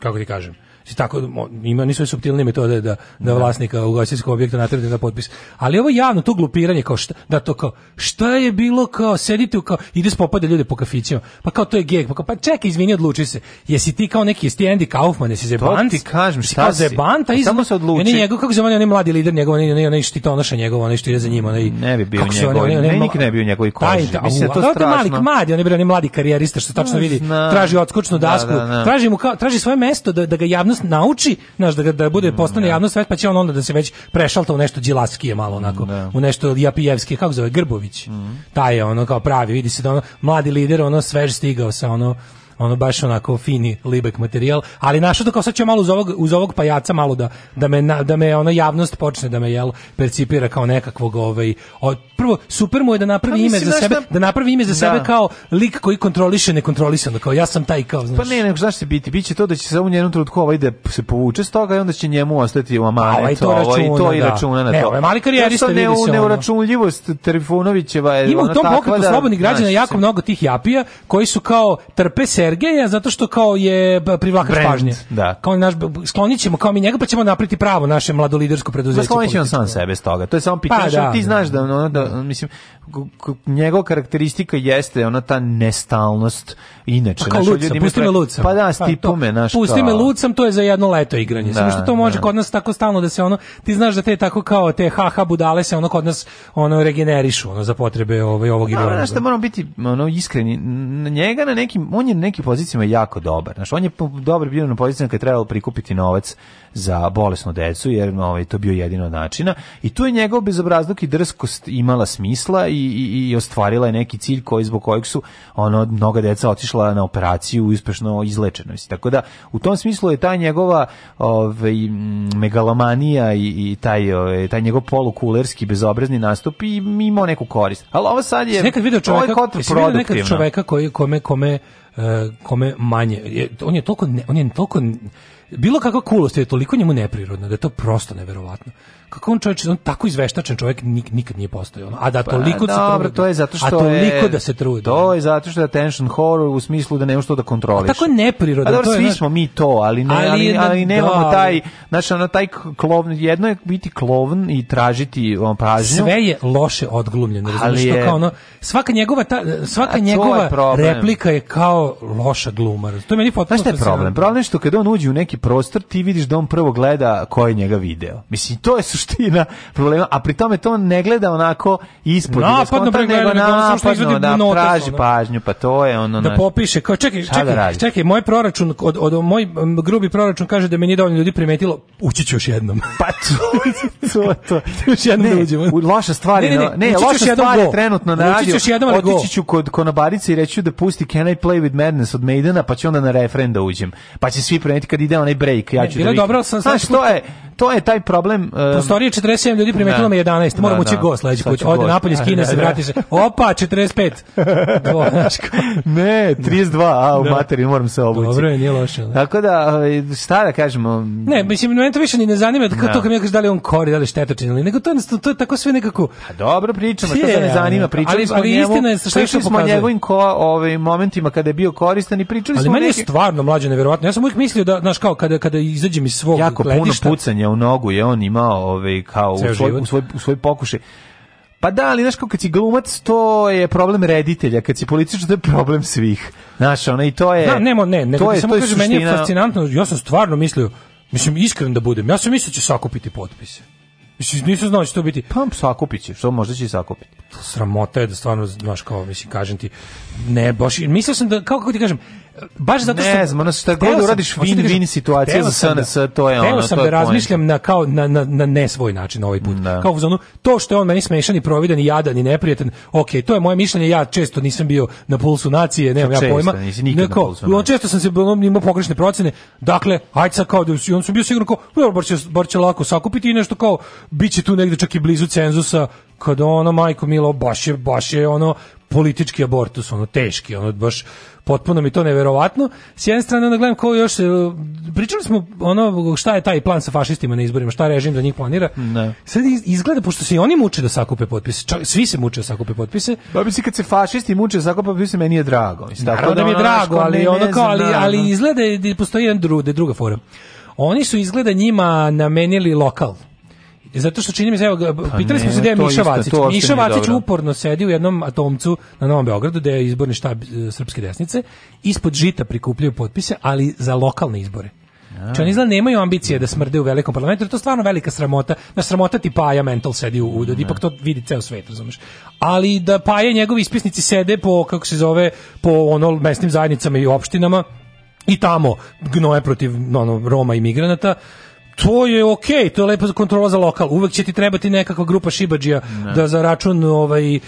J: kako ti kažem, tako ima nisu suptilne metode da, da da vlasnika ugostiteljskog objekta naterate na potpis. Ali ovo javno to glupiranje kao šta, da to kao šta je bilo kao sedite u kao ide popade ljude po kafićima. Pa kao to je geg, pa kao, pa čekaj izvini odluči se. Jesi ti kao neki Stendi Kaufman, jesi zebanc? To ti
I: kažem, šta si? Zebanta pa
J: iz Samo se odluči. Ne, njegov kako se zove onaj mladi lider njegov, ne, ne, ne, što to noša njegov, onaj što ide za njima, onaj
I: Ne bi bio
J: njegov,
I: ne, nikad ne bio njegov koži. Mislim da
J: to
I: strašno.
J: Mali mladi, oni bre
I: oni
J: mladi karijerista što tačno vidi, traži odskočnu da, dasku, traži mu traži svoje mesto da da ga javno javnost nauči, znaš, da, da bude mm, postane da. javnost svet, pa će on onda da se već prešalta u nešto Đilaskije malo onako, ne. Mm, da. u nešto Japijevski, kako zove, Grbović. Mm. Taj je ono kao pravi, vidi se da ono, mladi lider, ono svež stigao sa ono ono baš onako fini libek materijal, ali našao da kao sad će malo uz ovog, uz ovog pajaca malo da, da, me, da me ono javnost počne da me jel percipira kao nekakvog ovaj, od, prvo super mu je da napravi pa, ime za sebe, da napravi ime za da. sebe kao lik koji kontroliše nekontrolisano, kao ja sam taj kao, pa znaš.
I: Pa ne, nego zašto će biti? Biće to da će se u jednom trenutku ovaj da se povuče s toga i onda će njemu ostati u amanet, ovaj
J: to, računa, ovaj,
I: i to i računa da. na
J: e, to.
I: Ne, ovaj mali
J: karijerista vidi se.
I: Neuračunljivost Trifunovićeva je
J: Ima u tom pokretu da, slobodnih građana jako mnogo tih japija koji su kao trpe se Sergeja zato što kao je privlačač pažnje.
I: Da.
J: Kao naš sklonićemo kao mi njega pa ćemo napriti pravo naše mladolidersko preduzeće. Sklonićemo
I: sam sebe s toga. To je samo pitanje pa, što da, ti da, znaš da, da. ono da, da mislim njegova karakteristika jeste ona ta nestalnost inače
J: pa naši ljudi pusti me lucam
I: pa da pa stipume
J: naš pusti me lucam to je za jedno leto igranje da, samo što to može da. kod nas tako stalno da se ono ti znaš da te tako kao te haha budale se ono kod nas ono regenerišu ono za potrebe ovaj ovog
I: igranja. Da, moram biti ono iskreni njega na nekim on je neki nekim pozicijama jako dobar. Znaš, on je dobar bio na pozicijama kad je trebalo prikupiti novac za bolesnu decu, jer ovaj, to bio jedino načina. I tu je njegov bezobrazluk i drskost imala smisla i, i, i ostvarila je neki cilj koji zbog kojeg su ono, mnoga deca otišla na operaciju uspešno izlečena izlečeno. Tako da, u tom smislu je ta njegova ovaj, megalomanija i, i taj, ovaj, taj njegov polukulerski bezobrazni nastup i mimo neku korist. Ali ovo sad je... Nekad video čoveka, ovaj nekad
J: čoveka koji, kome, kome, eh, kome manje. On je toliko, ne, on je toliko bilo kakva kulost je toliko njemu neprirodna da je to prosto neverovatno kako on čovjek, on tako izveštačen čovjek nik, nikad nije postojao. A da pa, toliko pa, se da, dobro, to je zato što je... a toliko je, da se trudi.
I: To je zato što je attention horror u smislu da nema što da kontroliš.
J: A tako je neprirodno. A
I: dobro, svi smo mi to, ali, ne, ali, ali, ali da- nemamo da, taj, znači, ono, taj klovn, jedno je biti klovn i tražiti on
J: pražnju. Sve je loše odglumljeno, razumiješ, je, kao ono, svaka njegova, ta, svaka njegova je replika je kao loša gluma. To je meni potpuno... Znaš
I: je problem? Problem je što kada on uđe u neki prostor, ti vidiš da on prvo gleda ko je njega video. Mislim, to je suština problema, a pri tome to ne gleda onako ispod. Napadno nego
J: napadno,
I: napadno, napadno,
J: da traži pažnju, pa to je ono... Da naš... popiše, kao čekaj, da čekaj, čekaj, moj proračun, od, od, moj grubi proračun kaže da mi nije dovoljno ljudi primetilo, ući ću još jednom.
I: Pa to, to, to. još jednom ne, da uđemo. Loša stvar je, ne, ne, ne, ne loša stvar je trenutno na radio, otići ću kod konobarice i reću da pusti Can I Play With Madness od Maidena, pa ću onda na refren da uđem. Pa će svi primetiti kad ide onaj break, ja ću
J: ne, da vidim. Dobro, sam, sam, Znaš, to
I: je, to je taj problem. E,
J: pa prostorije 47 ljudi primetilo da. me 11. Moram da, ući da. go sledeći put. Ode napolje, skine se, vrati se. Opa, 45.
I: ne, 32, a u materiju moram se obući.
J: Dobro je, nije loše.
I: Tako da, ovaj, šta da kažemo?
J: Ne, mislim, mene to više ni ne zanima, kad to kad mi kažeš da li on kori, da li štetočin, ali nego to, to je tako sve nekako... A
I: pa dobro pričamo, što se ne zanima, pričamo ali,
J: ali istina je što što
I: smo njegovim ko, ovaj, momentima kada je bio koristan i pričali
J: ali
I: smo...
J: Ali meni
I: je
J: stvarno mlađe neverovatno. Ja sam uvijek mislio da, znaš, kao kada, kada izađem iz svog jako gledišta... Jako puno pucanja
I: u nogu je on imao ovaj kao u svoj, u svoj u svoj pokušaj. Pa da, ali znaš kao kad si glumac, to je problem reditelja, kad si političar, to je problem svih. Znaš, ona i to je...
J: Da, nemo, ne, ne, to je, samo to je kažem, meni je fascinantno, ja sam stvarno mislio, mislim, iskren da budem, ja sam mislio da će sakupiti potpise. Mislim, nisam znao
I: da će to
J: biti.
I: Pa, sakupit će, što možda će sakupiti.
J: Sramota je da stvarno, znaš, kao, mislim, kažem ti, ne, baš, mislio sam da, kao, kako ti kažem, baš zato
I: što ne
J: znam,
I: ono što god uradiš win-win da situacija za SNS, da- to je
J: ono, to sam da razmišljam na kao na na na ne svoj način ovaj put. Da. Kao u zonu to što je on meni smešan i providan i jadan i neprijatan. Okej, to je moje mišljenje, ja često nisam bio na pulsu nacije, nemam ja pojma.
I: Neko, on
J: često sam se imao pogrešne procene. Dakle, ajde sad kao da on su bio sigurno kao, bar će, bar će lako sakupiti i nešto kao biće tu negde čak i blizu cenzusa kad ono majko milo baš je baš je ono politički abortus, ono teški, ono baš potpuno mi to neverovatno. S jedne strane onda gledam ko još e, pričali smo ono šta je taj plan sa fašistima na izborima, šta režim za njih planira. Ne. Sad izgleda pošto se i oni muče da sakupe potpise, čak svi se muče da sakupe potpise.
I: Pa
J: mislim
I: kad se fašisti muče da sakupe potpise meni je drago.
J: Mislim,
I: Naravno da,
J: mi je da drago, ali ono kao ali, ali izgleda da postoji jedan da druga fora. Oni su izgleda njima namenili lokal. Zato što čini mi se, evo, pa pitali smo se gde je Miša Vacić. Miša Vacić uporno sedi u jednom atomcu na Novom Beogradu, gde je izborni štab e, srpske desnice, ispod žita prikupljaju potpise, ali za lokalne izbore. Znači oni izgleda nemaju ambicije da smrde u velikom parlamentu, jer to je stvarno velika sramota. Na sramota ti Paja mental sedi u da ipak to vidi ceo svet, razumeš. Ali da Paja i njegovi ispisnici sede po, kako se zove, po ono mesnim zajednicama i opštinama i tamo gnoje protiv ono, Roma i migranata, to je okej, okay, to je lepa kontrola za lokal. Uvek će ti trebati nekakva grupa šibadžija ne. da za račun ovaj uh,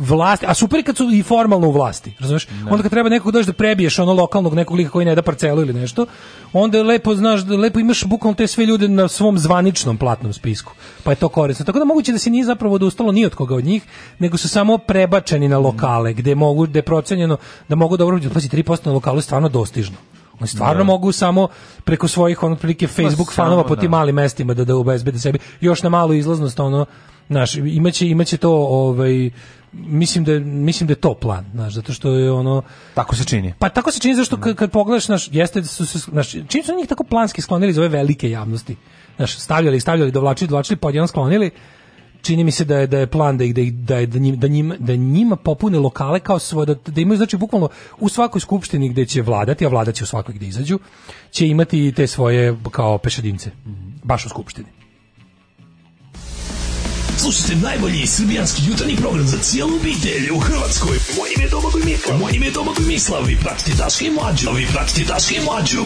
J: vlasti, a super kad su i formalno u vlasti, razumeš? Ne. Onda kad treba nekog dođeš da prebiješ ono lokalnog nekog lika koji ne da parcelu ili nešto, onda lepo znaš lepo imaš bukvalno te sve ljude na svom zvaničnom platnom spisku. Pa je to korisno. Tako da moguće da se nije zapravo odustalo ni od koga od njih, nego su samo prebačeni na lokale gde mogu da je procenjeno da mogu dobro, da pazi 3% na lokalu je stvarno dostižno. Oni stvarno da. mogu samo preko svojih ono prilike Facebook samo, fanova da. po tim malim mestima da da obezbede sebi još na malu izlaznost ono naš imaće imaće to ovaj mislim da mislim da je to plan, znaš, zato što je ono
I: tako se čini.
J: Pa tako se čini zašto kad, kad pogledaš naš jeste da su se znaš, čim su njih tako planski sklonili iz ove velike javnosti. Znaš, stavljali, stavljali, dovlačili, dovlačili, pa jedan sklonili čini mi se da je da je plan da ih da ih, da je, da njima, da njima, da njima popune lokale kao svoje da, da imaju znači bukvalno u svakoj skupštini gde će vladati, a vladaće u svakoj gde izađu, će imati te svoje kao pešadince. Baš u skupštini. Slušajte najbolji srbijanski jutarnji program za cijelu obitelj u Hrvatskoj. Moje ime je Domagoj Mislav. Moje ime je Domagoj Mislav. Vi pratite Daške i Mlađu. Vi pratite Daške i Mlađu.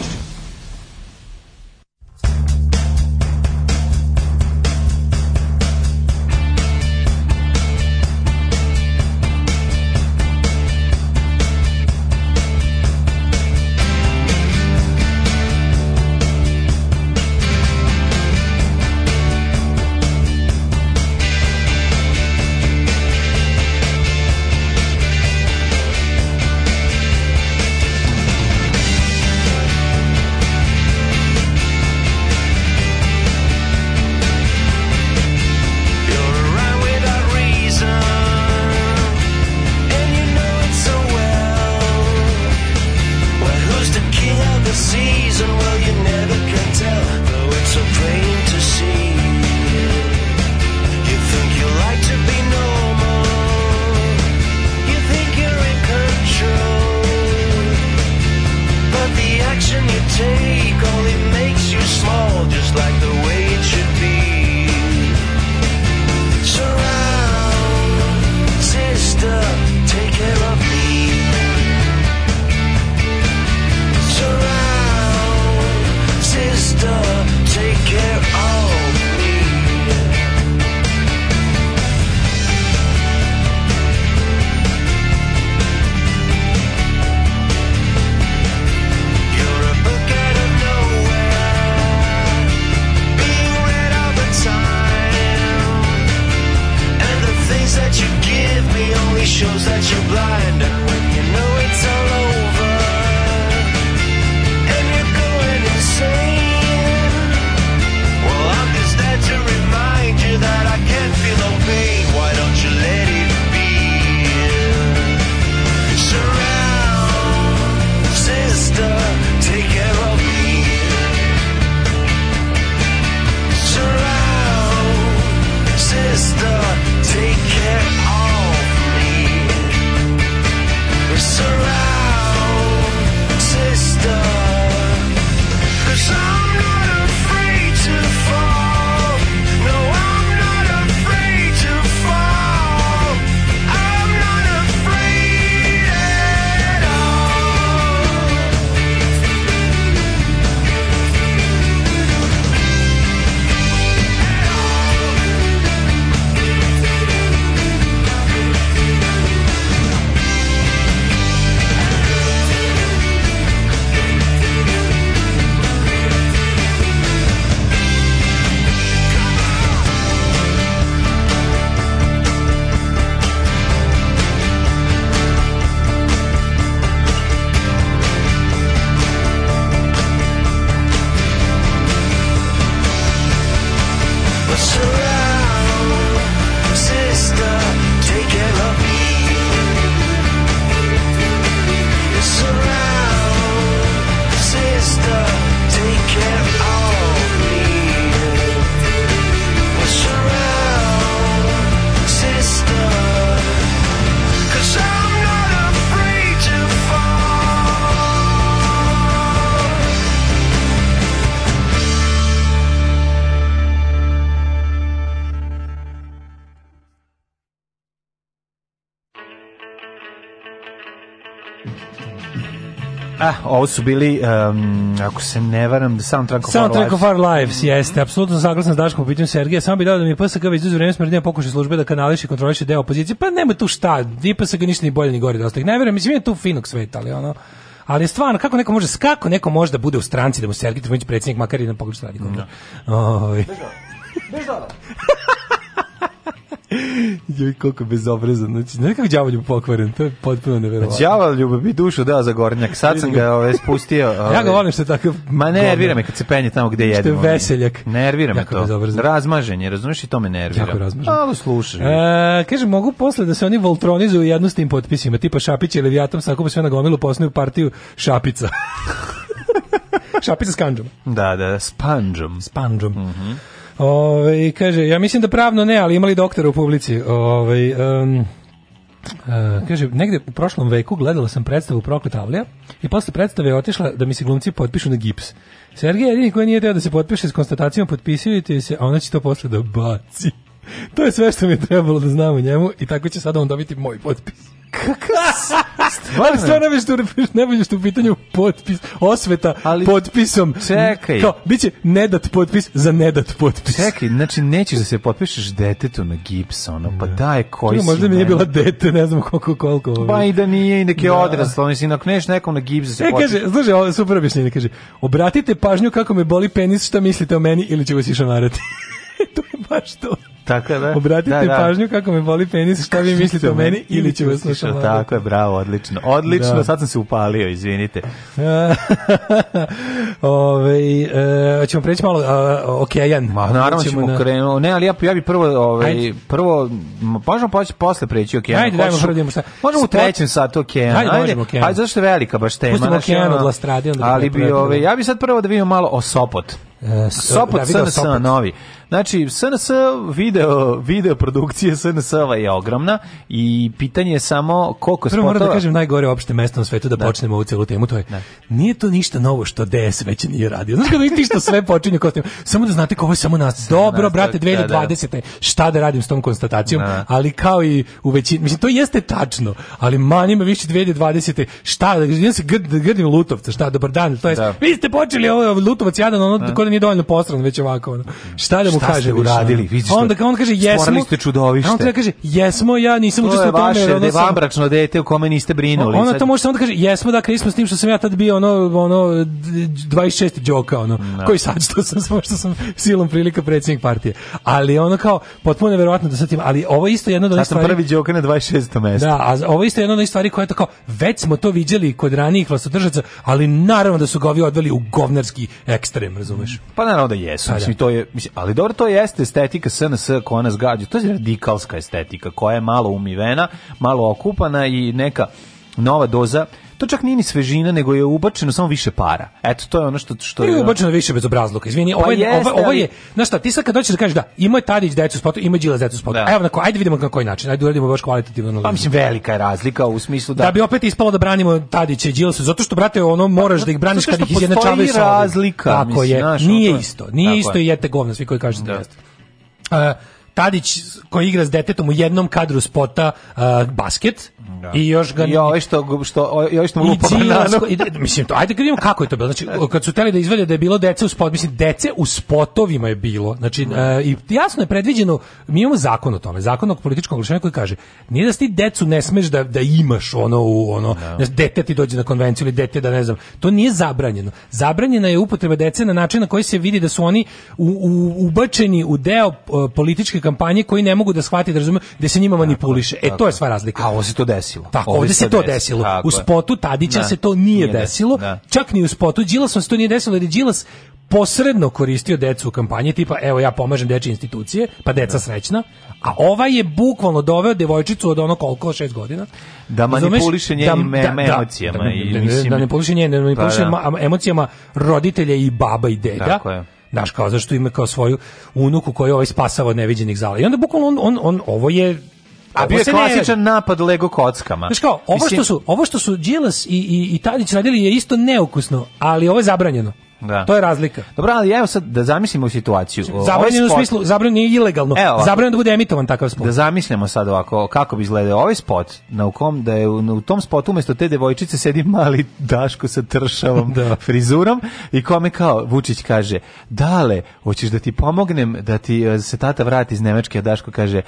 I: ovo su bili, um, ako se ne varam, Soundtrack of soundtrack
J: Our Lives. Soundtrack of Our jeste, apsolutno saglasan sa Daškom pitanjem Sergeja. Samo bi dao da mi PSK već duže vreme smrdnja pokuša službe da kanališe i kontroliše deo opozicije. Pa nema tu šta, ni PSK ništa ni bolje ni gore da ostaje. Ne verujem, mislim, je tu finog sveta, ali ono... Ali stvarno, kako neko može, kako neko može da bude u stranci, da mu Sergej Trifunović predsednik makar i na pogrešno radi. Da. Oj. Beždala. Beždala. Joj, koliko bezobrazan. Znači, ne kako đavolju pokvaren, to je potpuno neverovatno.
I: Pa Đavo ljubavi dušu dao za gornjak. Sad sam ga ove, ovaj, spustio.
J: Ove. Ja ga ovaj. volim što je takav...
I: Ma nervira me kad se penje tamo gde jedemo. Što je
J: veseljak.
I: Nervira me
J: to.
I: Razmaženje, razumiješ i to me nervira. Jako razmažen. Malo slušaj.
J: E, kaže, mogu posle da se oni voltronizuju jedno s tim potpisima, tipa Šapić i Levijatom, sakupa sve na gomilu, posnuju partiju Šapica. Šapica s kanđom.
I: Da, da, da,
J: s panđom. S panđom. Mm -hmm. Ove, kaže, ja mislim da pravno ne, ali imali doktora u publici. Ove, um, Uh, kaže, negde u prošlom veku gledala sam predstavu Proklet Avlija i posle predstave je otišla da mi se glumci potpišu na gips. Sergej jedini koji nije teo da se potpiše s konstatacijom, potpisujete se, a ona će to posle da baci. to je sve što mi je trebalo da znam o njemu i tako će sada on dobiti moj potpis.
I: Kakav?
J: Stvarno? Stvarno ne što da ne vidiš da u pitanju potpis, osveta Ali, potpisom.
I: Čekaj. Kao,
J: biće nedat potpis za nedat potpis.
I: Čekaj, znači nećeš da se potpišeš detetu na gips, ono, pa da. daj koji Čekaj,
J: si. Možda mi nije bila dete, ne znam koliko, koliko.
I: koliko ovaj. pa i da nije, i neke da. odraslo, mislim, ako neš
J: nekom
I: na gips da se e,
J: kaže, slušaj, ovo je super objašnjenje, kaže, obratite pažnju kako me boli penis, šta mislite o meni ili će vas išamarati. to je baš to.
I: Tako da.
J: Obratite da, da. pažnju kako me boli penis, šta vi mislite o meni ili ću vas našalavati.
I: Tako je, bravo, odlično. Odlično, da. sad sam se upalio, izvinite.
J: Ove, e, ćemo preći malo a, okejan.
I: Ma, naravno ćemo, ćemo na... krenuo. Ne, ali ja, ja bi prvo, ovaj, prvo, možemo poći posle preći okejan. Ajde,
J: dajmo prvo da šta.
I: Možemo u trećem satu okejan.
J: Ajde, Ajde, možemo
I: okejan. Ajde, zašto je velika baš tema. Pustimo okejan
J: od Lastradi.
I: Ali bi, ove, ja bi sad prvo da vidimo malo o Sopot. E, Sopot, da, Sopot. novi. Znači, SNS video, video produkcije SNS-ova je ogromna i pitanje je samo koliko Prvo
J: spotova... moram da kažem najgore opšte mesto na svetu da, da. počnemo ovu celu temu, to je, da. nije to ništa novo što DS već nije radio. Znaš kada ti što sve počinje kod kostima, samo da znate kako je samo nas. Dobro, nas, brate, 2020. Da, da. da. šta da radim s tom konstatacijom, da. ali kao i u većini, mislim, to jeste tačno, ali manjima više 2020. Šta, da- ja se grd, grdim Lutovca, šta, dobar dan, to je, da. vi ste počeli ovo, Lutovac jadan, ono, da. kod nije dovoljno posran, već ovako, ono. Šta da mu
I: šta
J: kaže, ste da, uradili? Vidiš šta? Onda on kaže jesmo. Stvorili ste čudovište. on treba kaže jesmo, ja nisam učestvovao u tome. To da je vaše
I: devabračno dete u kome niste brinuli.
J: Ona to može samo da kaže jesmo, dakle smo s tim što sam ja tad bio ono ono 26. đoka ono. No. Da. Koji sad što sam samo što sam silom prilika predsjednik partije. Ali ono kao potpuno neverovatno da sa tim, ali ovo isto jedno od onih
I: stvari. prvi đoka na 26. mesto.
J: Da, a ovo isto jedno od onih stvari koje je tako već smo to viđeli kod ranijih vlastodržaca, ali naravno da su ga ovi odveli u govnerski ekstrem, razumeš?
I: Pa naravno da jesu, pa mislim, to je, mislim, ali dobro dobro, to jeste estetika SNS koja nas gađa. To je radikalska estetika koja je malo umivena, malo okupana i neka nova doza to čak nije ni svežina, nego je ubačeno samo više para. Eto, to je ono što... što je
J: ubačeno više bez obrazluka, izvini. ovo, je, pa jeste, ovo, ovo je, znaš šta, ti sad kad doćeš da kažeš da ima je Tadić decu spotu, ima je Đilas decu spotu. Da. Evo, na ko, ajde vidimo na koji način, ajde uradimo baš kvalitativno analizu.
I: Pa mislim, velika je razlika u smislu da...
J: Da bi opet ispalo da branimo Tadića i Đilasa, zato što, brate, ono, moraš pa, da ih braniš kad ih izjednačavaju sa razlika,
I: Tako mislim, je, znaš,
J: nije isto, nije isto i jete govna, svi koji kažete da, da jeste. E, Tadić koji igra s detetom u jednom kadru spota uh, basket da. i još ga i ove ovaj
I: što što i ove ovaj
J: što mu mislim to ajde vidimo kako je to bilo znači kad su hteli da izvade da je bilo dece u spot mislim dece u spotovima je bilo znači uh, i jasno je predviđeno mi imamo zakon o tome zakon o političkom oglašavanju koji kaže nije da ti decu ne smeš da da imaš ono u ono da. dete ti dođe na konvenciju ili dete da ne znam to nije zabranjeno zabranjena je upotreba dece na način na koji se vidi da su oni u, u, ubačeni u deo uh, političke političke kampanje koji ne mogu da shvati da razume da se njima manipuliše. E to je sva razlika.
I: A ovo se to desilo.
J: Tako, ovde se to desilo. U spotu Tadića da. se to nije desilo. Da. Čak ni u spotu Đilasom se to nije desilo jer Đilas posredno koristio decu u kampanji, tipa evo ja pomažem deči institucije, pa deca da. srećna, a ova je bukvalno doveo devojčicu od ono koliko, šest godina.
I: Da manipuliše njenim da, emocijama. Da, da, da, da,
J: pa da, da, da, da, da, da, da, da, da, Naš kao zašto ima kao svoju unuku koju ovaj spasava od neviđenih zala. I onda bukvalno on, on, on ovo je
I: a bio je klasičan ne... napad Lego kockama.
J: Znaš kao, ovo što su, ovo što su Đilas i, i, i Tadić radili je isto neukusno, ali ovo je zabranjeno. Da. To je razlika.
I: Dobro, ali evo sad da zamislimo situaciju.
J: Zabranjeno spot... u smislu, zabranjeno je ilegalno. Zabranjeno da bude emitovan takav spot.
I: Da zamislimo sad ovako kako bi izgledao ovaj spot, na u kom da je u, tom spotu umjesto te devojčice sedi mali Daško sa tršavom da. frizurom i kome kao Vučić kaže: "Dale, hoćeš da ti pomognem da ti eh, se tata vrati iz Nemačke?" A Daško kaže: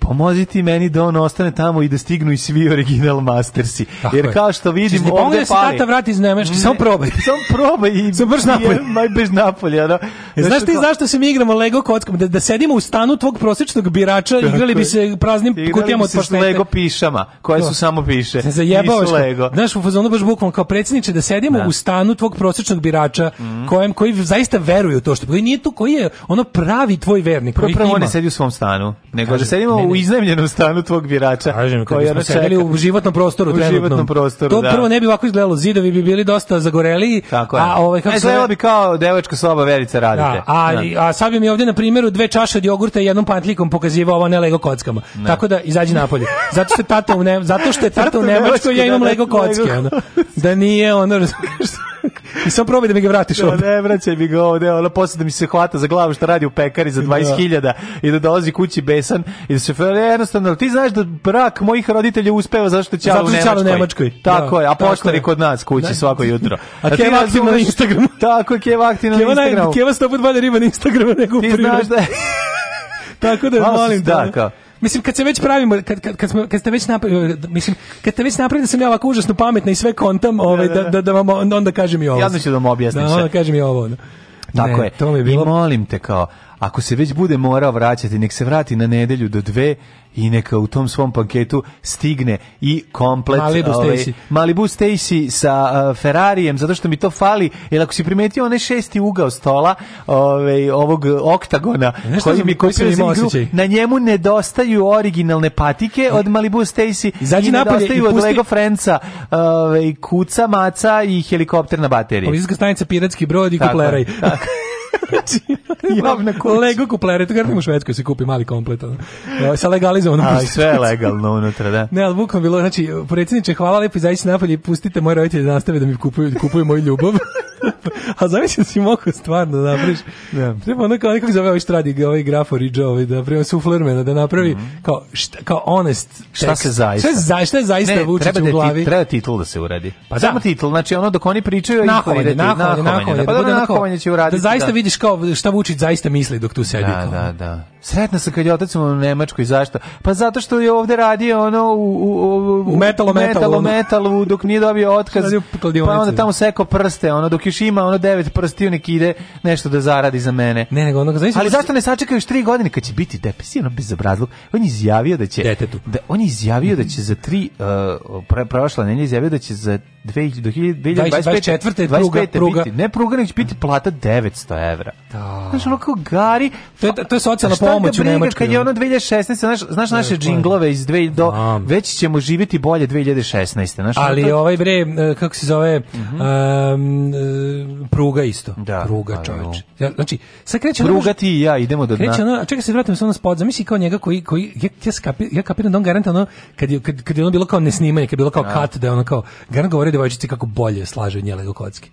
I: pomoziti meni da on ostane tamo i da stignu i svi original mastersi. Tako Jer kao što vidimo ovde da se pali. tata
J: vrati iz Nemačke, samo probaj.
I: Samo probaj i sam brž napolje. Maj brž napolje, da.
J: Znaš ti zašto se mi igramo Lego kockama? Da, da sedimo u stanu tvog prosječnog birača, Tako igrali bi se praznim kutijama od
I: paštete. Lego pišama, koje su da. samo piše. Se zajebavaš.
J: Lego. Znaš, u fazonu baš bukvalno kao predsjedniče, da sedimo da. u stanu tvog prosječnog birača, mm. kojem, koji zaista veruje u to što, koji nije tu, koji je ono pravi tvoj vernik. Koji prvo ne
I: sedi u svom stanu, nego da sedimo u iznajmljenom stanu tvog birača.
J: Kažem, koji smo sedeli u životnom prostoru,
I: u
J: trenutnom.
I: životnom prostoru,
J: To da. prvo ne bi ovako izgledalo, zidovi bi bili dosta zagoreli.
I: Tako je. A ovaj kako izgledalo bi kao devočka soba Verice radite. Da,
J: a, da. a sad bi mi ovdje na primjeru dve čaše od jogurta i jednom pantlikom pokazivao ovo ne Lego kockama. Ne. Tako da izađi napolje. Zato što je tata u ne, zato što je tata u Nemačkoj ja imam da, da. Lego kocke, ono. Da nije ono I sam probaj da mi ga vratiš
I: da, ovdje. Ne, vraćaj mi ga ovdje, ono, posle da mi se hvata za glavu što radi u pekari za 20.000 da. i da dolazi kući besan i da se se jednostavno, ti znaš da brak mojih roditelja uspeva zašto će u Nemačkoj. U Nemačkoj. Tako da, je, a poštari kod nas kući da. svako jutro.
J: A, a Keva da aktivna na Instagramu.
I: Tako, je, Keva aktivna na Instagramu.
J: Keva stoput valja riba na Instagramu nego u Ti
I: znaš
J: da
I: je...
J: Tako da, molim da. Tako. Mislim kad se već pravimo kad kad kad smo kad ste već napravili da, mislim kad ste već napravili da sam ja ovako užasno pametna i sve kontam, da, ovaj da da da vam onda kažem i
I: ovo. Ja znači
J: da
I: vam objasnim.
J: Da, onda kažem i ovo.
I: Tako ne, je. To mi je bilo... I molim te kao, ako se već bude morao vraćati, nek se vrati na nedelju do dve i neka u tom svom paketu stigne i komplet Malibu ovaj, Stacy, Malibu Stacy sa uh, Ferrarijem, zato što mi to fali, jer ako si primetio onaj šesti ugao stola ovaj, ovog oktagona e, koji mi koji na njemu nedostaju originalne patike e. od Malibu Stacy
J: Izađi i nedostaju i pusti...
I: od Lego Friendsa ovaj, kuca, maca i helikopter na bateriji.
J: Policijska stanica, piratski brod i kupleraj.
I: Tako, tako.
J: Znači, javna kuća. Lego kupler, to gledam u Švedskoj se kupi mali komplet. Ono. E, sa
I: legalizovanom puštom. sve je legalno unutra, da.
J: Ne, ali bukvalno bilo, znači, predsjedniče, hvala lepo, izaći napolje i pustite moje roditelje da nastave da mi kupuju, da kupuju moju ljubav. A zamisli da si mogu stvarno da napraviš. Da. Treba ono kao nekako zove ovaj stradi, ovaj grafo Riđo, ovaj, da prema suflermena, da napravi mm -hmm. kao, šta, kao honest
I: tekst. Šta se zaista?
J: Šta, za, šta je zaista ne, Vučić
I: u
J: da glavi? Ti, treba da
I: titl da se uredi. Pa samo da. titl, znači ono dok oni pričaju...
J: Nahovanje, da nahovanje, nahovanje. Da, pa da, nahovanje će uraditi. Da zaista vidiš kao šta Vučić zaista misli dok tu sedi.
I: Da, da, da. Sretna sam kad je otac u Nemačkoj, zašto? Pa zato što je ovde radio ono u, u, u, u
J: metalo, metalo,
I: metalu, dok nije dobio otkaz, pa onda tamo seko prste, ono, dok još ima ono devet prstiju, nek ide nešto da zaradi za mene.
J: Ne, nego onog, znači,
I: Ali da zašto
J: ne
I: sačekaju još tri godine kad će biti depresivno bezobrazluk? On je izjavio da će...
J: Detetu.
I: Da, on je izjavio da će za tri, uh, pre, prošla izjavio da će za 2000, do
J: 2024. 25, pruga, pruga. Biti,
I: ne pruga, nego biti plata 900 evra. Da. Znaš, ono kao gari...
J: To je,
I: to je
J: socijalna pomoć u Nemačkoj. Kad je ono
I: 2016. Znaš, znaš naše džinglove iz 2000... Do, već ćemo živjeti bolje 2016.
J: Znaš, Ali to... ovaj bre, kako se zove, uh -huh. um, pruga isto. Da. Pruga, čoveč.
I: Znači, sad
J: kreće... Pruga ti i ja, idemo do dna. Kreće ono, čekaj se, vratim se ono spod, zamisli kao njega koji, koji ja, ja, kapiram, ja kapiram da on garanta ono, kad je, kad, kad je ono bilo kao nesnimanje, kad je bilo kao cut, da. da je ono kao, garant govori devojčici kako bolje slaže od nje Lego kocke.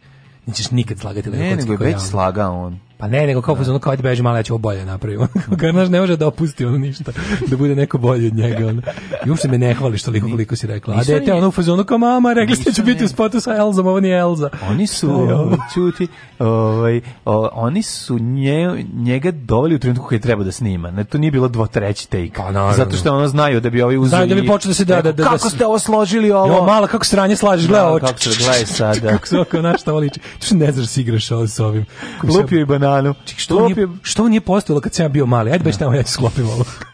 J: Nećeš nikad slagati
I: Lego
J: ne, Ne, nego
I: već slaga on.
J: Pa ne, nego kao da. fuzonu kao ajde beži malo, ja ću ovo bolje napravim. Garnaš ne može da opusti ono ništa, da bude neko bolje od njega. Ono. I uopšte me ne hvali što toliko koliko si rekla. A dete, da ono u fuzonu kao mama, rekli ste da ću biti u spotu sa Elzom, ovo nije Elza.
I: Oni su, čuti, ovaj, o, oni su nje, njega doveli u trenutku kada je treba da snima. Ne, to nije bilo dvo treći take. Pa, naravno. Zato što ono znaju da bi ovi
J: uzeli. Znaju da bi počeli da se da, da, da,
I: Kako ste ovo složili ovo?
J: Jo, mala, kako stranje slažeš, gleda ovo.
I: Kako se gledaj sada.
J: kako se ovo kao našta ovo liči. Ti ne znaš si igraš ovo s ovim. Lupio i banana stanu. Ček, što, Klopim... nije, što nije postojalo kad sam ja bio mali? Ajde baš tamo, ja ću sklopim ovo.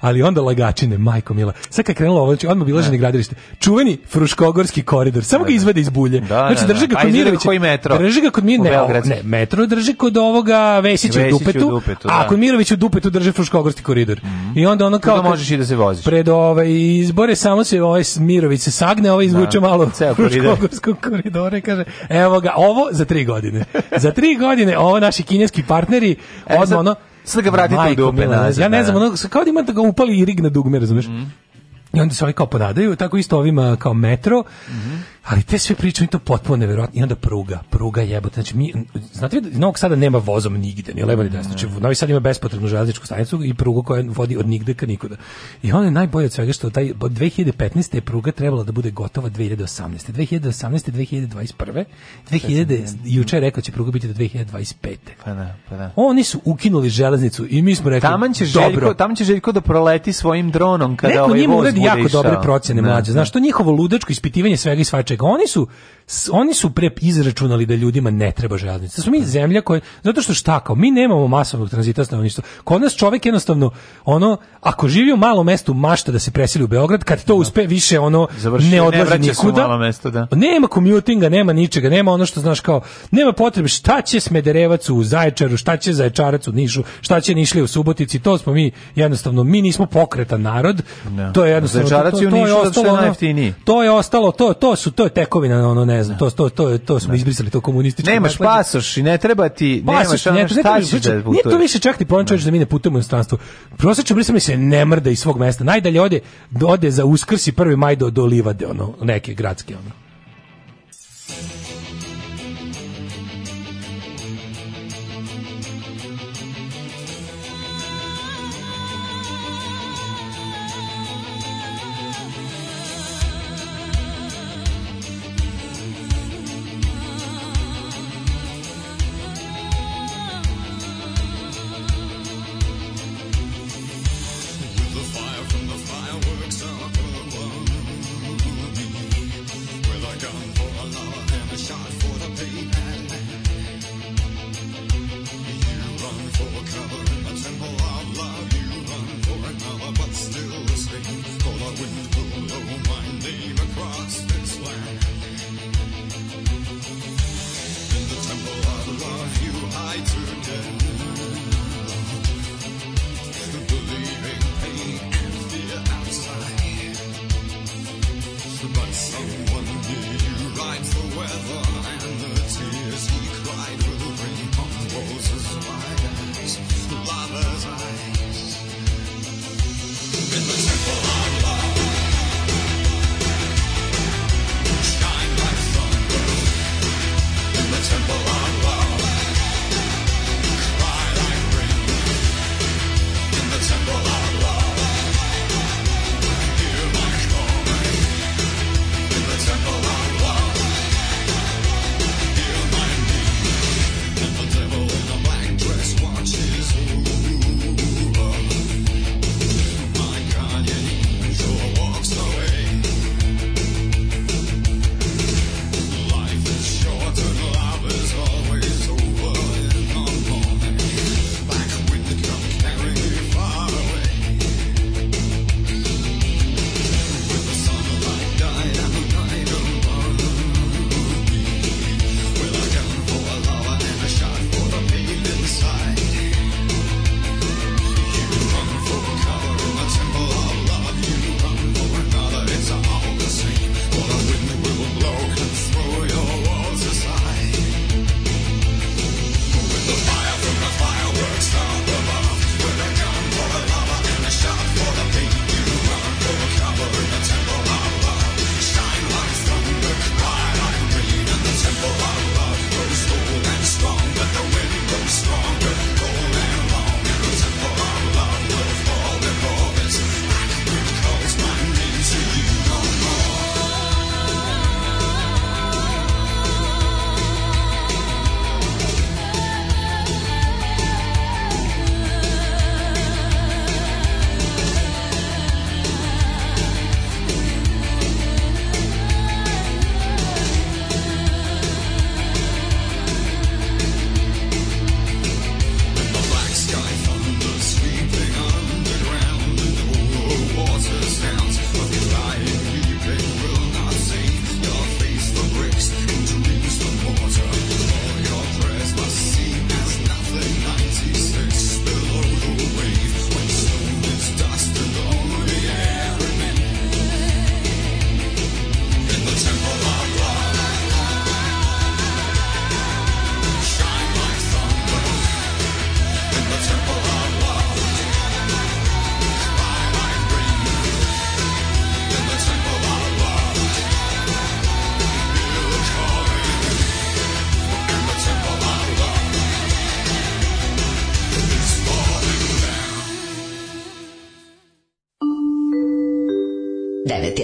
J: Ali onda lagačine, majko mila. Sad kad krenulo ovo, znači odmah bilaženi da. gradilište. Čuveni Fruškogorski koridor. Samo da, ga da. izvede iz bulje. Da, znači drži ga kod Mirovića. Koji
I: metro? Drži
J: ga kod
I: Mirovića.
J: Ne, ne, metro drži kod ovoga Vesića u dupetu. dupetu da. A kod Mirovića u dupetu drži Fruškogorski koridor. Mm -hmm.
I: I onda ono kao Kada možeš i da se voziš.
J: Pred ove izbore samo se ovaj Mirović se sagne, ovaj izvuče da. malo Ceo Fruškogorskog koridora i kaže: "Evo ga, ovo za tri godine. za tri godine ovo naši kineski partneri, e, odmah sad, ono...
I: Sad ga vratite u dupe
J: nazad. Ja ne da. znam, ono, kao da ima da ga upali i rig na dugme, razumiješ? Mm. I onda se ovi kao podadaju, tako isto ovima kao metro. Mm -hmm. Ali te sve priče, mi to potpuno neverovatno. I onda pruga, pruga jebote. Znači, mi, znate, Novog Sada nema vozom nigde, ni levo ni desno. Znači, Novi Sad ima bespotrebnu železničku stanicu i prugu koja vodi od nigde ka nikuda. I ona je najbolje od svega što taj, 2015. je pruga trebala da bude gotova 2018. 2018. 2021. 2000, juče je rekao da će pruga biti do 2025.
I: Pa da, pa da.
J: Oni su ukinuli železnicu i mi smo rekli, taman
I: će dobro. Željko, taman će Željko da proleti svojim dronom kada
J: Neko
I: ovaj voz bude
J: išao. Neko njima jako dobre procene, da, mlađe. Znaš, što da. njihovo ludačko ispitivanje svega i svačega čega. Oni su oni su pre izračunali da ljudima ne treba železnica. Da smo mi da. zemlja koja zato što šta kao mi nemamo masovnog tranzita stanovništva. Kod nas čovjek jednostavno ono ako živi u malom mestu mašta da se preseli u Beograd, kad to da. uspe više ono Završi, ne odlazi ne nikuda. Malo mesto, da. Nema commutinga, nema ničega, nema ono što znaš kao nema potrebe šta će Smederevac u Zaječaru, šta će Zaječarac u Nišu, šta će Nišli u Subotici, to smo mi jednostavno mi nismo pokreta narod. Ne. Da. To je jednostavno Zaječarac to, to, to, je ostalo, ono, to je ostalo to to su to to je tekovina, ono ne znam, to to to to smo da. izbrisali to komunističko.
I: Nemaš pasoš i ne treba ti, nemaš šta ćeš da putuješ.
J: Nije to više čak ni ponoć da mi ne putujemo u inostranstvo. Prosečno brisam se ne mrda iz svog mesta. Najdalje ode ode za Uskrs i 1. maj do, do Livade, ono, neke gradske ono.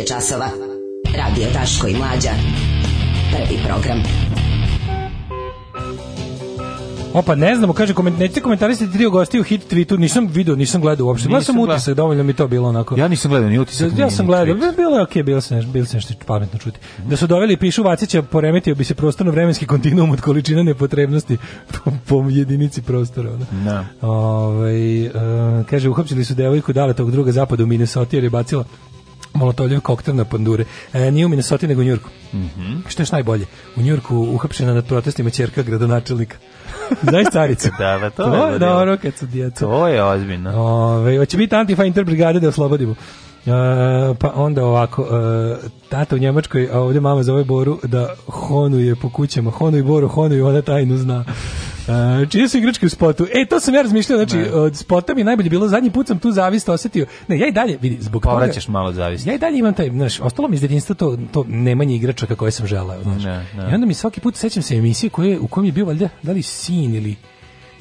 J: časova. Radio Daško i Mlađa. Prvi program. Opa, ne znamo, kaže, koment, nećete komentarisati trio gosti u hit tweetu, nisam video, nisam gledao uopšte. Gledao sam utisak, dovoljno mi to bilo onako.
I: Ja nisam gledao ni utisak.
J: Ja,
I: sam
J: gledao, bilo je okej, okay, bilo se nešto, bilo se nešto pametno čuti. Da su doveli pišu Vacića, poremetio bi se prostorno vremenski kontinuum od količina nepotrebnosti po, po jedinici prostora. Da. Ove, ovaj, e, kaže, uhapsili su devojku dale tog druga zapada u Minnesota jer je bacila molotovljev koktel na pandure. E, nije u Minnesota nego u Njurku.
I: Mm -hmm.
J: Što je najbolje? U Njurku uhapšena
I: nad
J: protestima čerka gradonačelnika. Znaš caricu?
I: da, ba, pa to, to je
J: dobro kad su djeca.
I: To je ozbiljno.
J: Ove, hoće biti antifa interbrigade da oslobodimo. E, pa onda ovako uh, tata u Njemačkoj, a ovdje mama zove Boru da honuje po kućama, honuje Boru, honuje, ona tajnu zna Uh, e, čije su igračke u spotu? E, to sam ja razmišljao, znači, od spota mi najbolje bilo, zadnji put sam tu zavist osetio. Ne, ja i dalje, vidi, zbog toga...
I: Povraćaš malo zavist.
J: Ja i dalje imam taj, znaš, ostalo mi iz djetinjstva to, to nemanje igračaka koje sam želeo, znaš. Ne, ne. I onda mi svaki put sećam se emisije koje, u kojem je bio, valjda, da li sin ili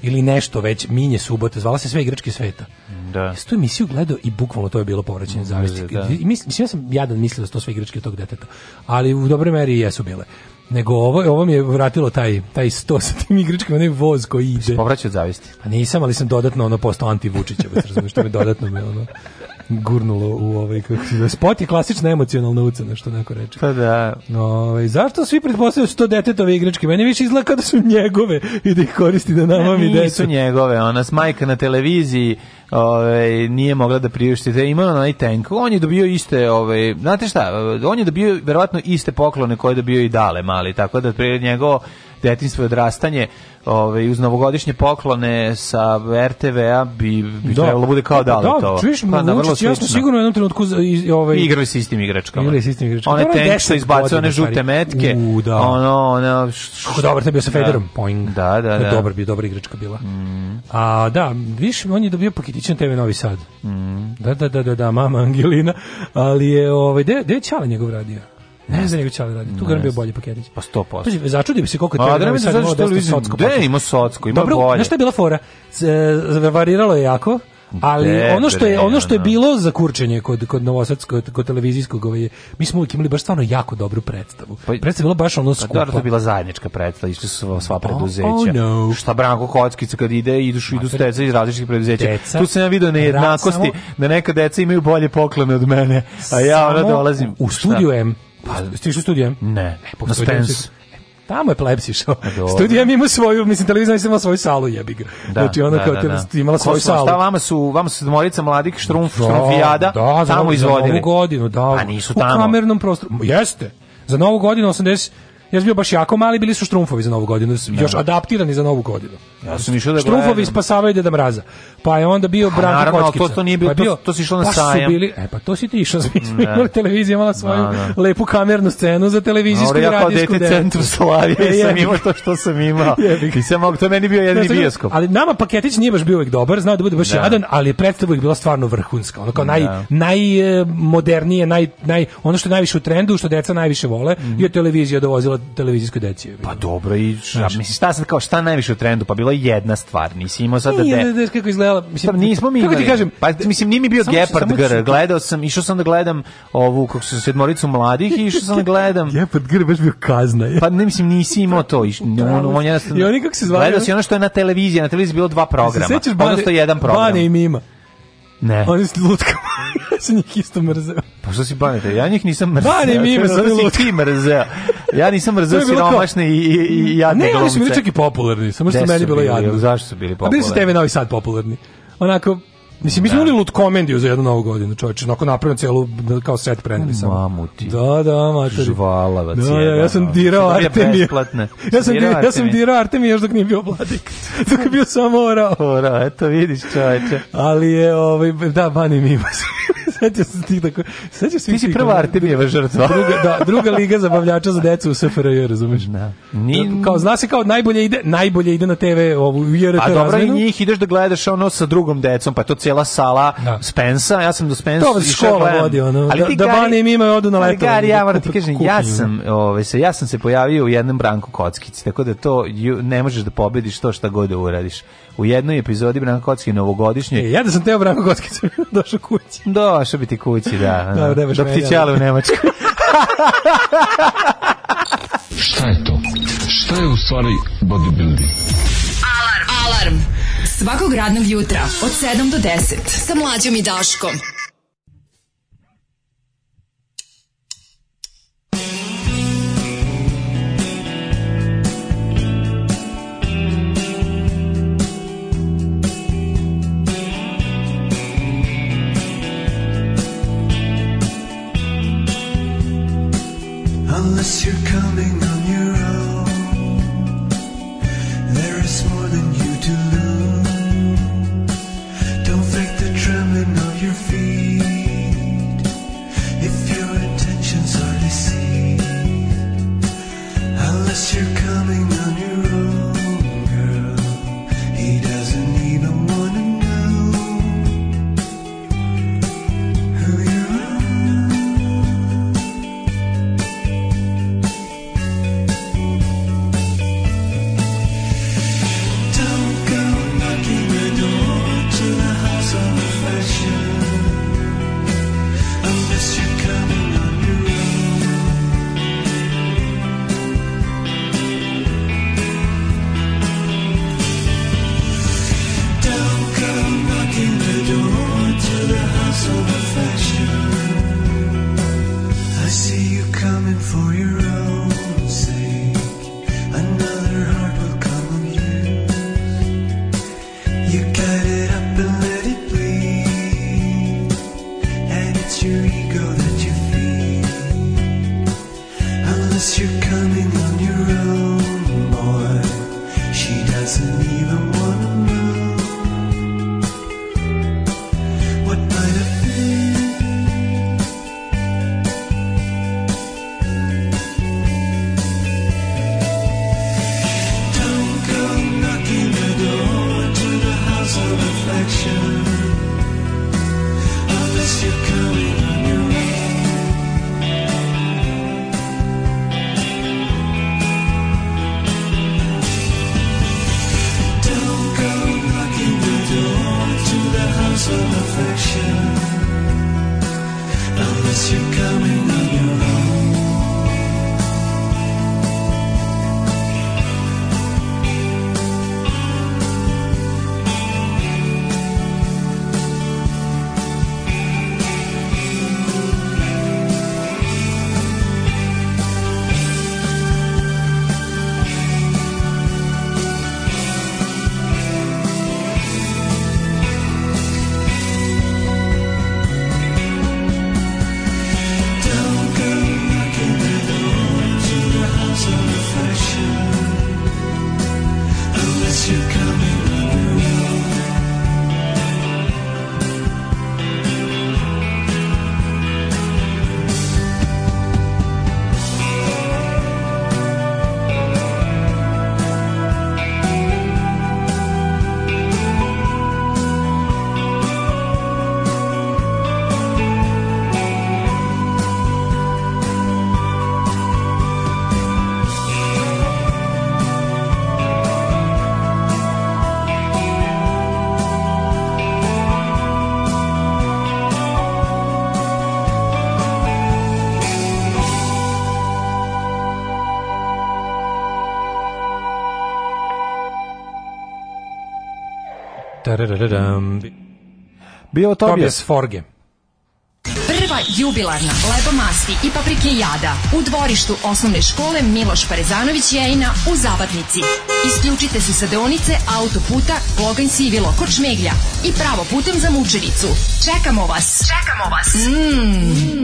J: ili nešto već Minje subote zvala se sve igrački sveta.
I: Da. Ja
J: tu emisiju gledao i bukvalno to je bilo povraćanje da, zavisti. Da, da. I mislim, mislim ja sam jadan mislio da su to sve igračke tog deteta. Ali u dobroj meri jesu bile nego ovo, ovo mi je vratilo taj, taj sto sa tim igričkama, onaj voz koji ide.
I: Povraćao zavisti.
J: Pa nisam, ali sam dodatno ono postao anti-Vučićevac, razumiješ, što mi dodatno me ono gurnulo u ovaj kako se spot je klasična emocionalna ucena što neko reče.
I: Pa da.
J: No, ovaj, zašto svi pretpostavljaju da sto detetove igračke? Meni više izgleda da su njegove i da ih koristi da namami decu. Nisu
I: njegove, ona s majka na televiziji ove, nije mogla da priušti. Da imao onaj tank. On je dobio iste, ove, znate šta, on je dobio verovatno iste poklone koje je dobio i Dale mali, tako da pre njegovo detinjstvo i odrastanje ovaj, uz novogodišnje poklone sa RTV-a bi, bi da. trebalo da bude kao
J: dale da, da
I: to.
J: Čuviš, pa, da, vrlo slično. Ja sam sigurno u jednom trenutku... Iz, ovaj...
I: Igrali s istim igračkama. Igrali s istim igračkama. One tenk što izbacio one žute metke. U, da. Ono, ono... Kako dobar
J: te bio sa da. Federom. Da. Poing.
I: Da, da, da.
J: Dobar bio, dobra igračka bila.
I: Mm.
J: A da, viš, on je dobio paketićan TV Novi Sad.
I: Mm.
J: Da, da, da, da, da, mama Angelina. Ali je, ovaj, gde je Ćala njegov radio? Ne znam nego čali radi. Tu ga bio bolji paketić.
I: Pa 100%.
J: Pazi, začudio bi se koliko te. Da Telegram da sad pa- ima dosta socsko.
I: Da, ima socsko, ima Dobro,
J: bolje. Dobro, šta je bila fora? Zavariralo e, je jako. Ali De, ono što je ono što je da. bilo za kurčenje kod kod novosadskog kod televizijskog ovaj mi smo uvijek imali baš stvarno jako dobru predstavu. Pa predstava je bila baš ono skupa. Dobro,
I: to je bila zajednička predstava, išli su sva preduzeća.
J: Oh, oh no.
I: Šta Branko Kockica kad ide, idu idu steca iz različitih preduzeća. Deca, tu se ja video nejednakosti, jednakosti, da neka deca imaju bolje poklone od mene, a ja ona dolazim u,
J: u studiju M Pa, Stiš u studijem?
I: Ne, e, pa, na Spence. E,
J: tamo je plebs išao. E, Studija mi ima svoju, mislim televizija mislim ima svoju salu jebi ga. Da, znači ona da, kao da, da. imala svoju salu. Šta
I: vama su, vama su morica mladih štrumf, da, štrumfijada
J: da,
I: tamo izvodili. Za novu
J: godinu, da.
I: A pa nisu tamo.
J: U kamernom prostoru. Jeste. Za novu godinu 80 Ja sam bio baš jako mali, bili su štrumfovi za novu godinu, da. još adaptirani za novu godinu.
I: Ja sam išao da Štrumfovi
J: spasavaju Deda Mraza. Pa je onda bio pa Branko Naravno, Kočkica.
I: to, to nije bio, pa bio, to, to si išlo na pa sajam. Su
J: bili, e, pa to si ti išao, mi smo da. imali televizija, imala da, svoju da, da. lepu kamernu scenu za televizijsku i
I: radijsku. Ja kao dete centru Slavije e, sam imao to što sam imao. I sam mogu, to meni bio jedini bioskop.
J: Ali nama paketić nije baš bio uvijek dobar, znao da bude baš jadan, ali predstavu je bila stvarno vrhunska. Ono kao naj, najmodernije, eh, naj, naj, ono što najviše u trendu, što deca najviše vole, je mhm. televizija dovozila bilo televizijskoj deci.
I: Pa dobro i šta, mislim šta sad kao šta najviše u trendu, pa bila je jedna stvar. Nisi imao sad da
J: de.
I: Ne,
J: kako izgledala.
I: Mislim pa, nismo mi.
J: Kako ti kažem?
I: Pa mislim nije mi bio Gepard Gr, gledao sam, išao sam da gledam ovu kako se sedmoricu mladih i išao sam da gledam.
J: Gepard Gr baš bio kazna. Je.
I: Pa ne mislim nisi imao to. Iš, on, da, on, on je I oni kako se zvali? Gledao si ono što je na televiziji, na televiziji bilo dva programa. Se odnosno jedan program.
J: Bane i Mima.
I: Ne.
J: Oni su lutkama. ja da sam njih isto mrzeo.
I: Pa što
J: si
I: banete? Ja njih nisam
J: mrzeo.
I: Bane
J: mi ima
I: sam lutka. Ti mrzeo ja nisam mrzio siromašne
J: i,
I: i, i jadne Ne, glumce.
J: oni su bili čak i popularni, samo što meni bilo jadno.
I: Zašto su bili popularni? A
J: bili su tebe novi sad popularni. Onako, Mislim, mi smo da. imali lut komendiju za jednu novu godinu, čovječe, onako napravio celu, da, kao set preneli sam.
I: Mamu ti.
J: Da, da, materi.
I: Žvalavac da,
J: ja, ja sam dirao Artemija. Ja sam, ja sam dirao Artemija još dok nije bio vladik. dok je bio samo orao.
I: Orao, eto vidiš čovječe.
J: Ali je, ovaj, da, bani mimo se.
I: Sjetio se tih tako. Sećaš se ti si prva Artemijeva žrtva.
J: druga, da, druga liga zabavljača za decu u SFRJ, razumeš? Da. da. Ni... Kao zna se kao najbolje ide, najbolje ide na TV ovu
I: JRT A dobro i njih ideš da gledaš ono sa drugom decom, pa je to cela sala da. Spensa, ja sam do Spensa
J: to išao škola vodi ono. Ali da, da Bane im imaju odu na leto.
I: Gari,
J: ja
I: da moram ti da kažem, ja sam, ovaj se ja sam se pojavio u jednom branku kockici, tako da to ne možeš da pobediš to šta god da uradiš u jednoj epizodi Branko Kocki novogodišnje.
J: E, ja da sam teo Branko Kocki došao kući.
I: Došao da, bi ti kući, da. da, da ptićale u Nemačku. Šta je to? Šta je u stvari bodybuilding? Alarm! Alarm! Svakog radnog jutra od 7 do 10 sa mlađom i Daškom.
K: Unless you're coming
J: Bio
I: Tobias. Forge.
L: Prva jubilarna masti i paprike jada u dvorištu osnovne škole Miloš Parezanović Jejina u Zabatnici. Isključite se sa deonice autoputa Gloganj Sivilo kod Šmeglja i pravo putem za Mučericu. Čekamo vas! Čekamo vas! Mm.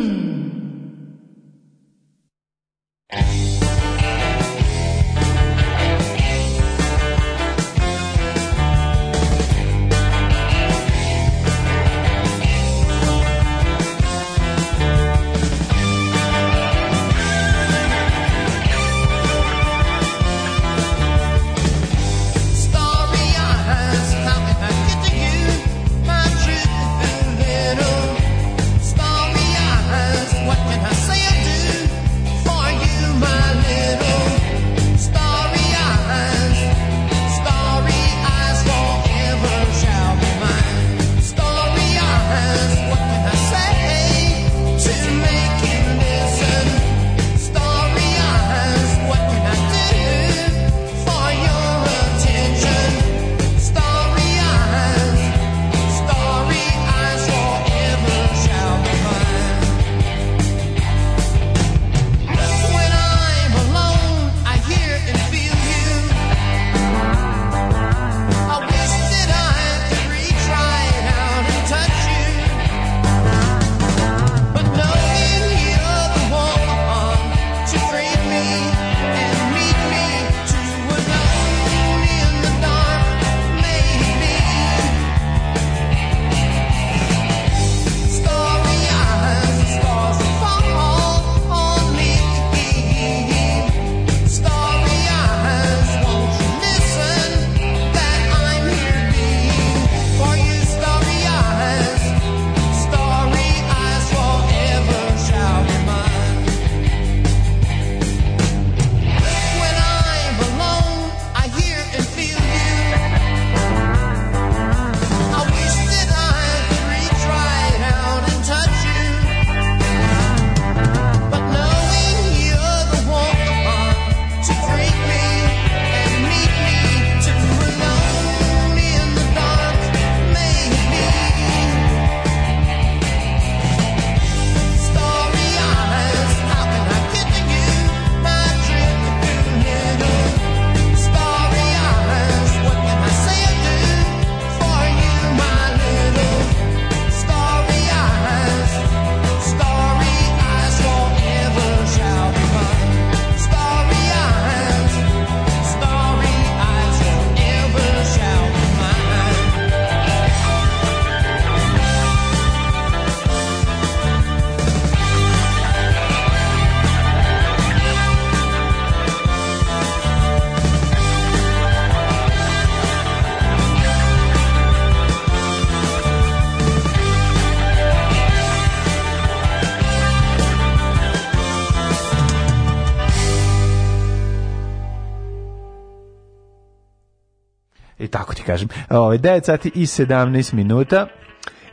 I: Ovaj 9 sati i 17 minuta.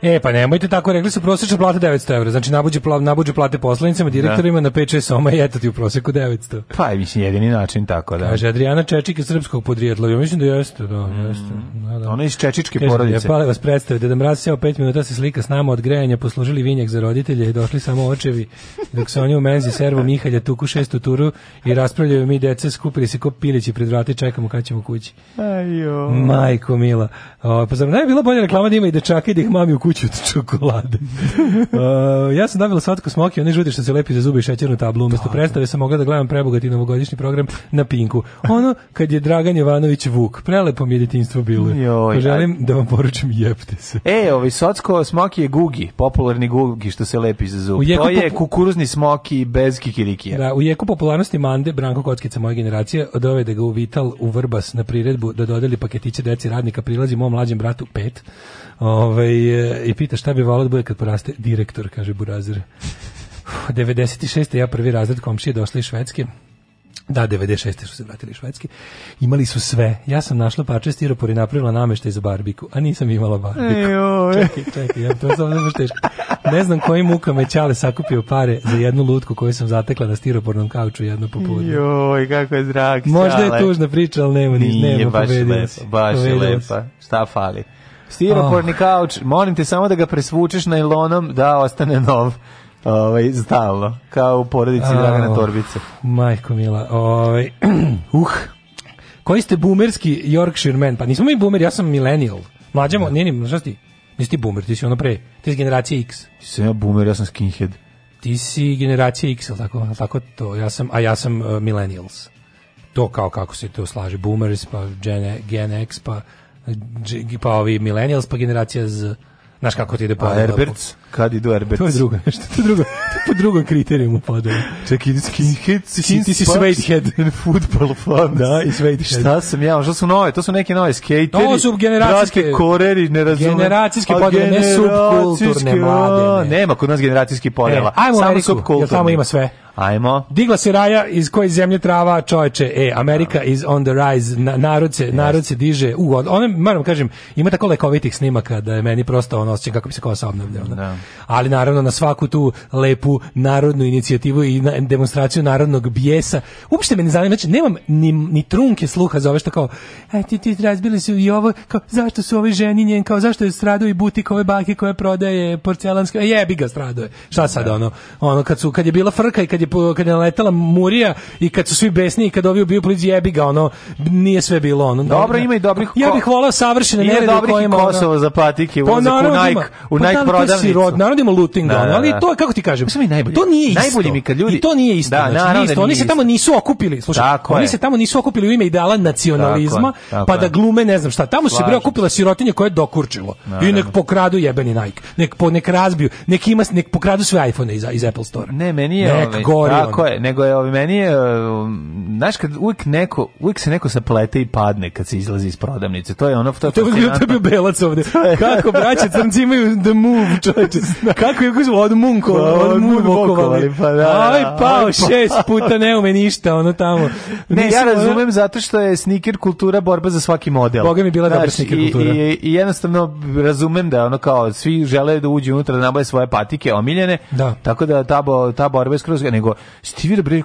J: E, pa nemojte tako, rekli su prosječna plata 900 evra, znači nabuđe, pla, nabuđe plate poslanicama, da. direktorima da. na 5-6 soma i eto ti u proseku 900. Pa,
I: mislim, jedini način tako, da.
J: Kaže, Adriana Čečik iz srpskog podrijetla, ja mislim da jeste, da, mm. jeste. Da, da.
I: Ona iz Čečičke Kaže, porodice.
J: Kaže, vas predstavite, Deda mraz seo 5 minuta da se slika s nama od grejanja, poslužili vinjak za roditelje i došli samo očevi, dok se oni u menzi servu Mihalja tuku šestu turu i raspravljaju mi dece skupili se ko pilići pred vrati čekamo kad ćemo kući.
I: Ajo.
J: Majko mila. O, pa zar ne je bila bolja reklama da ima i dečaka i da ih mami u kući od čokolade. o, ja sam davila svatko smoki, oni žudi što se lepi za zube i šećernu tablu. Umesto predstave sam mogla da gledam prebogati novogodišnji program na Pinku. Ono kad je Dragan Jovanović Vuk. Prelepo mi je detinjstvo bilo. Joj, pa Želim da vam poručim jepte se.
I: E, ovi socko smoki je Gugi, popularni Gugi što se lepi za zube. To je kukuruz Luzni smoki bez kikirikija.
J: Da, u jeku popularnosti Mande, Branko Kockica moje generacije, dovede da ga u Vital, u Vrbas na priredbu da dodeli paketiće deci radnika, prilazi mom mlađem bratu pet Ove, ovaj, eh, i pita šta bi da bude kad poraste direktor, kaže Burazir. 96. ja prvi razred komšije došli iz Švedske. Da, 96. su se vratili Švedski. Imali su sve. Ja sam našla parče stiropora i napravila nameštaj za barbiku, a nisam imala barbiku. Ej,
I: čekaj,
J: čekaj, ja, to sam samo teško. Ne znam kojim mukama me Ćale sakupio pare za jednu lutku koju sam zatekla na stiropornom kauču jedno popodne.
I: Joj, kako je drag
J: Možda je tužna priča, ali nema, Nije, nema,
I: baš lepa, baš
J: je
I: lepa. Šta fali? Stiroporni oh. kauč, molim te samo da ga presvučeš najlonom da ostane nov ovaj, stalno, kao u porodici Dragana Torbice.
J: Majko mila, ovaj, uh, koji ste bumerski Yorkshire man? Pa nismo mi bumer, ja sam millennial. Mlađamo, ne, ne, znaš ti? Nisi ti boomer, ti si ono pre, ti si generacija X.
I: Ti sam ja boomer, ja sam skinhead.
J: Ti si generacija X, ali tako, tako to, ja sam, a ja sam uh, millennials. To kao kako se to slaže, boomers, pa gen, e, gen X, pa, pa ovi millennials, pa generacija Z, znaš kako ti ide po... A Herberts?
I: kad idu
J: Erbec. To je drugo nešto, to je drugo, po drugom kriterijumu podaju.
I: Čekaj, idi skinhead,
J: skin, ti si Svejdhead.
I: And football
J: fans. Da, i Svejdhead.
I: Šta sam ja, što su nove, to su neke nove skateri. To su generacijske. Bratke koreri, ne razumem.
J: Generacijske podjele, ne subkulturne
I: mlade. Ne. Nema kod nas generacijski podjela. E, ajmo Samo
J: Ameriku, jer tamo ima sve.
I: Ajmo.
J: Digla se raja iz koje zemlje trava, čoveče. E, Amerika is on the rise. Na, narod, se, yes. narod se diže u god. Ono, moram da kažem, ima tako lekovitih snimaka da je meni prosto ono osjećaj kako bi se kosa obnavljala. Da. da ali naravno na svaku tu lepu narodnu inicijativu i na demonstraciju narodnog bijesa. Uopšte me ne zanima, znači nemam ni, ni trunke sluha za ove što kao, e, ti, ti razbili su i ovo, kao, zašto su ove ovi njen, kao zašto je stradao i butik ove bake koje prodaje porcelanske, e, jebi ga stradao je. Šta sad da. ono? Ono kad su kad je bila frka i kad je kad je naletala murija i kad su svi besni i kad ovi ubiju policije, jebi ga, ono nije sve bilo ono.
I: Dobro, ima i dobrih. Ja
J: bih voleo savršene nerede kojima Kosovo ono, za patike, pa u da Nike, u pa da Nike prodavnici odnarodimo looting da, da, da. ali da. to je kako ti kažem,
I: sve najbolje
J: to nije isto. Najbolji
I: mi kad ljudi
J: I to nije isto. Da, znači, nije isto. Oni se tamo nisu okupili, slušaj, tako oni je. se tamo nisu okupili u ime ideala nacionalizma, tako, tako pa da glume ne znam šta. Tamo Slažim. se bre okupila sirotinja koja je dokurčilo. Da, I da, nek pokradu jebeni Nike. Nek po nek razbiju, nek ima nek pokradu sve iPhone iz iz Apple Store.
I: Ne, meni je nek ove, ovaj, gori tako on. je, nego je ovi ovaj, meni je um, znaš kad uvijek neko, uvijek se neko saplete i padne kad se izlazi iz prodavnice. To je ono
J: to je to je bio belac ovde. Kako braće crnci imaju the move, čoveče. Kako je kuzmo od Munko, pa, od ali Pa da. da, da. Aj pa, šest puta ne ume ništa, ono tamo.
I: Ne, ja razumem zato što je sneaker kultura borba za svaki model.
J: Boga mi bila dobra sneaker kultura.
I: I, i jednostavno razumem da ono kao svi žele da uđu unutra da nabave svoje patike omiljene. Da. Tako da ta, bo, ta borba je skroz nego Steve da bre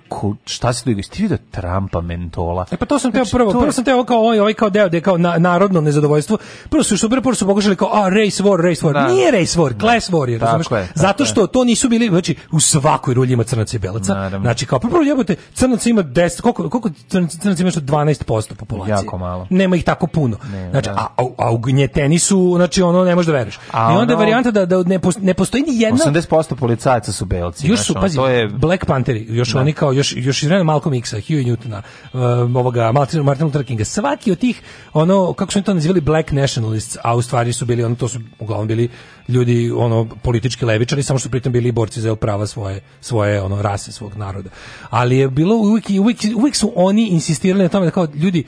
I: šta se događa? Steve da Trumpa mentola.
J: E pa to sam znači, teo prvo, to... prvo sam teo kao ovaj, ovaj kao deo, da kao na, narodno nezadovoljstvo. Prvo su što prvo su pokušali kao a race war, race war. Da. Nije race war, class war kategorije, razumeš? Je, Zato što to nisu bili, znači u svakoj rulji ima crnaca i belaca. Naravno. Znači kao prvo jebote, crnaca ima 10, koliko koliko crnaca, crnaca ima što 12% populacije.
I: Jako malo.
J: Nema ih tako puno. Ne, znači da. a, a, a ugnjeteni su, znači ono ne možeš da veruješ. I onda je varijanta da da ne, ne postoji ni jedna
I: 80% policajaca su belci. Još su, znači, pazi, to je
J: Black Pantheri, još da. oni kao još još iz vremena Malcolm X-a, Hugh Newtona, um, ovoga Martin, Martin Luther Kinga. Svaki od tih ono kako su oni to nazivali Black Nationalists, a u stvari su bili ono to su uglavnom bili ljudi ono politički levičari samo što pritom bili borci za prava svoje svoje ono rase svog naroda. Ali je bilo uvijek, uvijek, uvijek su oni insistirali na tome da kao ljudi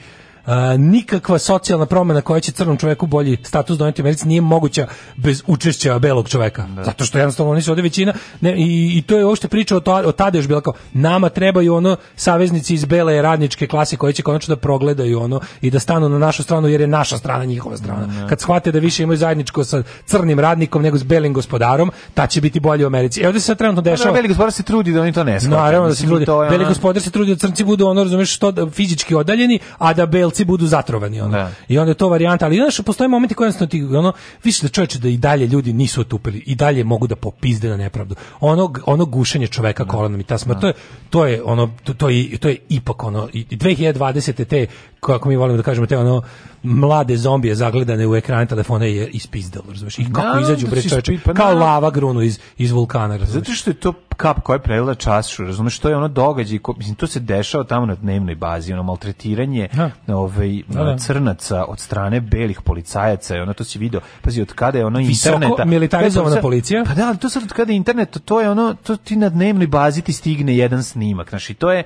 J: nikakva socijalna promjena koja će crnom čovjeku bolji status doneti u Americi nije moguća bez učešća belog čovjeka. Da. Zato što jednostavno oni su ovdje većina ne, i, i, to je uopšte priča o, to, o tada još bila kao nama trebaju ono saveznici iz bele radničke klase koji će konačno da progledaju ono i da stanu na našu stranu jer je naša strana njihova strana. Ne. Da. Kad shvate da više imaju zajedničko sa crnim radnikom nego s belim gospodarom, ta će biti bolje u Americi. E ovdje se sad trenutno da, da, dešava.
I: Da, beli gospodar se trudi da oni to ne shvate.
J: Naravno da se trudi. Beli gospodar se trudi da crnci budu ono, razumeš, što da, fizički odaljeni, a da beli strelci budu zatrovani ono. Ne. Da. I onda je to varijanta, ali znaš, postoje momenti koji jednostavno ti ono više da čoveče da i dalje ljudi nisu otupili i dalje mogu da popizde na nepravdu. Ono ono gušenje čoveka ne. Da. kolonom i ta smrt, da. to je to je ono to, to je to je ipak ono i 2020 te kako mi volimo da kažemo te ono mlade zombije zagledane u ekran telefona je ispizdalo, razumeš? I kako da, izađu bre čoveče, pa, kao na. lava grunu iz iz vulkana, razumeš?
I: Zato što je to kap koja je prelila čašu, razumeš, to je ono događaj, ko, mislim to se dešava tamo na dnevnoj bazi, ono maltretiranje ha. ovaj da, da. crnaca od strane belih policajaca, i ono to se video. Pazi, od kada je ono Visoko interneta,
J: militarizovana pa, policija?
I: Pa da, ali to sad od kada je internet, to je ono to ti na dnevnoj bazi ti stigne jedan snimak, znači to je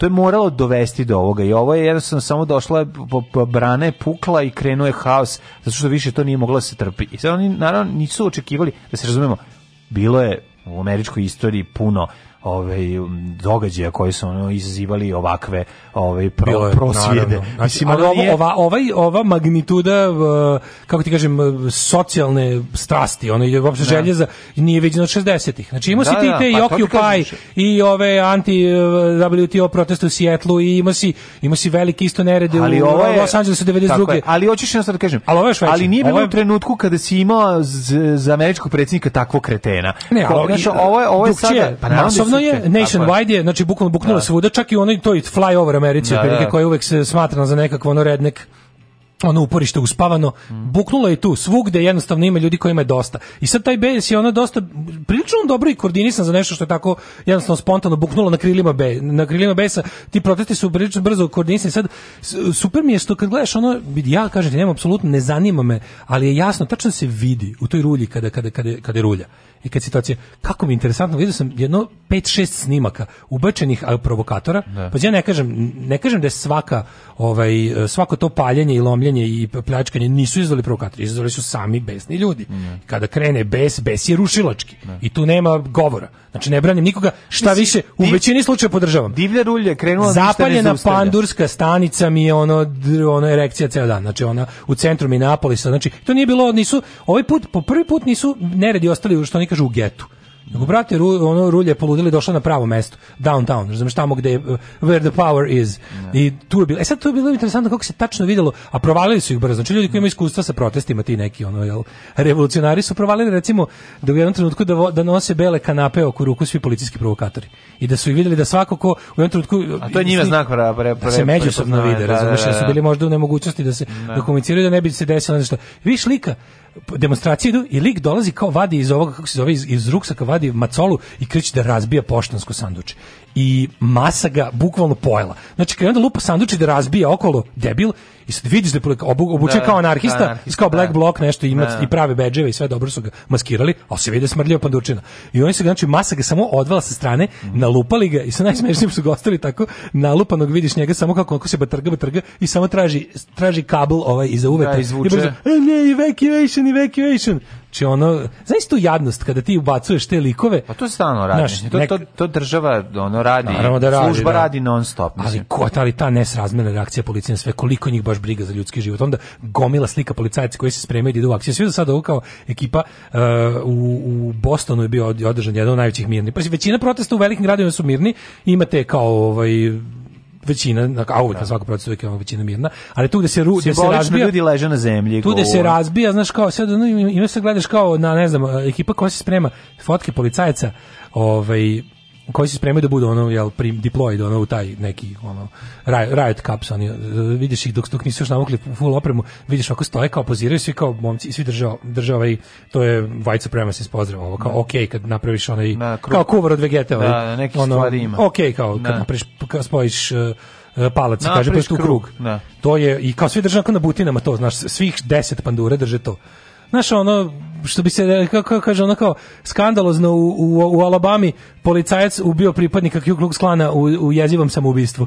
I: to je moralo dovesti do ovoga i ovo je jednostavno samo došla brane pukla i krenuo je haos zato što više to nije moglo da se trpi i sad oni naravno nisu očekivali da se razumemo bilo je u američkoj istoriji puno ove događaje koji su ono izazivali ovakve ove pro, prosvjede. Znači, ali ovo,
J: nije... ova, ovaj, ova magnituda kako ti kažem socijalne strasti, ono je uopšte da. želje za nije viđeno od 60-ih. Znači ima da, si ti da, te pa, i Occupy i ove anti eh, WTO proteste u Sjetlu i ima si ima si veliki isto nerede ali u ovo je, Los Angelesu
I: 92. ali hoćeš nešto da kažem. Ali, ovo ali nije bilo ovo u trenutku kada si imao za američkog predsjednika takvog kretena.
J: Ne, Ko, znači, ovo je ovo je sada pa grozno je, nationwide je, znači bukvalno buknula da. svuda, čak i onaj toj flyover Americi, da, da. koja je uvek se smatrana za nekakvo ono rednek ono uporište uspavano, mm. buknulo je tu, svugde jednostavno ima ljudi kojima je dosta. I sad taj Bejs je ono dosta, prilično dobro i koordinisan za nešto što je tako jednostavno spontano buknulo na krilima, Be, na krilima Bejsa. Ti protesti su prilično brzo koordinisani. Sad, super mi je što kad gledaš ono, ja kažem ti, nema apsolutno, ne zanima me, ali je jasno, tačno se vidi u toj rulji kada, kada, kada, kada je rulja. I kad situacija, kako mi je interesantno, vidio sam jedno 5-6 snimaka ubačenih provokatora, ne. Da. pa ja ne kažem, ne kažem da je svaka, ovaj, svako to paljenje i lomljenje divljanje i pljačkanje nisu izveli provokatori, izveli su sami besni ljudi. Ne. Kada krene bes, bes je rušilački ne. i tu nema govora. Znači ne branim nikoga, šta Mislim, više u div, većini slučajeva podržavam.
I: Divlja rulja krenula da zapaljena
J: pandurska stanica mi je ono ona erekcija ceo dan. Znači ona u centru Minneapolisa, znači to nije bilo nisu ovaj put po prvi put nisu neredi ostali što oni kažu u getu Nego, brate, ru, ono rulje poludeli došla na pravo mesto, downtown, razumeš tamo gde, uh, where the power is. Ne. I tu je bilo, e sad to je bilo interesantno kako se tačno videlo, a provalili su ih brzo. Znači, ljudi koji imaju iskustva sa protestima, ti neki, ono, jel, revolucionari su provalili, recimo, da u jednom trenutku da, vo, da nose bele kanape oko ruku svi policijski provokatori. I da su i videli da svako ko u jednom trenutku...
I: A to je njima znak da pre, pre, pre, da
J: se međusobno vide, da, razumeš, da, da, da, su bili možda u nemogućnosti da se da komuniciraju, da ne bi se desilo nešto. Viš lika, demonstracije idu i lik dolazi kao vadi iz ovoga, kako se zove iz, iz ruksaka vadi macolu i kreće da razbija poštansko sanduče i masa ga bukvalno pojela. Znači, kad onda lupa sanduči da razbija okolo debil i sad vidiš da je obuče da, da, kao anarhista, da, anarhista kao Black da. Block nešto ima da. i prave bedževe i sve dobro su ga maskirali, a se vidi smrdljiva pandurčina. I oni se, znači, masa ga samo odvela sa strane, mm. nalupali ga i sa najsmešnijim su gostali ostali tako nalupanog, vidiš njega samo kako onako se batrga, batrga i samo traži, traži kabel ovaj iza uveta. Da,
I: izvuče. I
J: brzo, e, ne, evacuation, evacuation. Znači ono, znaš tu jadnost kada ti ubacuješ te likove?
I: Pa to stalno radi. Naš, to, nek... to, to, država ono radi, da radi služba da. radi non stop.
J: Mislim. Ali, ko, ali ta nesrazmjerna reakcija policije sve, koliko njih baš briga za ljudski život. Onda gomila slika policajaca koji se spremaju i da idu u akciju. Svi do sada ovo kao ekipa uh, u, u, Bostonu je bio održan jedan od najvećih mirni. Pa većina protesta u velikim gradovima su mirni, imate kao ovaj, većina na kao uvek da. na svaku procesu je ono većina mirna, ali tu gde se ru, gde se razbija
I: ljudi leže na zemlji.
J: Tu gde se razbija, znaš kao sad no, ima se gledaš kao na ne znam ekipa koja se sprema fotke policajaca, ovaj koji se spremaju da budu ono jel prim deployed ono u taj neki ono riot caps oni e, vidiš ih dok dok nisu još navukli full opremu vidiš kako stoje kao poziraju svi kao momci i svi drže država ovaj, i to je white supremacist pozdrav ovo kao da. okej okay, kad napraviš onaj Na, kao cover od vegeta
I: ovaj, da, da neki ono, stvari
J: ima okej okay, kao kad Na. Da. napraviš kad spojiš uh, palac, Napriš kaže, pa tu krug. krug. To je, i kao svi drže na butinama to, znaš, svih 10 pandure drže to. Znaš, ono, što bi se e, kako kaže ona kao skandalozno u, u, u Alabami policajac ubio pripadnika Ku Klux Klana u, u jezivom samoubistvu.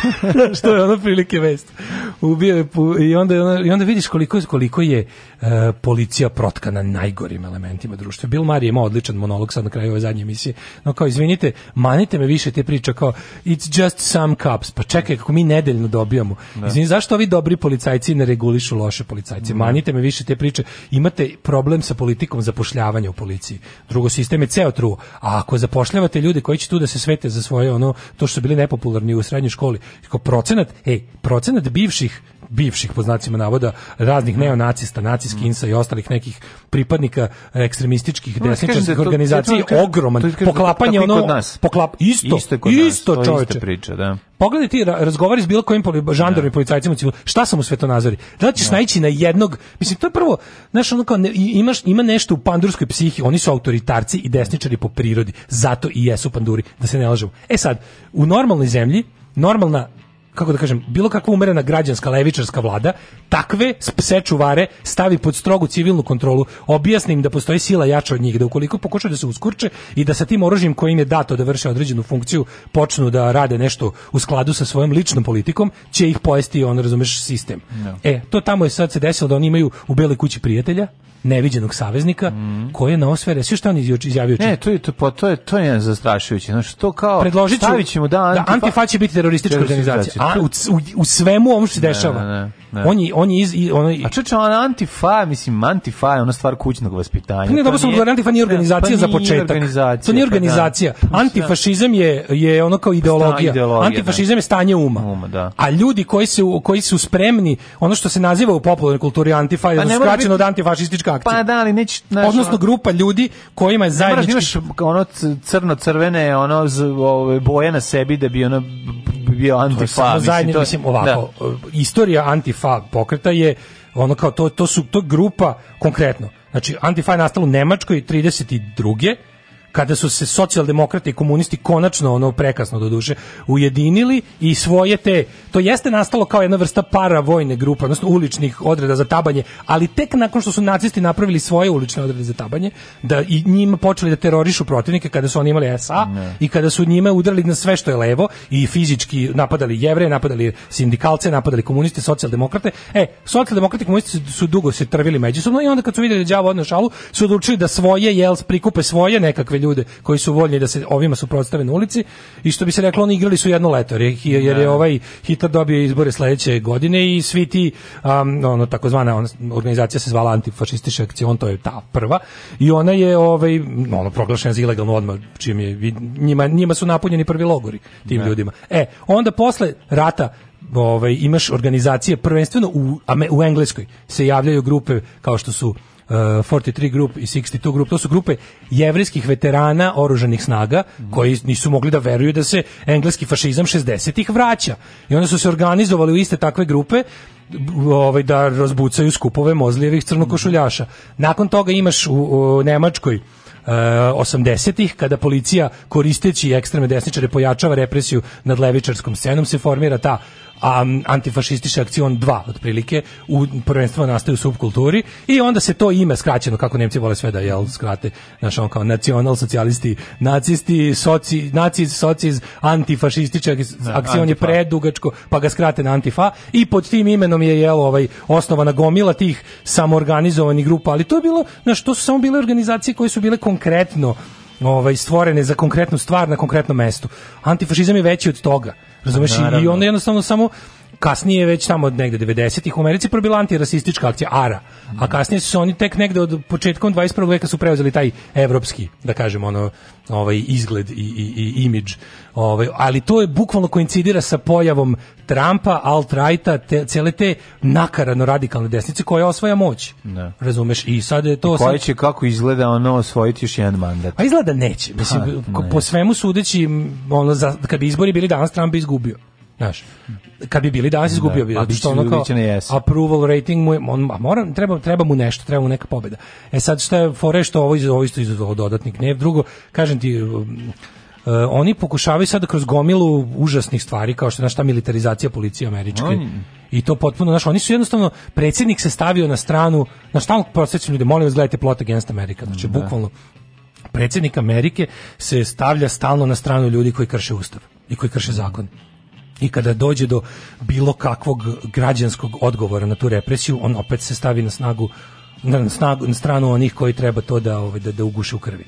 J: što je ono prilike vest. Ubio je i onda i onda vidiš koliko koliko je uh, policija protkana najgorim elementima društva. Bill Murray je imao odličan monolog sad na kraju ove zadnje emisije. No kao izvinite, manite me više te priče kao it's just some cops. Pa čekaj kako mi nedeljno dobijamo. Ne. Da. Izvinite, zašto ovi dobri policajci ne regulišu loše policajce? Da. Manite me više te priče. Imate problem sa sa politikom zapošljavanja u policiji. Drugo, sistem je ceo truo. A ako zapošljavate ljude koji će tu da se svete za svoje ono, to što su bili nepopularni u srednjoj školi, kao procenat, ej, procenat bivših bivših po znacima navoda raznih neonacista, nacijskih mm. i ostalih nekih pripadnika ekstremističkih da desničarskih da organizacija da ogroman poklapanje ono poklap isto isto, kod čoveče
I: priča da
J: pogledaj ti razgovori s bilo kojim žandarmi policajcima civilu šta sam u svetonazori da ćeš naići na jednog mislim to je prvo znaš ono kao imaš ima nešto u pandurskoj psihi oni su autoritarci i desničari po prirodi zato i jesu panduri da se ne lažemo e sad u normalnoj zemlji normalna kako da kažem, bilo kakva umerena građanska levičarska vlada takve pse čuvare stavi pod strogu civilnu kontrolu, objasnim da postoji sila jača od njih, da ukoliko pokušaju da se uskurče i da sa tim oružjem koje im je dato da vrše određenu funkciju počnu da rade nešto u skladu sa svojom ličnom politikom, će ih poesti, on, razumeš, sistem. No. Da. E, to tamo je sad se desilo da oni imaju u Beloj kući prijatelja, neviđenog saveznika mm. koji je na osvere sve što on izjavio
I: Ne, to je to to je to je zastrašujuće. Znači to kao predložićemo
J: da, da, antifa... da antifa će biti teroristička organizacija a, u, u, svemu ovom što se dešava. Ne, ne, On je, on je iz, onaj...
I: A čeče, on antifa, mislim, antifa je ona stvar kućnog vaspitanja.
J: Pa ne, dobro sam govorio, antifa nije pa organizacija za početak. To nije pa da. organizacija. Pa Antifašizam je, je ono kao ideologija. Da. Antifašizam je stanje
I: uma. Da.
J: A ljudi koji, se, koji su spremni, ono što se naziva u popularnoj kulturi antifa, je skraćeno od antifašistička akcija.
I: Pa da, ali neće...
J: Odnosno grupa ljudi kojima je zajednički... Imaš
I: ono crno-crvene ono, boje na sebi da bi ono bi bio antifa.
J: Zajedno, to... mislim, ovako, da. istorija antifa pokreta je ono kao, to, to su to grupa konkretno. Znači, antifa je nastala u Nemačkoj 32 kada su se socijaldemokrati i komunisti konačno ono prekasno doduše ujedinili i svoje te to jeste nastalo kao jedna vrsta paravojne grupe odnosno uličnih odreda za tabanje ali tek nakon što su nacisti napravili svoje ulične odrede za tabanje da i njima počeli da terorišu protivnike kada su oni imali SA ne. i kada su njima udarili na sve što je levo i fizički napadali jevre napadali sindikalce napadali komuniste socijaldemokrate e socijaldemokrati komunisti su dugo se trvili međusobno i onda kad su videli đavo odno su odlučili da svoje jel prikupe svoje nekakve ljude koji su voljni da se ovima suprotstave na ulici i što bi se reklo oni igrali su jedno leto jer, jer je da. ovaj Hitler dobio izbore sledeće godine i svi ti um, ono takozvana on, organizacija se zvala antifašistička akcija to je ta prva i ona je ovaj ono proglašena za ilegalnu odmah čim je njima, njima su napunjeni prvi logori tim ne. Da. ljudima e onda posle rata ovaj imaš organizacije prvenstveno u, u Engleskoj se javljaju grupe kao što su 43 eh, Group i 62 Group, to su grupe jevrejskih veterana oružanih snaga koji nisu mogli da veruju da se engleski fašizam 60-ih vraća. I onda su se organizovali u iste takve grupe ovaj da razbucaju skupove mozlijevih crnokošuljaša. Nakon toga imaš u, u Nemačkoj 80-ih eh, kada policija koristeći ekstremne desničare pojačava represiju nad levičarskom scenom se formira ta antifašistička akcion 2 otprilike u prvenstvo nastaju u subkulturi i onda se to ime skraćeno kako Nemci vole sve da je skrate naš on kao nacional socijalisti nacisti soci naciz sociz antifašistička da, akcion je predugačko pa ga skrate na antifa i pod tim imenom je jel ovaj osnovana gomila tih samoorganizovanih grupa ali to je bilo na što su samo bile organizacije koje su bile konkretno ovaj, stvorene za konkretnu stvar na konkretnom mestu. Antifašizam je veći od toga. Razumeš? I pa onda jednostavno samo kasnije već tamo od negde 90-ih u Americi probila antirasistička akcija ARA, a kasnije su oni tek negde od početkom 21. veka su preuzeli taj evropski, da kažem, ono, ovaj izgled i, i, i imidž. Ovaj, ali to je bukvalno koincidira sa pojavom Trumpa, alt-righta, te, cele te nakarano radikalne desnice koja osvaja moć. Ne. Da. Razumeš?
I: I sad je to... I
J: koja
I: će sad... kako izgleda ono osvojiti još jedan mandat?
J: A izgleda neće. Mislim, ha, pa, ne. po svemu sudeći, ono, za, kad bi izbori bili danas, Trump bi izgubio. Znaš, kad bi bili danas da, izgubio
I: bi, da, što ono kao
J: approval rating mu je, on, moram, treba, treba mu nešto, treba mu neka pobjeda. E sad šta je fore što ovo, ovo isto izazvalo dodatnik, ne, drugo, kažem ti, um, Uh, oni pokušavaju sada kroz gomilu užasnih stvari kao što je naša militarizacija policije američke mm. i to potpuno naš oni su jednostavno predsjednik se stavio na stranu na stalno procesu ljudi molim vas gledajte plot against America znači mm, bukvalno predsjednik Amerike se stavlja stalno na stranu ljudi koji krše ustav i koji krše zakon i kada dođe do bilo kakvog građanskog odgovora na tu represiju, on opet se stavi na snagu na, snagu, na stranu onih koji treba to da, ovaj, da, da uguše u krvi.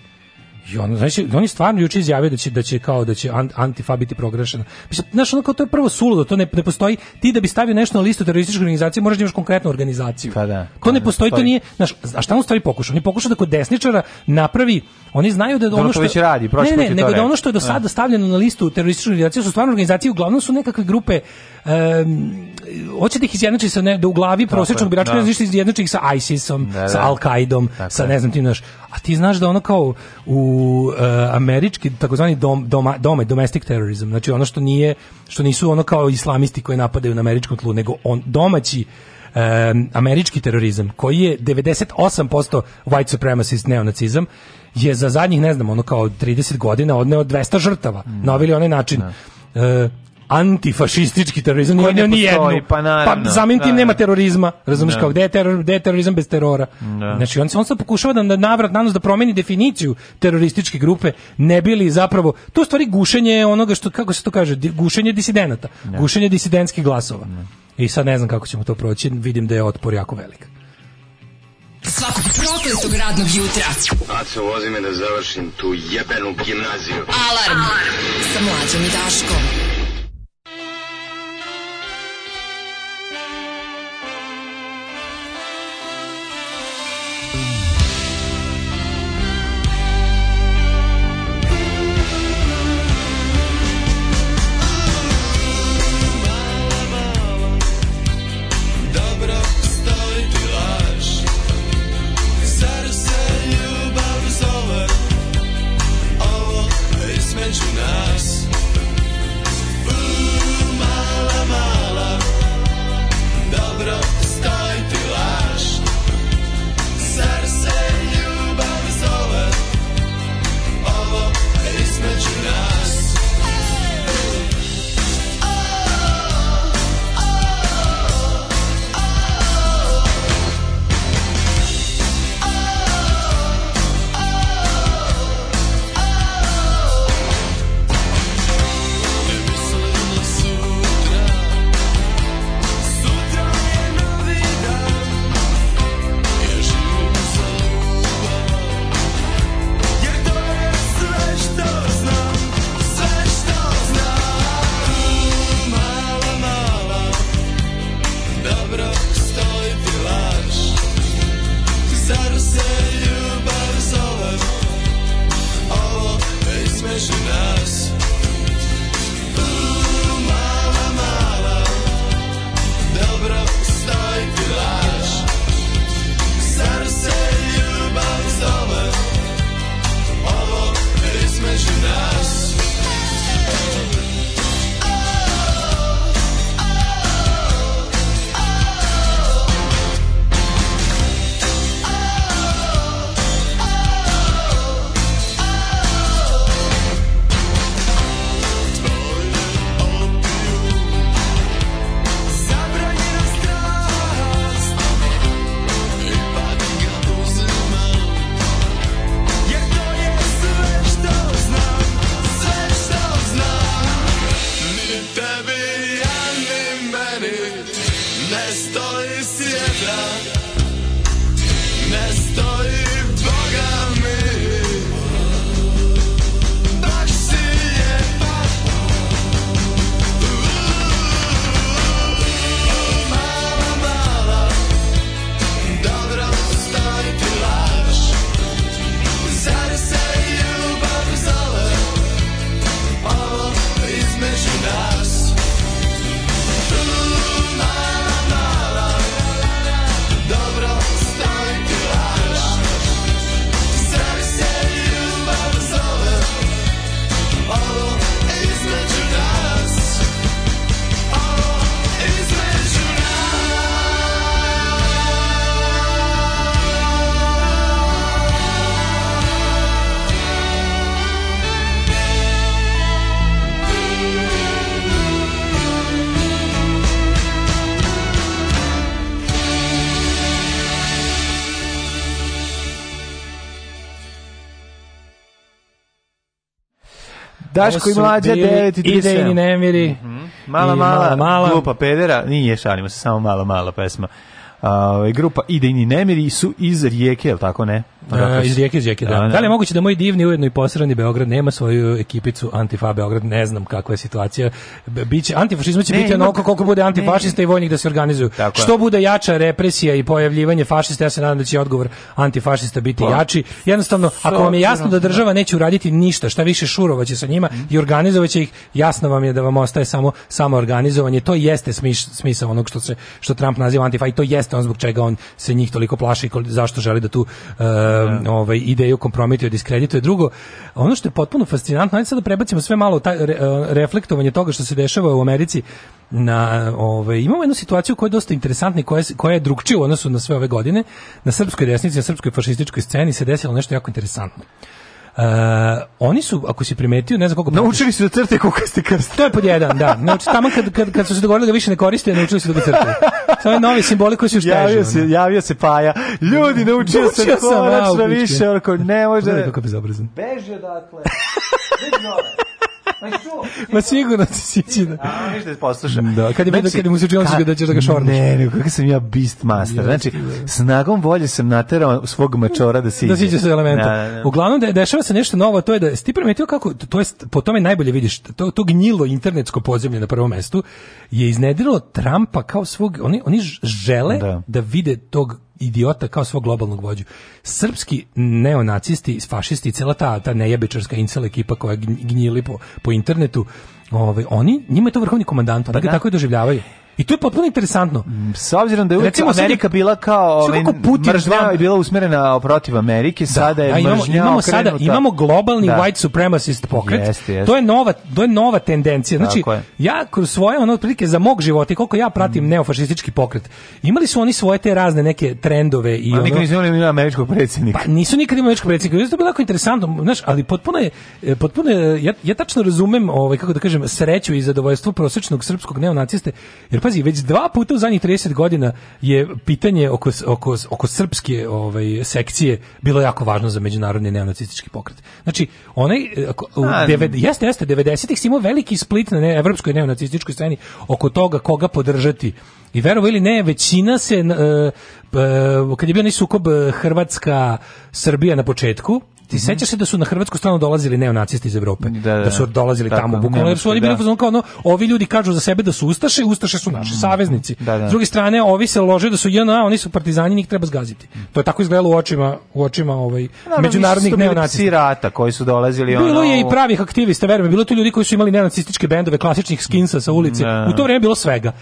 J: I on, znači, oni stvarno juče izjavio da će, da će kao da će antifa biti proglašena. Mislim, znači ono kao to je prvo suludo, to ne, ne postoji. Ti da bi stavio nešto na listu terorističke organizacije, moraš da imaš konkretnu organizaciju.
I: Pa
J: da. To pa ne da, postoji, to nije, znaš, a šta on stvari pokušao? On pokušao da kod desničara napravi, oni znaju da, da ono
I: što... već radi, ne, ne,
J: nego da ono što je do da. sada stavljeno na listu terorističke organizacije su stvarno organizacije, uglavnom su nekakve grupe hoće da ih izjednači sa ne, da u glavi prosečnog birača da. ne znaš da izjednači ih sa ISIS-om, da. da. sa Al-Qaidom, sa ne znam ti znaš. A ti znaš da ono kao u uh, američki takozvani dom, doma, doma, domestic terrorism, znači ono što nije, što nisu ono kao islamisti koji napadaju na američkom tlu, nego on domaći um, američki terorizam, koji je 98% white supremacist neonacizam, je za zadnjih, ne znam, ono kao 30 godina odneo 200 žrtava, mm. na ovaj onaj način. Mm. Uh, antifašistički terorizam nije ni jedno.
I: Pa, pa
J: samim tim da. nema terorizma. Razumeš da. kao gde je, teror, gde je terorizam bez terora. Da. Znači on se on sad pokušava da navrat na nanos da promeni definiciju terorističke grupe ne bili zapravo to stvari gušenje onoga što kako se to kaže gušenje disidenata, da. gušenje disidentskih glasova. Da. I sad ne znam kako ćemo to proći, vidim da je otpor jako velik. Svakog prokletog radnog jutra. Aco, vozi me da završim tu
M: jebenu gimnaziju. Alarm, Alarm. sa mlađom i Daškom.
I: Daško i mlađa 9 i 37. Idejni
J: nemiri. Mm
I: -hmm. Mala, I mala, mala, mala, glupa pedera. Nije, šalimo se, samo mala, mala pesma. Uh, grupa Idejni nemiri su iz Rijeke, je li tako ne?
J: Rokas. Pa da, e, iz rijeke Đeke, da. da. da. Da, li je moguće da moj divni ujedno i posrani Beograd nema svoju ekipicu Antifa Beograd? Ne znam kakva je situacija. Biće antifašizam će ne, biti onako koliko bude antifašista ne, i vojnih da se organizuju. Tako Što je. bude jača represija i pojavljivanje fašista, ja se nadam da će odgovor antifašista biti pa. jači. Jednostavno, so, ako vam je jasno da država da. neće uraditi ništa, šta više šurovaće sa njima mm. i organizovaće ih, jasno vam je da vam ostaje samo samo organizovanje. To jeste smis, smisao onog što se što Trump naziva antifa i to jeste on zbog čega on se njih toliko plaši i zašto želi da tu uh, Da, da. ovaj, ideju kompromituje, diskredituje. Drugo, ono što je potpuno fascinantno, ajde sad da prebacimo sve malo taj, re, e, reflektovanje toga što se dešava u Americi na ovaj imamo jednu situaciju koja je dosta interesantna i koja, koja je drugčija u odnosu na sve ove godine na srpskoj desnici, na srpskoj fašističkoj sceni se desilo nešto jako interesantno. Uh, oni su, ako si primetio, ne znam koliko...
I: Naučili su da crte kukaste krste.
J: To je pod jedan, da. Znači, tamo kad, kad, kad su se dogovorili da više ne koriste, naučili su da ga crte. to je novi simboli koji su još
I: javio se, javio se Paja. Ljudi, naučio, naučio se
J: konačno
I: više, onako, ne može.
J: Kako bezobrazan. Beži odatle. Beži Pa Ma sigurno ti si ići da. A,
I: ništa da poslušam.
J: Da, kad, je, znači, kad je mu se učinilo da ćeš da ga šorniš.
I: Ne, ne, kakav sam ja beast master. Znači, da. snagom volje sam naterao svog mačora da
J: siđe. Da siđe sa elementa. Da, da, da. Uglavnom, de, dešava se nešto novo, to je da si primetio kako, to jest, po tome najbolje vidiš, to, to gnjilo internetsko podzemlje na prvom mestu je iznedrilo Trampa kao svog, oni, oni žele da, da vide tog idiota kao svog globalnog vođu. Srpski neonacisti, fašisti, cela ta, ta nejebičarska incel ekipa koja gnjili po, po internetu, ovaj, oni, njima je to vrhovni komandant, da, ga da. tako i doživljavaju. I to je potpuno interesantno.
I: S obzirom da
J: je
I: Recimo, Amerika bila kao ovaj, mržnja i bila usmerena protiv Amerike, da, sada je da, imamo, mržnja imamo,
J: sada, imamo globalni da. white supremacist pokret. Jest, jest. To, je nova, to je nova tendencija. Znači, ja kroz svoje ono, prilike za mog života i koliko ja pratim mm. neofašistički pokret, imali su oni svoje te razne neke trendove. I A ono,
I: nikad nisu imali američkog predsjednika.
J: Pa nisu nikad imali američkog predsjednika. To je bilo jako interesantno, znaš, ali potpuno je, e, potpuno je, ja, ja tačno razumem, ovaj, kako da kažem, sreću i zadovoljstvo prosečnog srpskog neonaciste, jer pazi, već dva puta u zadnjih 30 godina je pitanje oko, oko, oko srpske ovaj, sekcije bilo jako važno za međunarodni neonacistički pokret. Znači, onaj, e, u A, jeste, jeste, 90-ih si imao veliki split na ne, evropskoj neonacističkoj sceni oko toga koga podržati i verovo ili ne, većina se, uh, uh, kad je bio onaj sukob Hrvatska-Srbija na početku, ti mm -hmm. sećaš se da su na hrvatsku stranu dolazili neonacisti iz Evrope, da, da, da su da. dolazili tako, tamo bukvalno jer su oni bili da. kao ono, ovi ljudi kažu za sebe da su ustaše, ustaše su naši mm -hmm. saveznici. Da, da, S druge strane, ovi se lože da su JNA, oni su partizani, njih treba zgaziti. Mm. To je tako izgledalo u očima, u očima ovaj međunarodnih
I: neonacista rata koji su dolazili
J: ono. Bilo je i pravih aktivista, verujem, bilo tu ljudi koji su imali neonacističke bendove klasičnih skinsa sa ulice. Da. U to vrijeme bilo svega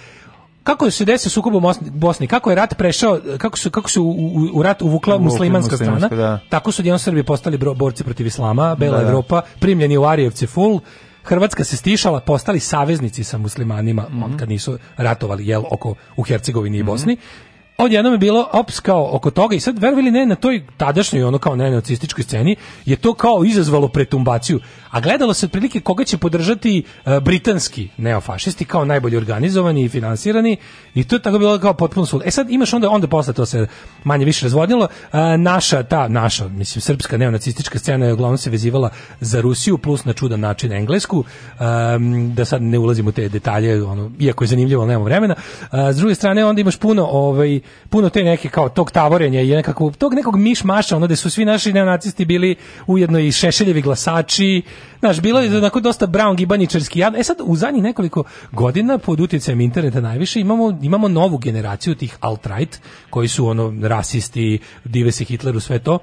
J: kako se desio sukob u Bosni, kako je rat prešao, kako su kako se u, u, u, rat uvukla muslimanska strana, da. tako su jednom Srbi postali borci protiv islama, da, Bela da, Evropa, primljeni u Arijevce full, Hrvatska se stišala, postali saveznici sa muslimanima, mm -hmm. kad nisu ratovali jel oko u Hercegovini i mhm. Bosni. odjednom je bilo ops kao oko toga i sad verovali ne na toj tadašnjoj ono kao neonacističkoj sceni je to kao izazvalo pretumbaciju a gledalo se otprilike koga će podržati uh, britanski neofašisti kao najbolje organizovani i finansirani i to je tako bilo kao potpuno sud. E sad imaš onda onda posle to se manje više razvodnilo, uh, naša ta naša, mislim srpska neonacistička scena je uglavnom se vezivala za Rusiju plus na čudan način englesku. Um, da sad ne ulazimo u te detalje, ono iako je zanimljivo, ali nemamo vremena. Uh, s druge strane onda imaš puno ovaj puno te neke kao tog tavorenja i nekako tog nekog ono da su svi naši neonacisti bili ujedno i šešeljevi glasači, Znaš, bilo je onako dosta brown gibaničarski jad. E sad, u zadnjih nekoliko godina pod utjecajem interneta najviše imamo, imamo novu generaciju tih alt-right, koji su ono rasisti, dive se Hitleru, sve to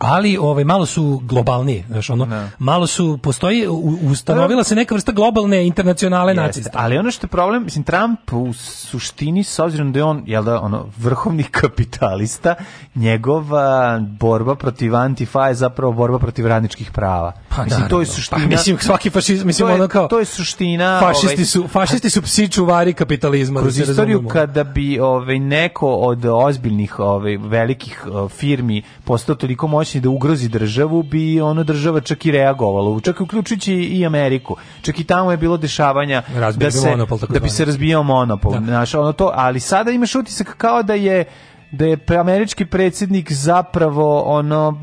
J: ali ovaj malo su globalnije, znači ono, no. Da. malo su postoji ustanovila se neka vrsta globalne internacionale naciste
I: Ali ono što je problem, mislim Trump u suštini s obzirom da je on je da ono vrhovni kapitalista, njegova borba protiv antifa je zapravo borba protiv radničkih prava.
J: Pa, mislim naravno. to je suština. Pa, mislim svaki fašizam, mislim to je, ono
I: kao to je suština.
J: Fašisti
I: ovaj,
J: su fašisti su psi čuvari kapitalizma.
I: Da Kroz istoriju razumemo. kada bi ovaj neko od ozbiljnih ovaj velikih firmi postao toliko moćan da ugrozi državu, bi ona država čak i reagovala, čak i uključujući i Ameriku. Čak i tamo je bilo dešavanja Razbio da, se, monopol, tako da bi se razbijao monopol. Da. Znaš, ono to, ali sada imaš utisak kao da je da je američki predsjednik zapravo ono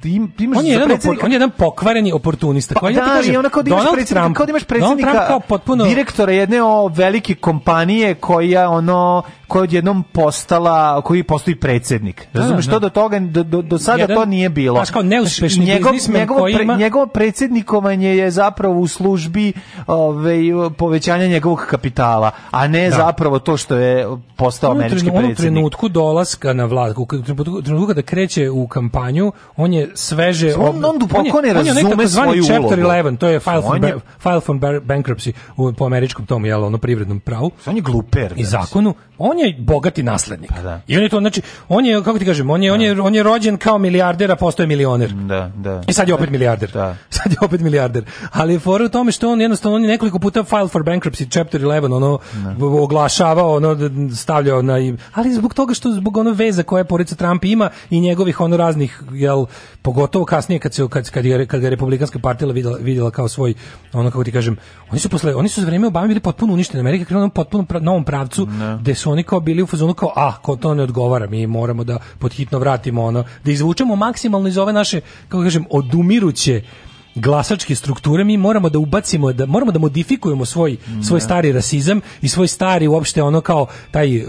J: tim mm, tim on je jedan opor, on je jedan pokvareni oportunista pa,
I: koji
J: da, ja
I: ti da imaš predsjednika Trump, kao da imaš predsjednika kao potpuno direktora jedne o velike kompanije koja ono koja je odjednom postala, koji postoji predsjednik. Da, Razumeš što da. do toga do, do, do sada Jedan, to nije bilo.
J: Baš kao neuspešni znači, njegov,
I: njegovo, pre, ima... njegovo predsjednikovanje je zapravo u službi ove, ovaj, povećanja njegovog kapitala, a ne da. zapravo to što je postao ono američki predsednik.
J: U trenutku dolaska na vlast, u trenutku kada kreće u kampanju, on je sveže...
I: On, on duboko ne razume zvani
J: chapter 11, to znači, je file from, je... file from bankruptcy u, po američkom tom, jel, ono privrednom pravu.
I: Znači, on je gluper.
J: I zakonu. On je bogati naslednik. Pa da. I on je to znači on je kako ti kažem, on je da. on je da. on je rođen kao milijarder, a postao je milioner.
I: Da, da.
J: I sad je opet milijarder. Da. Sad je opet milijarder. Ali fora u tome što on jednostavno on je nekoliko puta file for bankruptcy chapter 11 ono da. oglašavao, ono stavljao na ali zbog toga što zbog ono veza koje porica Trump ima i njegovih ono raznih jel pogotovo kasnije kad se kad kad je kad ga republikanska partija videla videla kao svoj ono kako ti kažem, oni su posle oni su za vreme Obama bili potpuno uništeni Amerika krenula potpuno pra, novom pravcu no. Da. gde su oni kao bili u fazonu kao ah, ko to ne odgovara, mi moramo da podhitno vratimo ono, da izvučemo maksimalno iz ove naše, kako kažem, odumiruće glasačke strukture mi moramo da ubacimo da moramo da modifikujemo svoj svoj da. stari rasizam i svoj stari uopšte ono kao taj eh,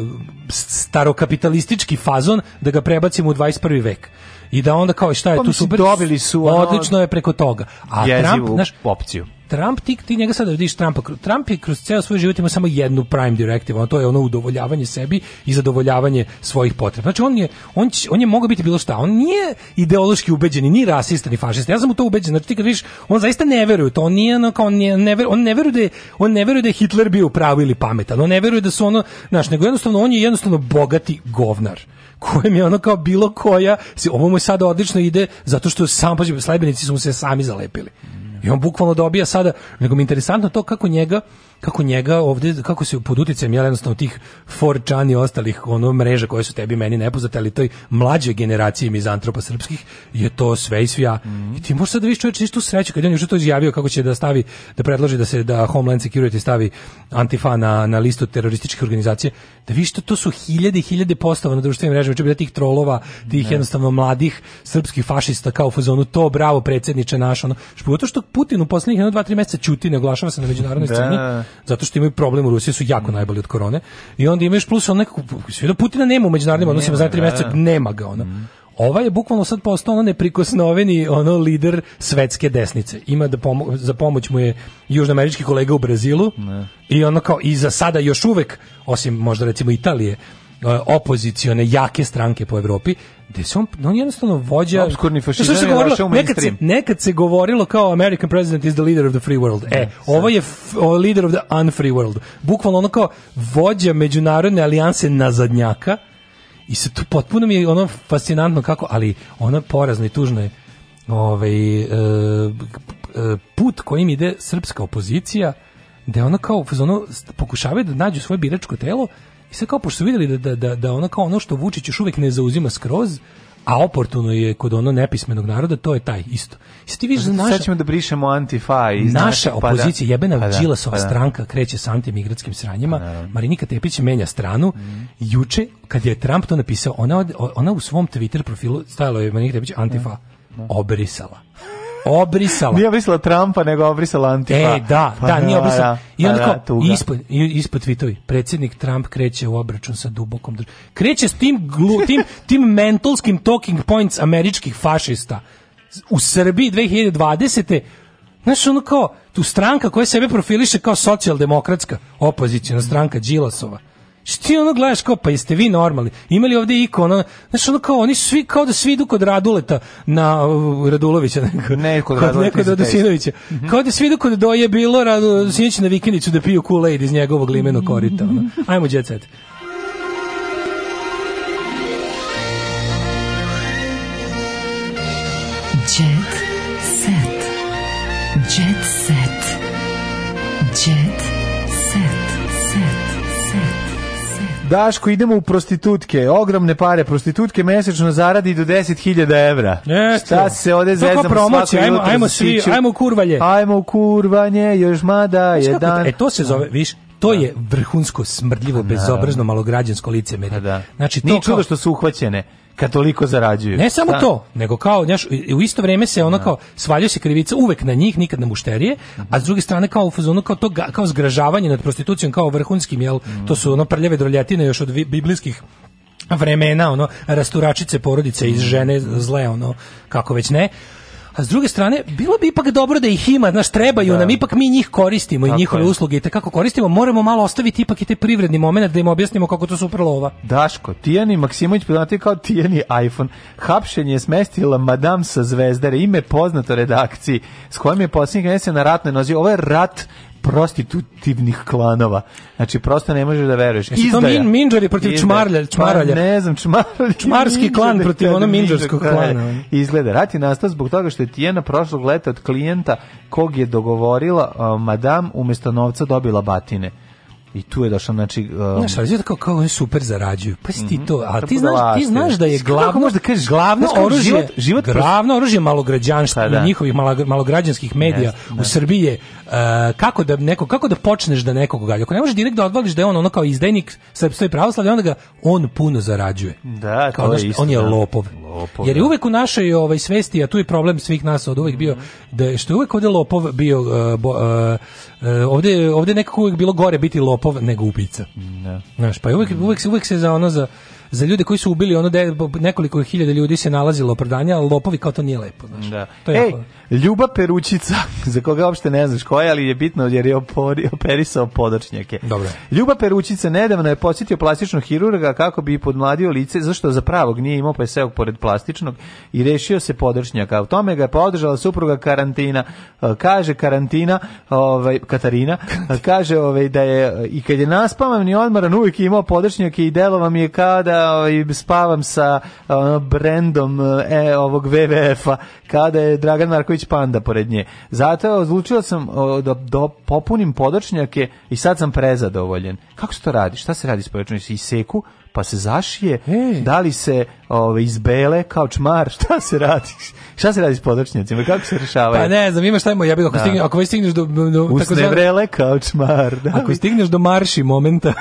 J: starokapitalistički fazon da ga prebacimo u 21. vek i da onda kao šta je pa tu
I: super dobili su
J: pa ono, odlično je preko toga a Trump
I: naš opciju
J: Trump, ti, ti njega sada vidiš Trumpa, Trump je kroz ceo svoj život ima samo jednu prime directive, a to je ono udovoljavanje sebi i zadovoljavanje svojih potreba. Znači on je, on, će, on je mogao biti bilo šta, on nije ideološki ubeđen, ni rasista, ni fašista, ja sam u to ubeđen, znači ti kad vidiš, on zaista ne veruje to, on nije ono kao, on, ne, veruje, on ne veruje da je, on ne veruje da je Hitler bio pravi ili pametan, on ne veruje da su ono, znaš, nego jednostavno on je jednostavno bogati govnar kojem je ono kao bilo koja, ovo mu sada odlično ide zato što sam, pa slajbenici su mu se sami zalepili. I on bukvalno dobija sada, nego mi je interesantno to kako njega kako njega ovdje kako se pod uticajem jednostavno tih forčani ostalih ono mreža koje su tebi meni nepoznate, ali toj mlađoj generaciji mizantropa srpskih je to sve i svija. Mm. I ti možeš sad da vidiš čovjek istu sreću kad je on još to izjavio kako će da stavi da predloži da se da Homeland Security stavi Antifa na, na listu terorističkih organizacija. Da vi što to su hiljade hiljade postova na društvenim mrežama, čebila tih trolova, tih ne. jednostavno mladih srpskih fašista kao u fazonu to bravo predsjedniče naš ono. Što što Putin u poslednjih 1 2 3 mjeseca ćuti, ne oglašava se na međunarodnoj da. sceni zato što imaju problem u Rusiji su jako mm. najbolji od korone i onda imaš plus on nekako sve da Putina nema u međunarodnim odnosima za 3 da. mjeseca nema ga ona mm. Ova je bukvalno sad postao ono neprikosnoveni ono lider svetske desnice. Ima da pomo za pomoć mu je južnoamerički kolega u Brazilu ne. i ono kao i za sada još uvek, osim možda recimo Italije, e, opozicione jake stranke po Evropi da se on, on jednostavno vođa... Obskurni
I: fašizam je došao u
J: mainstream. Nekad se, nekad se govorilo kao American president is the leader of the free world. E, da, ovo ovaj je ovo leader of the unfree world. Bukvalno ono kao vođa međunarodne alijanse na zadnjaka i se tu potpuno mi je ono fascinantno kako, ali ono porazno i tužno je ovaj, e, e, put kojim ide srpska opozicija da je ono kao ono, pokušavaju da nađu svoje biračko telo I sad kao, pošto su vidjeli da, da, da, da, ono kao ono što Vučić još uvek ne zauzima skroz, a oportuno je kod ono nepismenog naroda, to je taj isto. I
I: sad ti viš, da naša... Sad ćemo da brišemo antifa i... Naša
J: znači, pa da. opozicija, da, jebena pa da, Đilasova pa stranka, kreće s antimigratskim sranjima. Pa Marinika Tepić menja stranu. Mm. Juče, kad je Trump to napisao, ona, ona u svom Twitter profilu, stajalo je Marinika Tepić antifa, mm. obrisala obrisala.
I: Nije obrisala Trumpa, nego obrisala Antifa.
J: E, da, pa da, nije da, obrisala. Da, I onda da, kao, da, ispod, ispod tvitovi, predsjednik Trump kreće u obračun sa dubokom državom. Kreće s tim, glu, tim, tim mentalskim talking points američkih fašista. U Srbiji 2020. Znaš, ono kao, tu stranka koja sebe profiliše kao socijaldemokratska opozicijna stranka Đilasova Šti ono gledaš kao, pa jeste vi normalni? Imali ovde iko, ono, znaš, ono kao, oni svi, kao da svi idu kod Raduleta na uh, Radulovića, neko, ne, kod, kod nekog Radosinovića. Mm -hmm. Kao da svi idu kod Doje bilo Radosinovića na vikendicu da piju Kool-Aid iz njegovog limenog korita. Ono. Ajmo, djecet.
I: Daško, idemo u prostitutke. Ogromne pare. Prostitutke mesečno zaradi do 10.000 evra. Eto. Šta se ovde zezamo
J: svako ajmo, jutro ajmo, svi, ajmo u kurvalje.
I: Ajmo u kurvanje, još mada
J: je dan. E, to se zove, viš, to da. je vrhunsko smrdljivo pa bezobrazno malograđansko lice. Pa da.
I: Znači
J: to
I: Nije čudo što su uhvaćene kad toliko
J: zarađuju. Ne samo da. to, nego kao, znaš, u isto vrijeme se ono da. kao svaljuje se krivica uvek na njih, nikad na mušterije, a s druge strane kao u fazonu kao to kao zgražavanje nad prostitucijom kao vrhunskim, jel, mm. to su ono prljave droljatine još od biblijskih vremena, ono rasturačice porodice iz mm. žene zle, ono kako već ne a s druge strane, bilo bi ipak dobro da ih ima, znaš, trebaju da. nam, ipak mi njih koristimo Tako i njihove je. usluge i kako koristimo, moramo malo ostaviti ipak i te privredni moment da im objasnimo kako to super lova.
I: Daško, Tijani Maksimović poznati pa kao Tijani iPhone. Hapšenje je smestila madam sa zvezdare, ime poznato redakciji, s kojom je posljednjih mjeseca na ratnoj nozi. Ovo je rat prostitutivnih klanova. Znači, prosto ne možeš da veruješ.
J: Izdaja. To min, minđari protiv čmarlja, pa čmaralja.
I: Pa, ne znam, čmaralja.
J: Čmarski klan protiv ono minđarskog klana.
I: Izgleda. Rat je nastao zbog toga što je Tijena prošlog leta od klijenta kog je dogovorila uh, madam umjesto novca dobila batine. I tu je došao znači
J: um... znaš, ali znači kao kao oni super zarađuju. Pa si ti mhm. to, a ti da znaš, ti znaš da je glavno Kako možda kažeš glavno znaš, oružje, život, život glavno oružje malograđanstva da, pa da. njihovih malograđanskih medija yes, u da. Srbiji je Uh, kako da neko kako da počneš da nekog gađa. Ako ne možeš direktno da odvališ da je on ono kao izdajnik srpstva i pravoslavlja, onda ga on puno zarađuje.
I: Da, kao to je isto,
J: on je da. lopov. lopov. Jer je da. uvek u našoj ovaj svesti, a tu je problem svih nas od uvek bio mhm. da što je uvek ovde lopov bio uh, bo, uh, ovde ovde nekako uvek bilo gore biti lopov nego ubica. Da. Znaš, pa uvek, uvek, uvek se za ono za za ljude koji su ubili ono de, nekoliko hiljada ljudi se nalazilo prodanja, lopovi kao to nije lepo, znaš. Da.
I: To je Ej, jako... Ljuba Peručica, za koga uopšte ne znaš koja, ali je bitno jer je opori, operisao podočnjake.
J: Dobro.
I: Ljuba Peručica nedavno je posjetio plastičnog hirurga kako bi podmladio lice, zašto za pravog nije imao pa je seo pored plastičnog i rešio se podočnjaka. U tome ga je podržala supruga karantina. E, kaže karantina, ovaj, Katarina, kaže ovaj, da je i kad je naspavam ni odmaran uvijek imao podočnjake i delova mi je kada ovaj, spavam sa brendom e, ovog WWF-a, kada je Dragan Marković Petrović Panda pored nje. Zato odlučio sam da, da popunim podočnjake i sad sam prezadovoljen. Kako se to radi? Šta se radi s podočnjacima? Iseku, pa se zašije, e. da li se ove, izbele kao čmar, šta se radi? Šta se radi s podočnjacima? Kako se rešava? Pa
J: ne znam, imaš taj moj, ja bih, ako, da. stigne, ako već stigneš do... do
I: tako zvan, vrele kao čmar.
J: Da. Ako stigneš do marši momenta,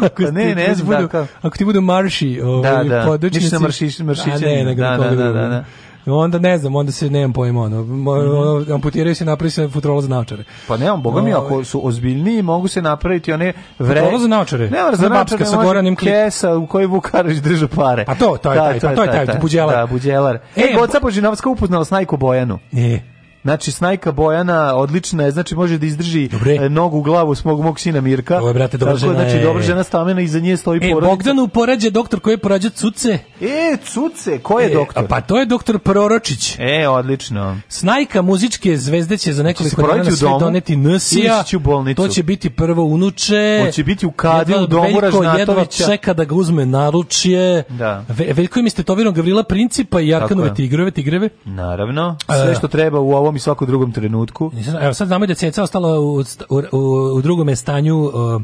J: da, ako, pa ne, ne
I: znam, budu, da,
J: kao... ako ti budu marši da, ove,
I: da, da. podočnjaci... Ništa
J: maršiš, Da, da, da, da, da, da onda ne znam, onda se
I: nemam
J: pojma, ono, mhm. ono amputiraju se, napravi se futrolo za naočare.
I: Pa
J: nemam,
I: boga mi, ako ovaj. su ozbiljniji, mogu se napraviti one
J: vre... Futrolo za naočare?
I: Ne, za naočare sa Goranim klip. Kesa u kojoj Vukarić drža pare.
J: Pa to, to je da, taj, pa to je taj, buđelar.
I: Da, buđelar. E, Goca e, Božinovska upoznala Snajku Bojanu.
J: E,
I: Znači, snajka Bojana odlična je, znači može da izdrži Dobre. E, nogu u glavu smog mog sina Mirka.
J: Ovo
I: je,
J: brate, dobra da, žena
I: Znači, dobra žena stamena, za nje stoji e, porodica. E, Bogdan
J: upoređe doktor koji je porađa Cuce.
I: E, Cuce, ko je e, doktor? A
J: pa to je doktor Proročić.
I: E, odlično.
J: Snajka muzičke zvezde će za nekoliko dana na sve doneti Nsija.
I: To
J: će biti prvo unuče.
I: On
J: će biti
I: u kadi u domu
J: Ražnatovića. čeka da ga uzme naručje. Da. Ve, veljko im istetovirom Gavrila Principa i Jarkanove tigrove, tigreve.
I: Naravno, e. sve što treba u ovo ovom i svakom drugom trenutku. Nisam,
J: evo sad znamo da je ceca ostala u, u, u drugome stanju uh,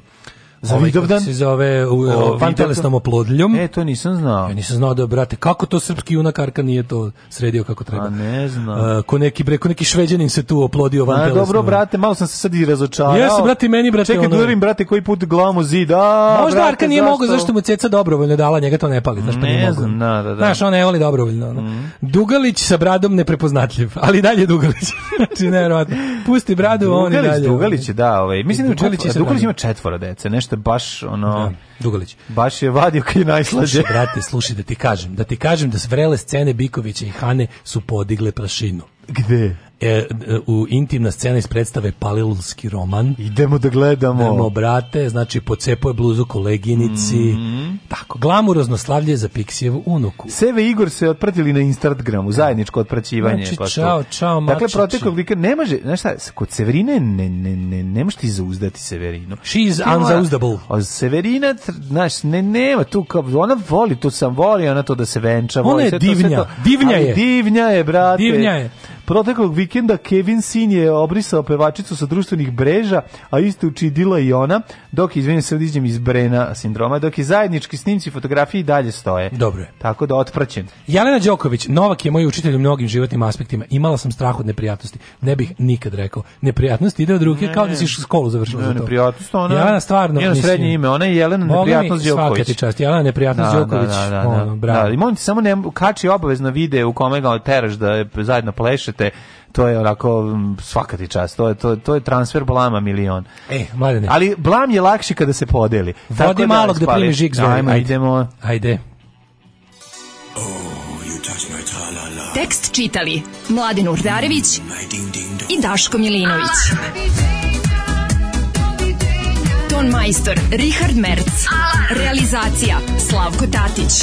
J: Za ovaj, Vidovdan? se zove u, o, pantelesnom oplodljom.
I: E, to nisam znao.
J: Ja nisam znao da, brate, kako to srpski junakarka nije to sredio kako treba. A
I: ne znam. Uh,
J: ko neki, bre, ko neki šveđanin se tu oplodio van telesno.
I: dobro, brate, malo sam se sad i razočarao.
J: Jesi, brate, meni, brate,
I: Čekaj, ono... Čekaj, brate, koji put glavom u zid.
J: A, Možda brate, Arka nije zašto? mogao, zašto mu ceca dobrovoljno dala, njega to ne pali. Znaš, pa
I: ne, ne znam, da, da, da.
J: Znaš, on ne voli dobrovoljno. Mm. Dugalić sa bradom neprepoznatljiv, ali dalje Dugalić. znači, nevjerojatno. Pusti bradu, Dugalić, on i dalje.
I: Dugalić, znači, da, ovaj. Mislim da Dugalić ima četvora dece, nešto jeste baš ono da, Dugalić. Baš je vadio kad je najslađe. Slušaj,
J: brate, slušaj da ti kažem, da ti kažem da vrele scene Bikovića i Hane su podigle prašinu.
I: Gde? E,
J: e, u intimna scena iz predstave Palilski roman.
I: Idemo da gledamo.
J: Idemo, brate, znači pocepo je bluzu koleginici. Mm -hmm. Tako, glamurozno slavlje za Piksijevu unuku.
I: Seve Igor se otpratili na Instagramu, zajedničko otpraćivanje. Znači,
J: pa čao, čao, dakle, mačići.
I: Dakle, proteklog vika, ne može, znaš šta, kod Severine ne, ne, ne, ne možeš ti zauzdati Severinu.
J: She is unzauzdable.
I: A Severina, znaš, ne, nema tu, kao, ona voli, to sam voli, ona to da se venča. Ona voli, je
J: divnja, to, divnja je.
I: Divnja je, brate. Divnja je. Proteklog vikenda Kevin Sin je obrisao pevačicu sa društvenih breža, a isto učidila i ona, dok, izvinjam se, odizđem iz Brena sindroma, dok i zajednički snimci fotografije i dalje stoje.
J: Dobro je.
I: Tako da otpraćen.
J: Jelena Đoković, Novak je moj učitelj u mnogim životnim aspektima. Imala sam strah od neprijatnosti. Ne bih nikad rekao. Neprijatnost ide od ruke kao da si školu završila ne, za to.
I: Neprijatnost, ona, Jelena stvarno, njeno srednje ime, ona je Jelena
J: neprijatnost Đoković. Svaka ti čast, Jelena da, da, da, neprijatnost da, Đoković. Da, da, da, ono, bravo. da. I molim
I: ti samo ne kači obavezno video u kome ga teraš da je zajedno pleše pričate, to je onako mm, svaka ti čast. To je to, to je transfer blama milion. E, mladene. Ali blam je lakši kada se podeli. Vodi Tako da, malo da primi žig Ajmo, ovaj. ajde. idemo. Ajde. Oh, Tekst čitali Mladin Urdarević i Daško Milinović. Ton majstor Richard Merc. Realizacija Slavko Tatić